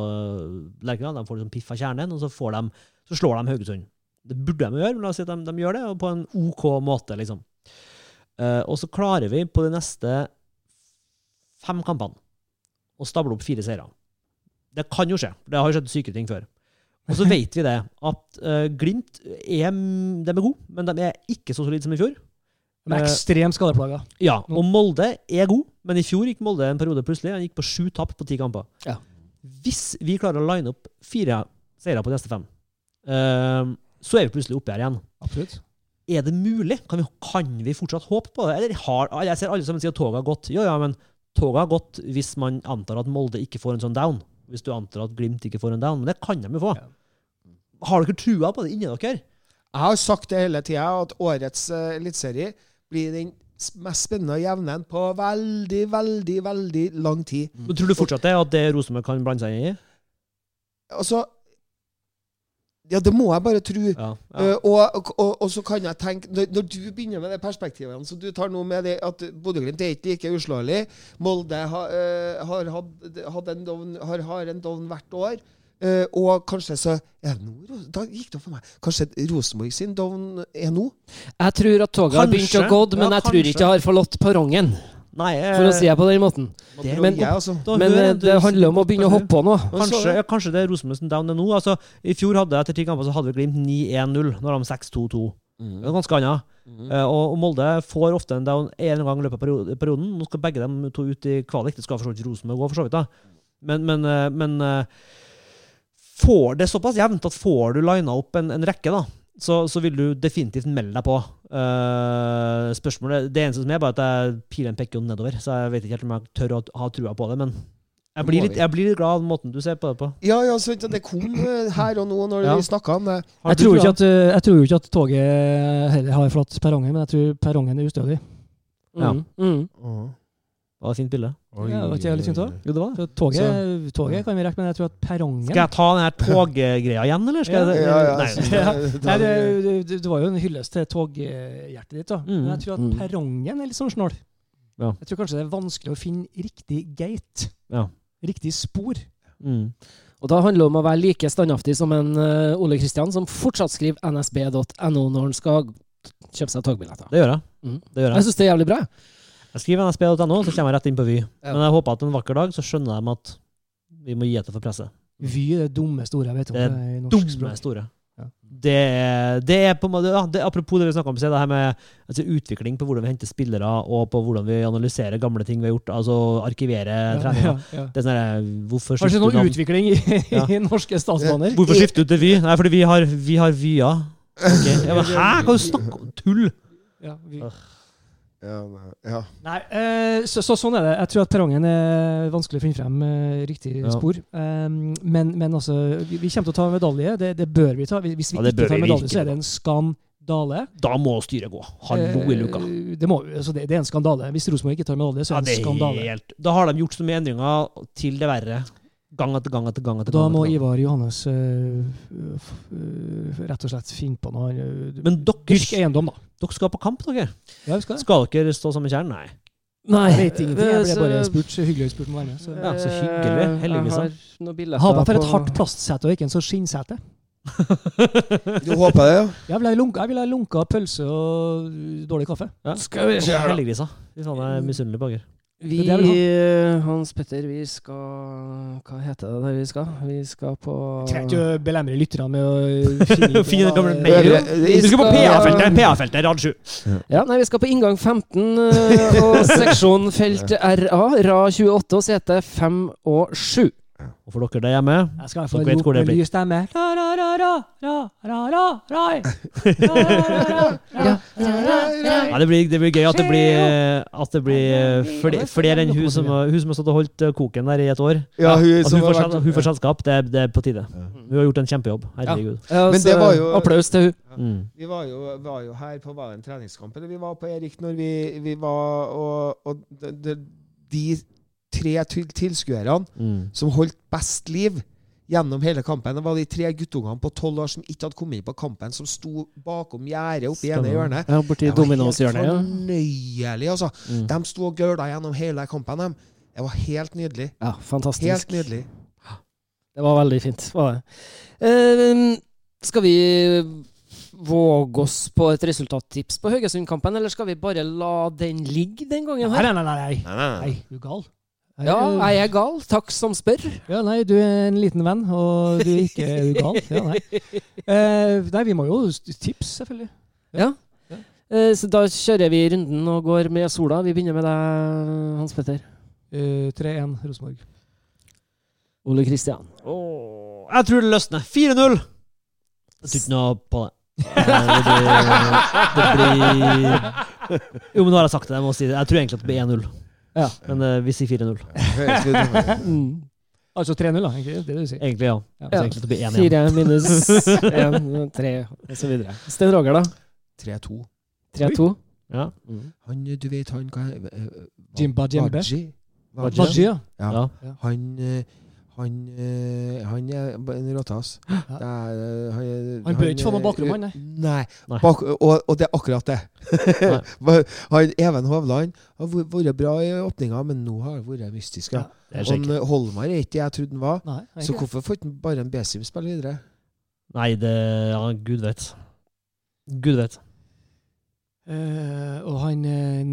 Lerkendal. De får liksom piff av kjernen, og så, får de, så slår de Haugesund. Det burde de gjøre, men la oss si at de, de gjør det, og på en OK måte, liksom. Uh, og så klarer vi på de neste fem kampene å stable opp fire seire. Det kan jo skje. Det har jo skjedd syke ting før. Og så vet vi det, at uh, Glimt er, de er gode, men de er ikke så solide som i fjor. De er Eh, ekstremt skadeplaga. Ja, og Molde er god, men i fjor gikk Molde en periode plutselig. Han gikk på sju tap på ti kamper. Ja. Hvis vi klarer å line opp fire seire på de neste fem, eh, så er vi plutselig oppe her igjen. Absolutt. Er det mulig? Kan vi, kan vi fortsatt håpe på det? Eller har, jeg ser alle sammen sier at toget har gått. Jo, ja, men toget har gått hvis man antar at Molde ikke får en sånn down. Hvis du antar at Glimt ikke får en down. Men det kan de jo få. Har dere trua på det inni dere? Jeg har sagt det hele tida, at årets uh, eliteserie blir den mest spennende og jevnen på veldig, veldig, veldig lang tid. Men Tror du fortsatt det at det Rosenborg kan blande seg inn i? Altså Ja, det må jeg bare tro. Ja. Eh, og, og, og så kan jeg tenke Når, når du begynner med det perspektivet som du tar nå med det at Bodø-Glimt er ikke like uslåelig Molde har, uh, har, had, had en dovn, har, har en dovn hvert år. Uh, og kanskje så er det nå, Da gikk det opp for meg. Kanskje Rosenborg sin dovn er nå? Jeg tror at toget har begynt å gå, men Ja, jeg tror ikke jeg har forlatt perrongen, Nei, eh, for å si det på den måten. Det- men- jeg, altså. Men hører eh, det handler om å begynne å hoppe på nå. Kanskje, ja, kanskje det er Rosenborg down er nå. Altså, I fjor hadde etter ti kamper så hadde vi Glimt 9-1-0. Nå har de 6-2-2. Det er ganske annet. Mm. Uh, og, Molde får ofte en down en gang i løpet av perioden. Nå skal begge dem to ut i kvalik. Det skal for så vidt Rosenborg òg, for så vidt. da. Men, men, men uh, får det såpass jevnt at får du lina opp en, en rekke, da, så, så vil du definitivt melde deg på. Uh, spørsmålet, Det eneste som er, bare at jeg pilen peker jo nedover, så jeg vet ikke helt om jeg tør å ha trua på det. Men jeg blir litt, jeg blir litt glad av måten du ser på det på. Ja, ja, så det kom eh, her og nå når Ja. vi snakka om det. Jeg tror, ikke at, eh, jeg tror jo ikke at toget heller har flatt perrongen, men jeg tror perrongen er ustødig. Ja. Mm. Mm. Det var et fint bilde. Ja, var ikke litt fint også? Jo, det var det. Toget, toget kan vi rekke, men jeg tror at perrongen Skal jeg ta den her toggreia igjen, eller? Skal jeg, Ja, ja, Nei. Ja. Nei, det, det, det var jo en hyllest til toghjertet ditt, da. Mm. Men jeg tror at Mm. perrongen er litt sånn snål. Ja. Jeg tror kanskje det er vanskelig å finne riktig gate. Ja. Riktig spor. Mm. Og da handler det om å være like standhaftig som en uh, Ole Kristian, som fortsatt skriver nsb.no når han skal kjøpe seg togbilletter. Det gjør jeg. Mm. Det gjør Jeg jeg. syns det er jævlig bra. Jeg skriver nsb.no, så kommer jeg rett inn på Vy. Men jeg håper at en vakker dag så skjønner de at vi må gi etter for presset. Vy er det dumme store jeg vet om. Det er i norsk Dumme språk. store. Ja. Det, det er på en måte ja, det, Apropos det vi snakka om, så det her med altså, utvikling på hvordan vi henter spillere, og på hvordan vi analyserer gamle ting vi har gjort. Altså arkivere Ja, treninger. ja. Det er sånn her, Hvorfor du noe utvikling i, i norske statsbaner? Hvorfor skifter du til Vy? Nei, fordi vi har, vi har Vya. Okay. Hæ? Hva du snakker om? Tull! Ja, vi. Ja, nei, ja. Nei, eh, så, så sånn er det. Jeg tror at perrongen er vanskelig å finne frem eh, riktig Ja. spor. Um, men, men altså, vi, vi kommer til å ta medalje. Det, det bør vi ta. Hvis vi Ja, ikke tar medalje, så er det en skandale. Da må styret gå. Hallo i luka. Eh, Det, må, altså det, det er en skandale. Hvis Rosenborg ikke tar medalje, så Ja, er det det en skandale. helt Da har de gjort så mye endringer til det verre. Gang etter gang etter gang. etter Da gang. må etter gang. Ivar Johannes uh, eh, rett og slett finne på noe. Uh, Men dere, eiendom, da. Dere skal på kamp, dere? Ja, vi skal det. Skal dere stå sammen med kjernen? Nei. Nei. Jeg vet ingenting. Jeg ble bare spurt. Så hyggelig spurt om å være med. Så. Ja, så hyggelig. Eh, Heldigvis, Jeg har for et hardt plastsete og ikke en sånn skinnsete. Du håper det, ja? Jeg vil ha lunka, jeg vil ha lunka pølse og dårlig kaffe. Ja. Skal vi se her, da. Heldiggrisa. Hvis han er misunnelig dere. Vi, Hans Petter, vi skal Hva heter det der vi skal? Vi skal på Trenger ikke å belemre lytterne med å finne Finne den gamle mailen. Vi Vi skal på PA-feltet! PA-feltet, rad 7. Ja, nei, vi skal på inngang 15 eh, og seksjon felt RA, rad 28 og sete 5 og 7. Og for dere der hjemme Jeg skal få Dere vet hvor det blir. stemme. Ja, det, blir, det blir gøy at det blir, at det blir flere, flere enn hun som, har- hun som har stått og holdt eh, koken der i et år. Ja, hun At hun, får, vært- hun får selskap, det, det er på tide. Hun har gjort en kjempejobb. Herregud. Ja, jo- Applaus til hun. Mm. Vi var jo, var jo her på var en treningskamp eller vi var på Erik når vi, vi var Og, og de, de tre til- tilskuerne Mm. som holdt best liv gjennom hele kampen, det var de tre guttungene på tolv år som ikke hadde kommet inn på kampen, som sto bakom gjerdet oppe i ene hjørnet. Ja, borti helt Ja. fornøyelig, altså. Mm. De sto og gaula gjennom hele kampen. dem. Det var helt nydelig. ja, fantastisk. Helt nydelig. Det var veldig fint. Var det. Eh, skal vi våge oss på et resultattips på Haugesund-kampen, eller skal vi bare la den ligge den gangen Nei, her? nei, nei, nei. Nei, nei, nei. Nei, du er gal. Nei, Ja, er jeg er gal. Takk som spør. Ja, nei, du er en liten venn, og du er ikke er du gal. Ja, nei. Eh, nei, vi må jo tips, selvfølgelig. Ja. Eh, så da kjører vi runden og går med sola. Vi begynner med deg, Hans Petter. Eh, 3-1 Rosenborg. Ole Kristian. Oh, jeg tror det løsner. 4-0! Jeg tror ikke noe på det. Det blir, det blir Jo, men nå har jeg sagt det. Jeg må si det. Jeg tror egentlig at det blir 1-0. Ja. Men uh, vi sier 4-0. Høres litt dumt ut. Mm. Altså 3-0, da. egentlig. Det er det du sier. Egentlig, ja. Ja. Tror egentlig at det blir 1-1. Minus én, tre, osv. Sten Roger, da? 3-2. 3-2. Ja. Han, du vet han hva eh, Jimba Djembe. Wadji. Wadji. Wadji, ja. Ja. Ja. Han eh, han, eh, han er en råtass. Ja. eh, Han, Han bør ikke få noe eh, bakrom, han, nei. Nei. Nei. Bak, og, og det er akkurat det. Han, Even Hovland har vært- bra i åpninga, men nå har det vært mystisk. Ja. Han, Holmar er ikke det jeg trodde han var. Nei, nei, Så hvorfor får ikke bare en Besim spille videre? Nei, det Ja, gud vet. Gud vet. Uh, og han eh,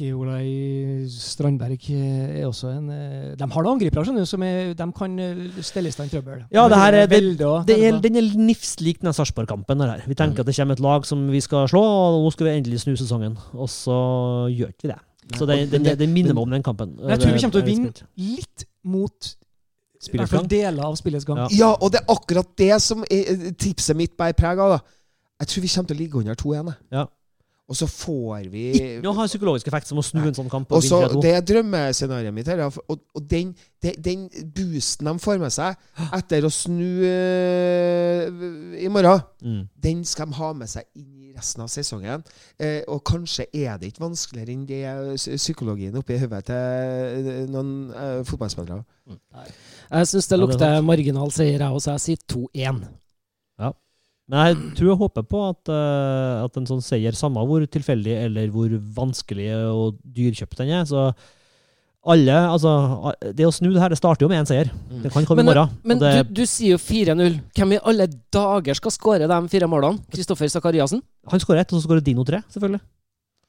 Nikolai Strandberg eh, er også en eh, De har noen angripere skjønner du, som er, de kan eh, stelle i stand trøbbel. Ja, det her er- det- Det er, den er nifslik den Sarpsborg-kampen. Vi tenker at det kommer et lag som vi skal slå, og nå skal vi endelig snu sesongen. Og så gjør ikke vi det. Så det, det, det, det minner meg om den kampen. Men jeg tror vi kommer til å vinne litt mot i Spillets hvert fall gang. deler av spillets gang. Ja. Ja, og det er akkurat det som er, tipset mitt bærer preg av. Jeg tror vi kommer til å ligge under 2-1. Ja. Og så får vi Ikke noe har psykologisk effekt som å snu en sånn kamp. Og Og så, Det er drømmescenarioet mitt. her. Og, og den, den, den boosten de får med seg etter å snu uh, i morgen, Mm. den skal de ha med seg inn i resten av sesongen. Uh, og kanskje er det ikke vanskeligere enn det psy- psykologien oppi hodet til eh, noen uh, fotballspillere. Jeg syns det Ja, det er lukter marginal seier, jeg også. Jeg sier 2-1. Men jeg tror og håper på at, uh, at en sånn seier, samme hvor tilfeldig eller hvor vanskelig og dyrkjøpt den er så alle, altså, Det å snu det her, det starter jo med én seier. Det kan komme Men, i morgen. Men og det, du, du sier jo 4-0. Hvem i alle dager skal skåre de fire målene? Kristoffer Sakariassen? han skårer ett, og så skårer Dino tre, selvfølgelig.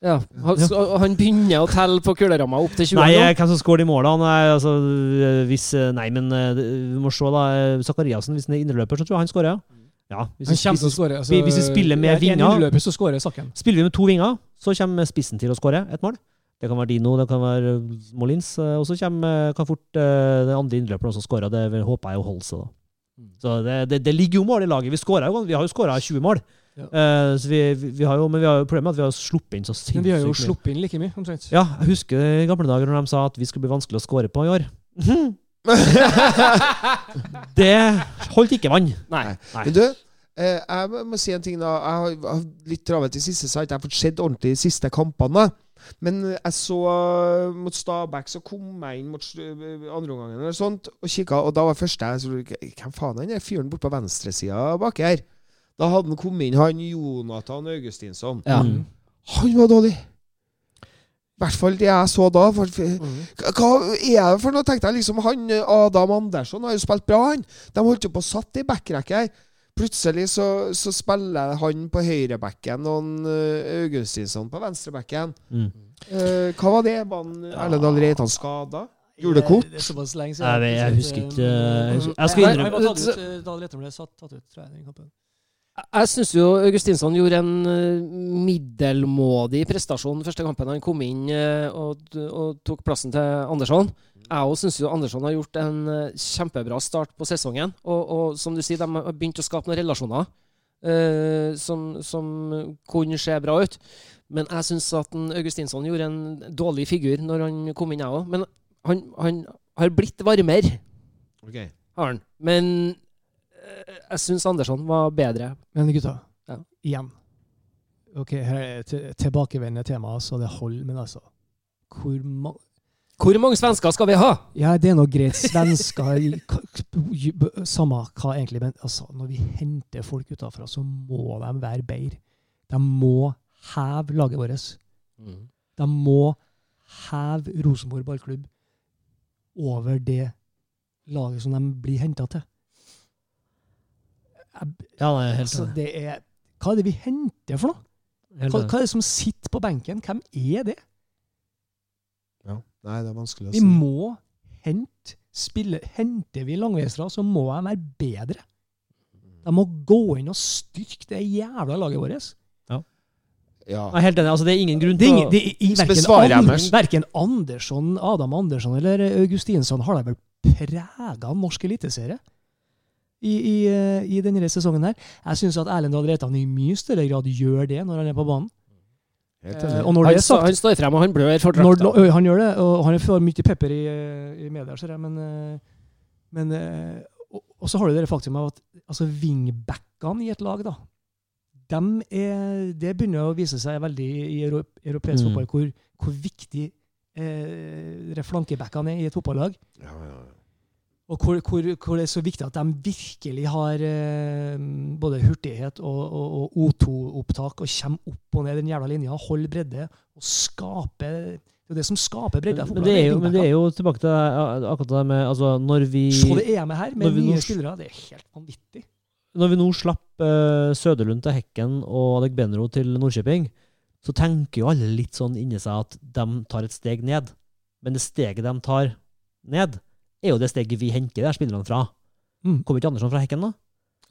Ja. Han, så- han begynner å telle på kuleramma opp til 20 Nei, eh, hvem som skårer de målene? Altså, eh, hvis, eh, nei men eh, vi må se, da. Sakariassen, hvis han er indreløper, så tror jeg han skårer, ja. Ja hvis, Han vi- hvis, skåre. Altså, hvis vi spiller med vinger- innløper, så skårer Sakken. spiller vi med to vinger, så kommer spissen til å skåre et mål. Det kan være Dino, det kan være eh, Molins, eh, og så eh, kan fort den andre innløperen også skåre. Det håper jeg jo holder seg, da. Så det, det, det ligger jo mål i laget. Vi, jo, vi har jo skåra 20 mål. Ja. Uh, så vi, vi, har jo, men vi har jo problemet med at vi har sluppet inn så sinnssykt Men vi har jo sluppet inn like mye, omtrent. Ja, jeg husker i gamle dager når de sa at vi skulle bli vanskelig å skåre på i år. Det holdt ikke vann. Nei. Nei. Men du, eh, jeg må- si en ting. da. Jeg har, jeg har litt travelt i siste, så har ikke fått sett ordentlig de siste kampene. Men jeg så eh, mot Stabæk, så kom jeg inn mot andreomgangen andre omgangen eller sånt, og kikka, og da var første jeg så, Hvem faen er den fyren borte på venstresida baki her? Da hadde han kommet inn, han Jonathan Augustinsson. Ja. Han var dårlig! I hvert fall det jeg så da. For, Mm. hva er det for noe, tenkte jeg. liksom Han Adam Andersson har jo spilt bra, han. De holdt jo på å satt i backrekke her. Plutselig så, så spiller han på høyrebacken og eh, Augustinsson på venstrebacken. Mm. Uh, hva var det? Var han Dahl Reitan skada? Gjorde det kort? Det er såpass lenge Jeg vet- jeg husker ikke, eh, jeg husker- jeg skal innrømme- Han var tatt ut eh, da Letem ble satt, tatt ut, tror jeg, den kampen. Jeg syns jo Augustinsson gjorde en eh, middelmådig prestasjon første kampen han kom inn eh, og, og tok plassen til Andersson. Jeg òg syns Andersson har gjort en eh, kjempebra start på sesongen. Og, og som du sier, de har begynt å skape noen relasjoner uh, som, som kunne se bra ut. Men jeg syns at Augustinsson gjorde en dårlig figur når han kom inn, jeg òg. Men han, han har blitt varmere, okay. har han. Men jeg syns Andersson var bedre. Men gutta, Ja. igjen. Ok, her er tilbakevendende tema, så det holder, men altså Hvor mange Hvor mange svensker skal vi ha? Ja, det er nå greit. Svensker Samme hva egentlig, men altså, når vi henter folk utafra, så må de være bedre. De må heve laget vårt. De må heve Rosenborg ballklubb over det laget som de blir henta til. Jeg- Ja, nei, helt Altså, det er, hva er det vi henter for noe? Hva, hva er det som sitter på benken? Hvem er det? Ja. Nei, det er vanskelig å Vi si. må hente spille. Henter vi langveisere, så må de være bedre. De må gå inn og styrke det jævla laget vårt. Ja. Nei, helt enig. Altså, det er ingen grunn er til å det er, verken, jeg verken Andersson, Adam Andersson eller Augustinsson har da vel prega norsk eliteserie i, i, eh, i denne sesongen her. Jeg syns at Erlend Dahl Reitan i mye større grad gjør det når han er på banen. Eh, og når det han, er sagt- han står frem, og han blør for drakta. han gjør det, og han får mye pepper i, i media, ser jeg, men, eh, men eh, og, og så har du det faktum at altså, wingbackene i et lag, da dem er, Det begynner å vise seg veldig i europeisk Mm. fotball hvor, hvor viktig eh, flankebackene er i et fotballag. Ja, ja, ja. Og hvor, hvor, hvor det er så viktig at de virkelig har eh, både hurtighet og, og, og O2-opptak og kommer opp og ned den jævla linja, holder bredde og skaper Det er jo det som skaper bredde. men, det er jo, men det er jo tilbake til akkurat det med altså, Når vi Se det EM-et her, med nå nye spillere. Det er helt vanvittig. når vi nå slapp uh, Søderlund til Hekken og Adegbenro til Nordkjøping, så tenker jo alle litt sånn inni seg at de tar et steg ned. Men det steget de tar ned, er jo det steget vi henter der spillerne fra. Mm. Kommer ikke Andersson fra Hekken, da?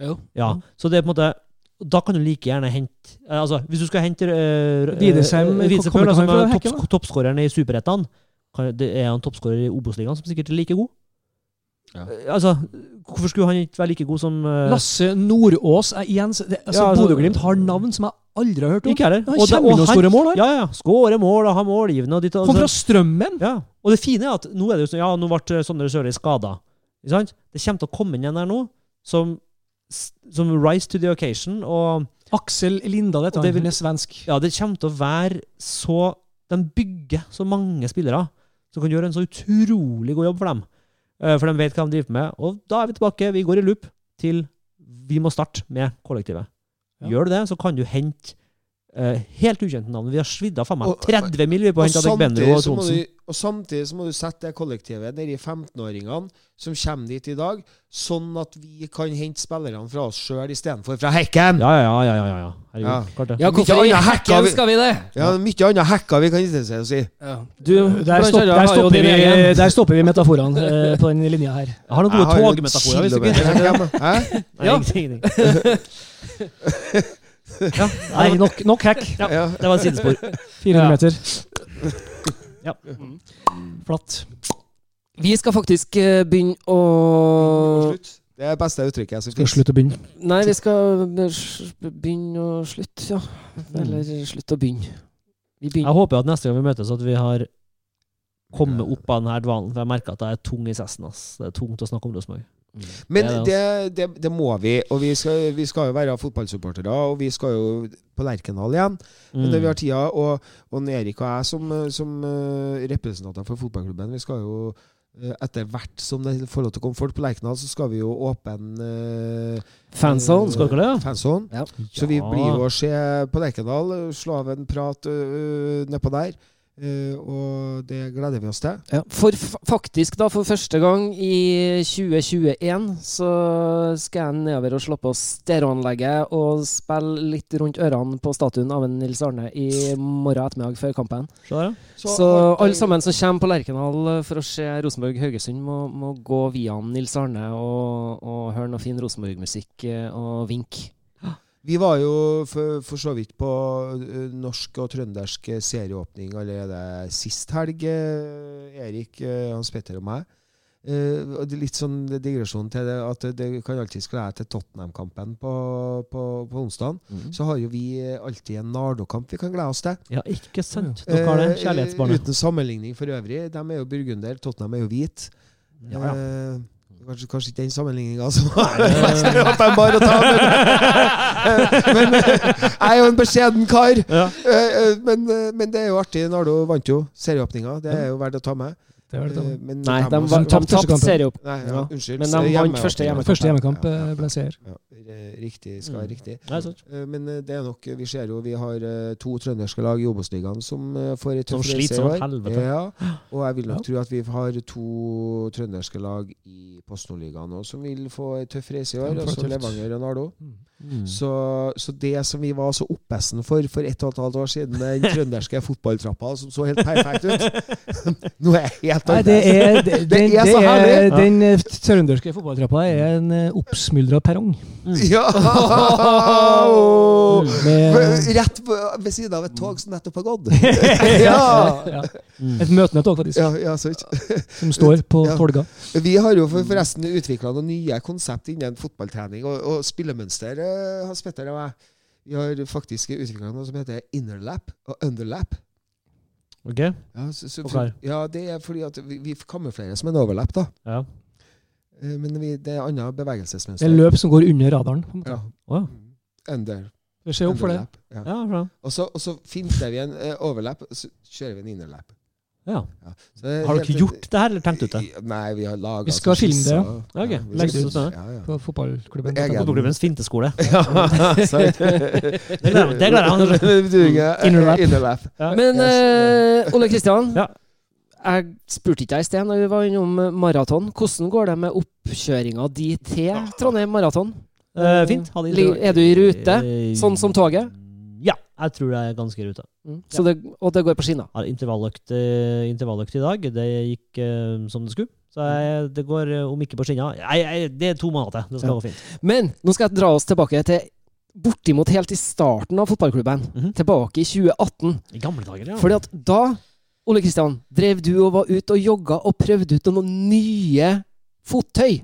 Jo. Ja. Så det er på en måte Da kan du like gjerne hente eh, Altså, hvis du skal hente uh, Widersheim, er ikke han fra toppskåreren i Superettan Det er en toppskårer i Obos-ligaen som sikkert er like god. Ja. Eh, Altså, hvorfor skulle han ikke være like god som uh, Lasse Nordås er igjen altså, Ja, altså- Bodø-Glimt har navn som jeg aldri har hørt om. Ikke heller. Han Og det- og han- skårer mål, han. Ja, ja. Skårer mål og har målgivende. Og ditt, og Kom fra sånn. Strømmen! ja. og det fine er at nå er det jo sånn Ja, nå ble Sondre Sørli skada. Det kommer til å komme inn en der nå som, som rise to the occasion. Og Aksel Lindahl heter det han. Han er svensk. ja, det kommer til å være så De bygger så mange spillere som kan gjøre en så utrolig god jobb for dem. Eh, For de vet hva de driver med. Og da er vi tilbake. Vi går i loop til vi må starte med kollektivet. Ja. Gjør du det, så kan du hente uh, helt ukjente navn. Vi har svidd av faen meg 30 mill. på å hente Adegbenro og du, og samtidig så må du sette det kollektivet nedi 15-åringene som kommer dit i dag, sånn at vi kan hente spillerne fra oss sjøl istedenfor fra Hekken. Ja, ja, ja. ja, ja, ja. Herregud. Ja. Klart det. Ja, hvorfor i hekken vi- skal vi det? Ja, Mye annet hekka vi kan interessere oss i. Du, Der, stopp, der, stopper vi, der stopper vi metaforene eh, på den linja her. Jeg har noen gode togmetaforer. hvis du ikke. Hæ? Nei, ingenting. ja, Nei, nok, nok hack. Ja. Ja. det var et sidespor. 400 Ja. meter. Ja. Flatt. Vi skal faktisk eh, begynne å Slutt. Det er det beste uttrykket jeg Skal slutte å begynne. Nei, vi skal be- begynne å slutte, ja. Eller slutte å begynne. Vi Jeg begynner. håper at neste gang vi møtes, at vi har kommet opp av denne dvalen. For jeg merker at jeg er tung i cessen. ass. Det er tungt å snakke om Rosenborg. hos Det er det, det, det må vi. Og vi skal, vi skal jo være fotballsupportere, og vi skal jo på Lerkendal igjen. Men det vi har tida, og, og Erik og jeg som, som eh, representanter for fotballklubben, vi skal jo eh, etter hvert som det får lov til å komme folk på Lerkendal, så skal vi jo åpne uh, Fanzone. Skal dere det. Fanzone. Ja. Så vi blir jo å se på Lerkendal, slå av en prat uh, nedpå der. Eh, og det gleder vi oss til. Ja, for faktisk, da, for første gang i 2021, så skal jeg nedover og slå på stereoanlegget og spille litt rundt ørene på statuen av en Nils Arne i morgen ettermiddag før kampen. Så, ja. Så, alle sammen som kommer på Lerkendal for å se Rosenborg-Haugesund, må, må gå via Nils Arne og, og høre noe fin Rosenborg-musikk eh, og vinke. Vi var jo for, for så vidt på eh, norsk og trøndersk serieåpning allerede sist helg, eh, Erik, eh, Hans Petter og meg. Er litt sånn digresjon til det at det kan alltid glede til Tottenham-kampen på, på, på onsdag. Så har jo vi alltid en Nardo-kamp vi kan glede oss til. Ja, ikke sant? Dere har det. kjærlighetsbarnet. Kjærlighetsbarnet. Uten sammenligning for øvrig. De er jo burgunder, Tottenham er jo hvit. Ja, ja. Eh, kanskje, kanskje ikke den sammenligninga som mest åpenbar å ta, men, men eh, jeg er jo en beskjeden kar. Ja. Eh, eh, Men, men det er jo artig. Nardo vant jo serieåpninga. Det er jo verdt å ta med. Det var det Eh, samme. Men Nei, de de, de tapte serieopp. Nei, ja, Ja. unnskyld. Men de vant første hjemmekamp. Første hjemmekamp Ja, eh, ble seier. Ja, eh, riktig skal være Mm. riktig. Nei. Eh, Men eh, det er nok Vi ser jo vi har eh, to trønderske lag i Obos-ligaen som eh, får et Som tøff sliter i som år. helvete. Ja, og jeg vil nok Ja. tro at vi har to trønderske lag i Post Nord-ligaen òg som vil få et tøff reise i år. Altså. Levanger og Nardo. Mm. Så, så det som vi var så oppesen for for ett og et halvt år siden, den trønderske fotballtrappa som så helt perfekt ut Nå er jeg helt Nei, det er, det, Det er så er, herlig. den eh, trønderske fotballtrappa er en uh, oppsmuldra perrong. Ja! Med, Rett på, ved siden av et tog som nettopp har gått. ja. ja! Mm. Et møtende tog, faktisk, Ja, som står på. Tolga. Vi har jo forresten utvikla noen nye konsept innen fotballtrening og, og spillemønster. Eh, Hans Petter og jeg. Vi har faktisk utvikla noe som heter innerlap og underlap. Ok? Ja, så, så, Forklar. ja, det er fordi at vi, vi kamuflerer som en overlap, da. Ja. Eh, Men vi, det er annet Det bevegelsesmønster. er løp som går under radaren. på en måte. Ja. Å, Under. Se opp for det. Ja. ja. Og så, finter vi en eh, overlap, og så kjører vi en innerlap. Ja. Så er Har dere gjort det her, eller tenkt ut det? Nei, vi har laga Vi skal filme det, Ja, vi Legge det ut. Ja, ja. på fotballklubben. Egen- Fotballklubbens finteskole. Ja, sant. Det gleder jeg meg-. Innerlap. Men uh, Ole Kristian, Ja. jeg spurte ikke deg i sted når vi var innom eh, maraton. Hvordan går det med oppkjøringa di til Trondheim Maraton? Uh, fint. Ha Er du i rute, Eh, sånn som toget? Ja, jeg tror det er ganske ruta. Mm. Så det, og det går på skinner? Ja, intervalløkt, eh, intervalløkt i dag. Det gikk eh, som det skulle. Så jeg, det går, eh, om ikke på skinner jeg, jeg- det er to måneder til. Det skal Ja. gå fint. Men nå skal jeg dra oss tilbake til bortimot helt i starten av fotballklubben. Mhm. Tilbake i 2018. I gamle dager, ja. Fordi at da, Ole Kristian, drev du og var ute og jogga og prøvde ut noen nye fottøy.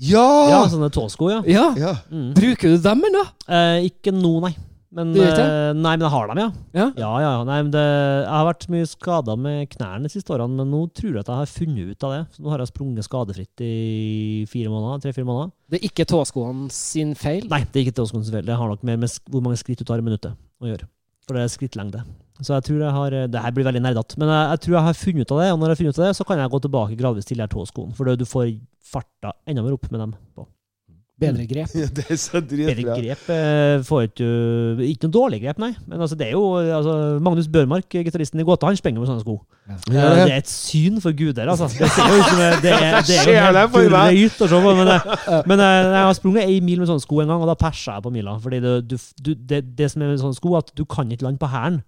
Ja! ja, sånne tåsko, ja. Ja! Ja. Mm. Bruker du dem, eller? Eh, ikke nå, nei. Men, ikke eh, nei, men jeg har dem, ja. Ja. Ja, ja. Nei, men det, jeg har vært mye skada med knærne de siste årene, men nå tror jeg at jeg har funnet ut av det. Så nå har jeg sprunget skadefritt i fire måneder, tre-fire måneder. Det er ikke tåskoene sin feil? Nei, det er ikke til sin feil. Det har nok mer med hvor mange skritt du tar i minuttet å gjøre. For det er skrittlengde. Så jeg tror jeg har Det her blir veldig nerdete, men jeg, jeg tror jeg har funnet ut av det. Og når jeg har funnet ut av det, så kan jeg gå tilbake gradvis til de her tåskoene. For det- du får farta enda mer opp med dem. på. Bedre grep? Det er så Bedre grep eh, får ikke Ikke noe dårlig grep, nei. Men altså, det er jo altså, Magnus Børmark, gitaristen i Gåta, han sprenger med sånne sko. Ja, Ja, Det er et syn for guder, altså. Det, ser jo ut som det, er, det er jo helt drøyt å se på. Men, jeg- men jeg, jeg har sprunget ei mil med sånne sko en gang, og da persa jeg på mila. Fordi det, du, du, det, det som er med sånne sko, at du kan ikke lande på hælen.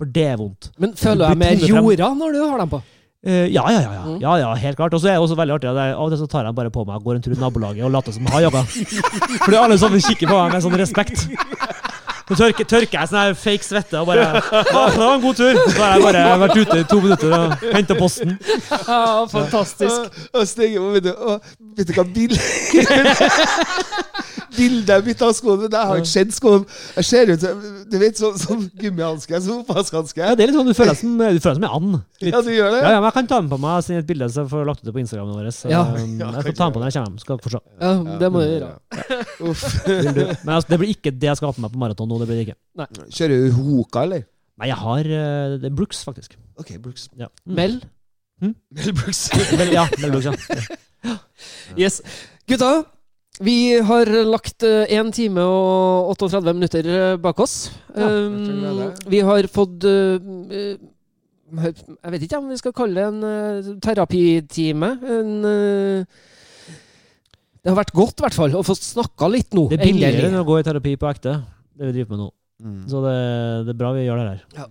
For det er vondt. Men føler du deg mer jorda når du har dem på? Eh, ja, ja, ja, ja, Mm. ja, ja, helt klart. Og så er det også veldig artig at jeg, av og til så tar jeg bare på meg og går en tur i nabolaget og later som jeg har jogga. Fordi alle sammen kikker på meg med sånn respekt. Så tørker, tørker jeg sånn her fake svette og bare ah, det var en god tur! Så har jeg bare vært ute i to minutter og henta posten. Ja, fantastisk. Og, og stenger på, vet du, og, vet du hva bildet Bildet mitt av skoen, men jeg har ikke sett skoen. Jeg ser ut som du vet, sånn som gummihanske, som oppvaskhanske. Ja, det er litt sånn, Du føler deg som, du føler deg som en and. Litt. Ja, du gjør det? Ja, ja, men Jeg kan ta den på meg og sende et bilde, så jeg får lagt ut det på Instagramen vår. Så, Ja. um, jeg skal ta den på når jeg kommer hjem. Skal dere få se. Ja, det må du gjøre. Uff. Men altså, det blir ikke det jeg skal ha på meg på maraton nå. det blir det ikke. Kjører du Hoka, eller? Nei, jeg har eh, det er Brooks, faktisk. OK, Brooks. Ja. Mm. Mel? Mel Brooks. Mel, ja, Mel Brooks, ja. Yes. Gutta, vi har lagt én time og 38 minutter eh, bak oss. Ja, Um, det. vi har fått eh, eh, Jeg vet ikke om vi skal kalle det en eh, terapitime. En eh, Det har vært godt, i hvert fall, å få snakka litt nå. Det er billigere enn å gå i terapi på ekte, det vi driver med nå. Mm. Så det, det er bra vi gjør det her.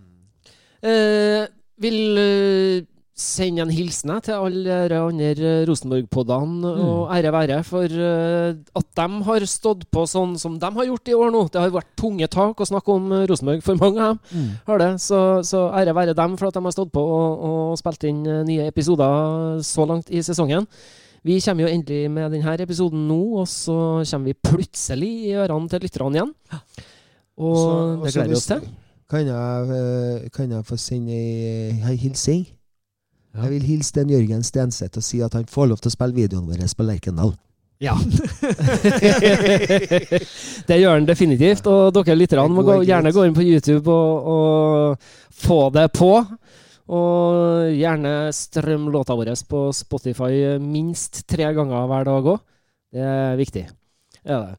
Eh, vil eh, sende en hilsen til alle de andre Rosenborg-podene, og ære være for eh, at de har stått på sånn som de har gjort i år nå. Det har vært tunge tak å snakke om eh, Rosenborg for mange av dem. Har det. Så, så ære være dem for at de har stått på og, og spilt inn eh, nye episoder så langt i sesongen. Vi kommer jo endelig med denne episoden nå, og så kommer vi plutselig i ørene til lytterne igjen. Og Så- det gleder vi oss til. Kan jeg, kan jeg få sende ei hilsing? Ja. Jeg vil hilse den Jørgen Stenseth og si at han får lov til å spille videoen vår på Lerkendal. Ja. det gjør han definitivt. Og dere lytterne må gå, gjerne gå inn på YouTube og, og få det på. Og gjerne strøm låta vår på Spotify minst tre ganger hver dag òg. Det er viktig. Ja, det.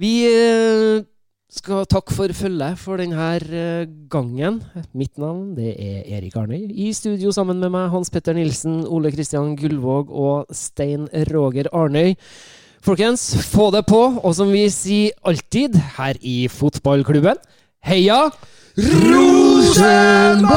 Vi eh, skal takke for følget for denne eh, gangen. Mitt navn det er Erik Arnøy. I studio sammen med meg Hans Petter Nilsen, Ole Kristian Gullvåg og Stein Roger Arnøy. Folkens, få det på, og som vi sier alltid her i fotballklubben Heia Rosenborg!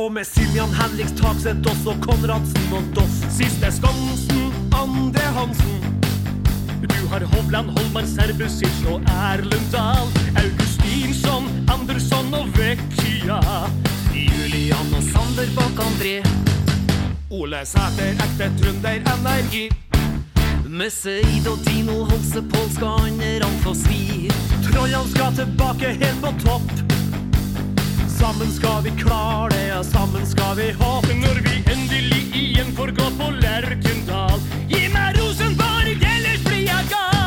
Og med Siljan Henriks Takseth også Konradsen og Doss. Siste Skansen, andre Hansen. Du har Hovland, Holmar, Serbusic og Erlend Dahl. Augustinsson, Andersson og Vecchia. Julian og Sander bak André. Ole Sæter, ekte trønder, energi. Med Seid og Dino Holse Pål skal andre få svi. Trollene skal tilbake helt på topp. Sammen skal vi klare det, ja, sammen skal vi ha. Når vi endelig igjen får gå på Lerkendal. Gi meg Rosenborg, ellers blir jeg gal!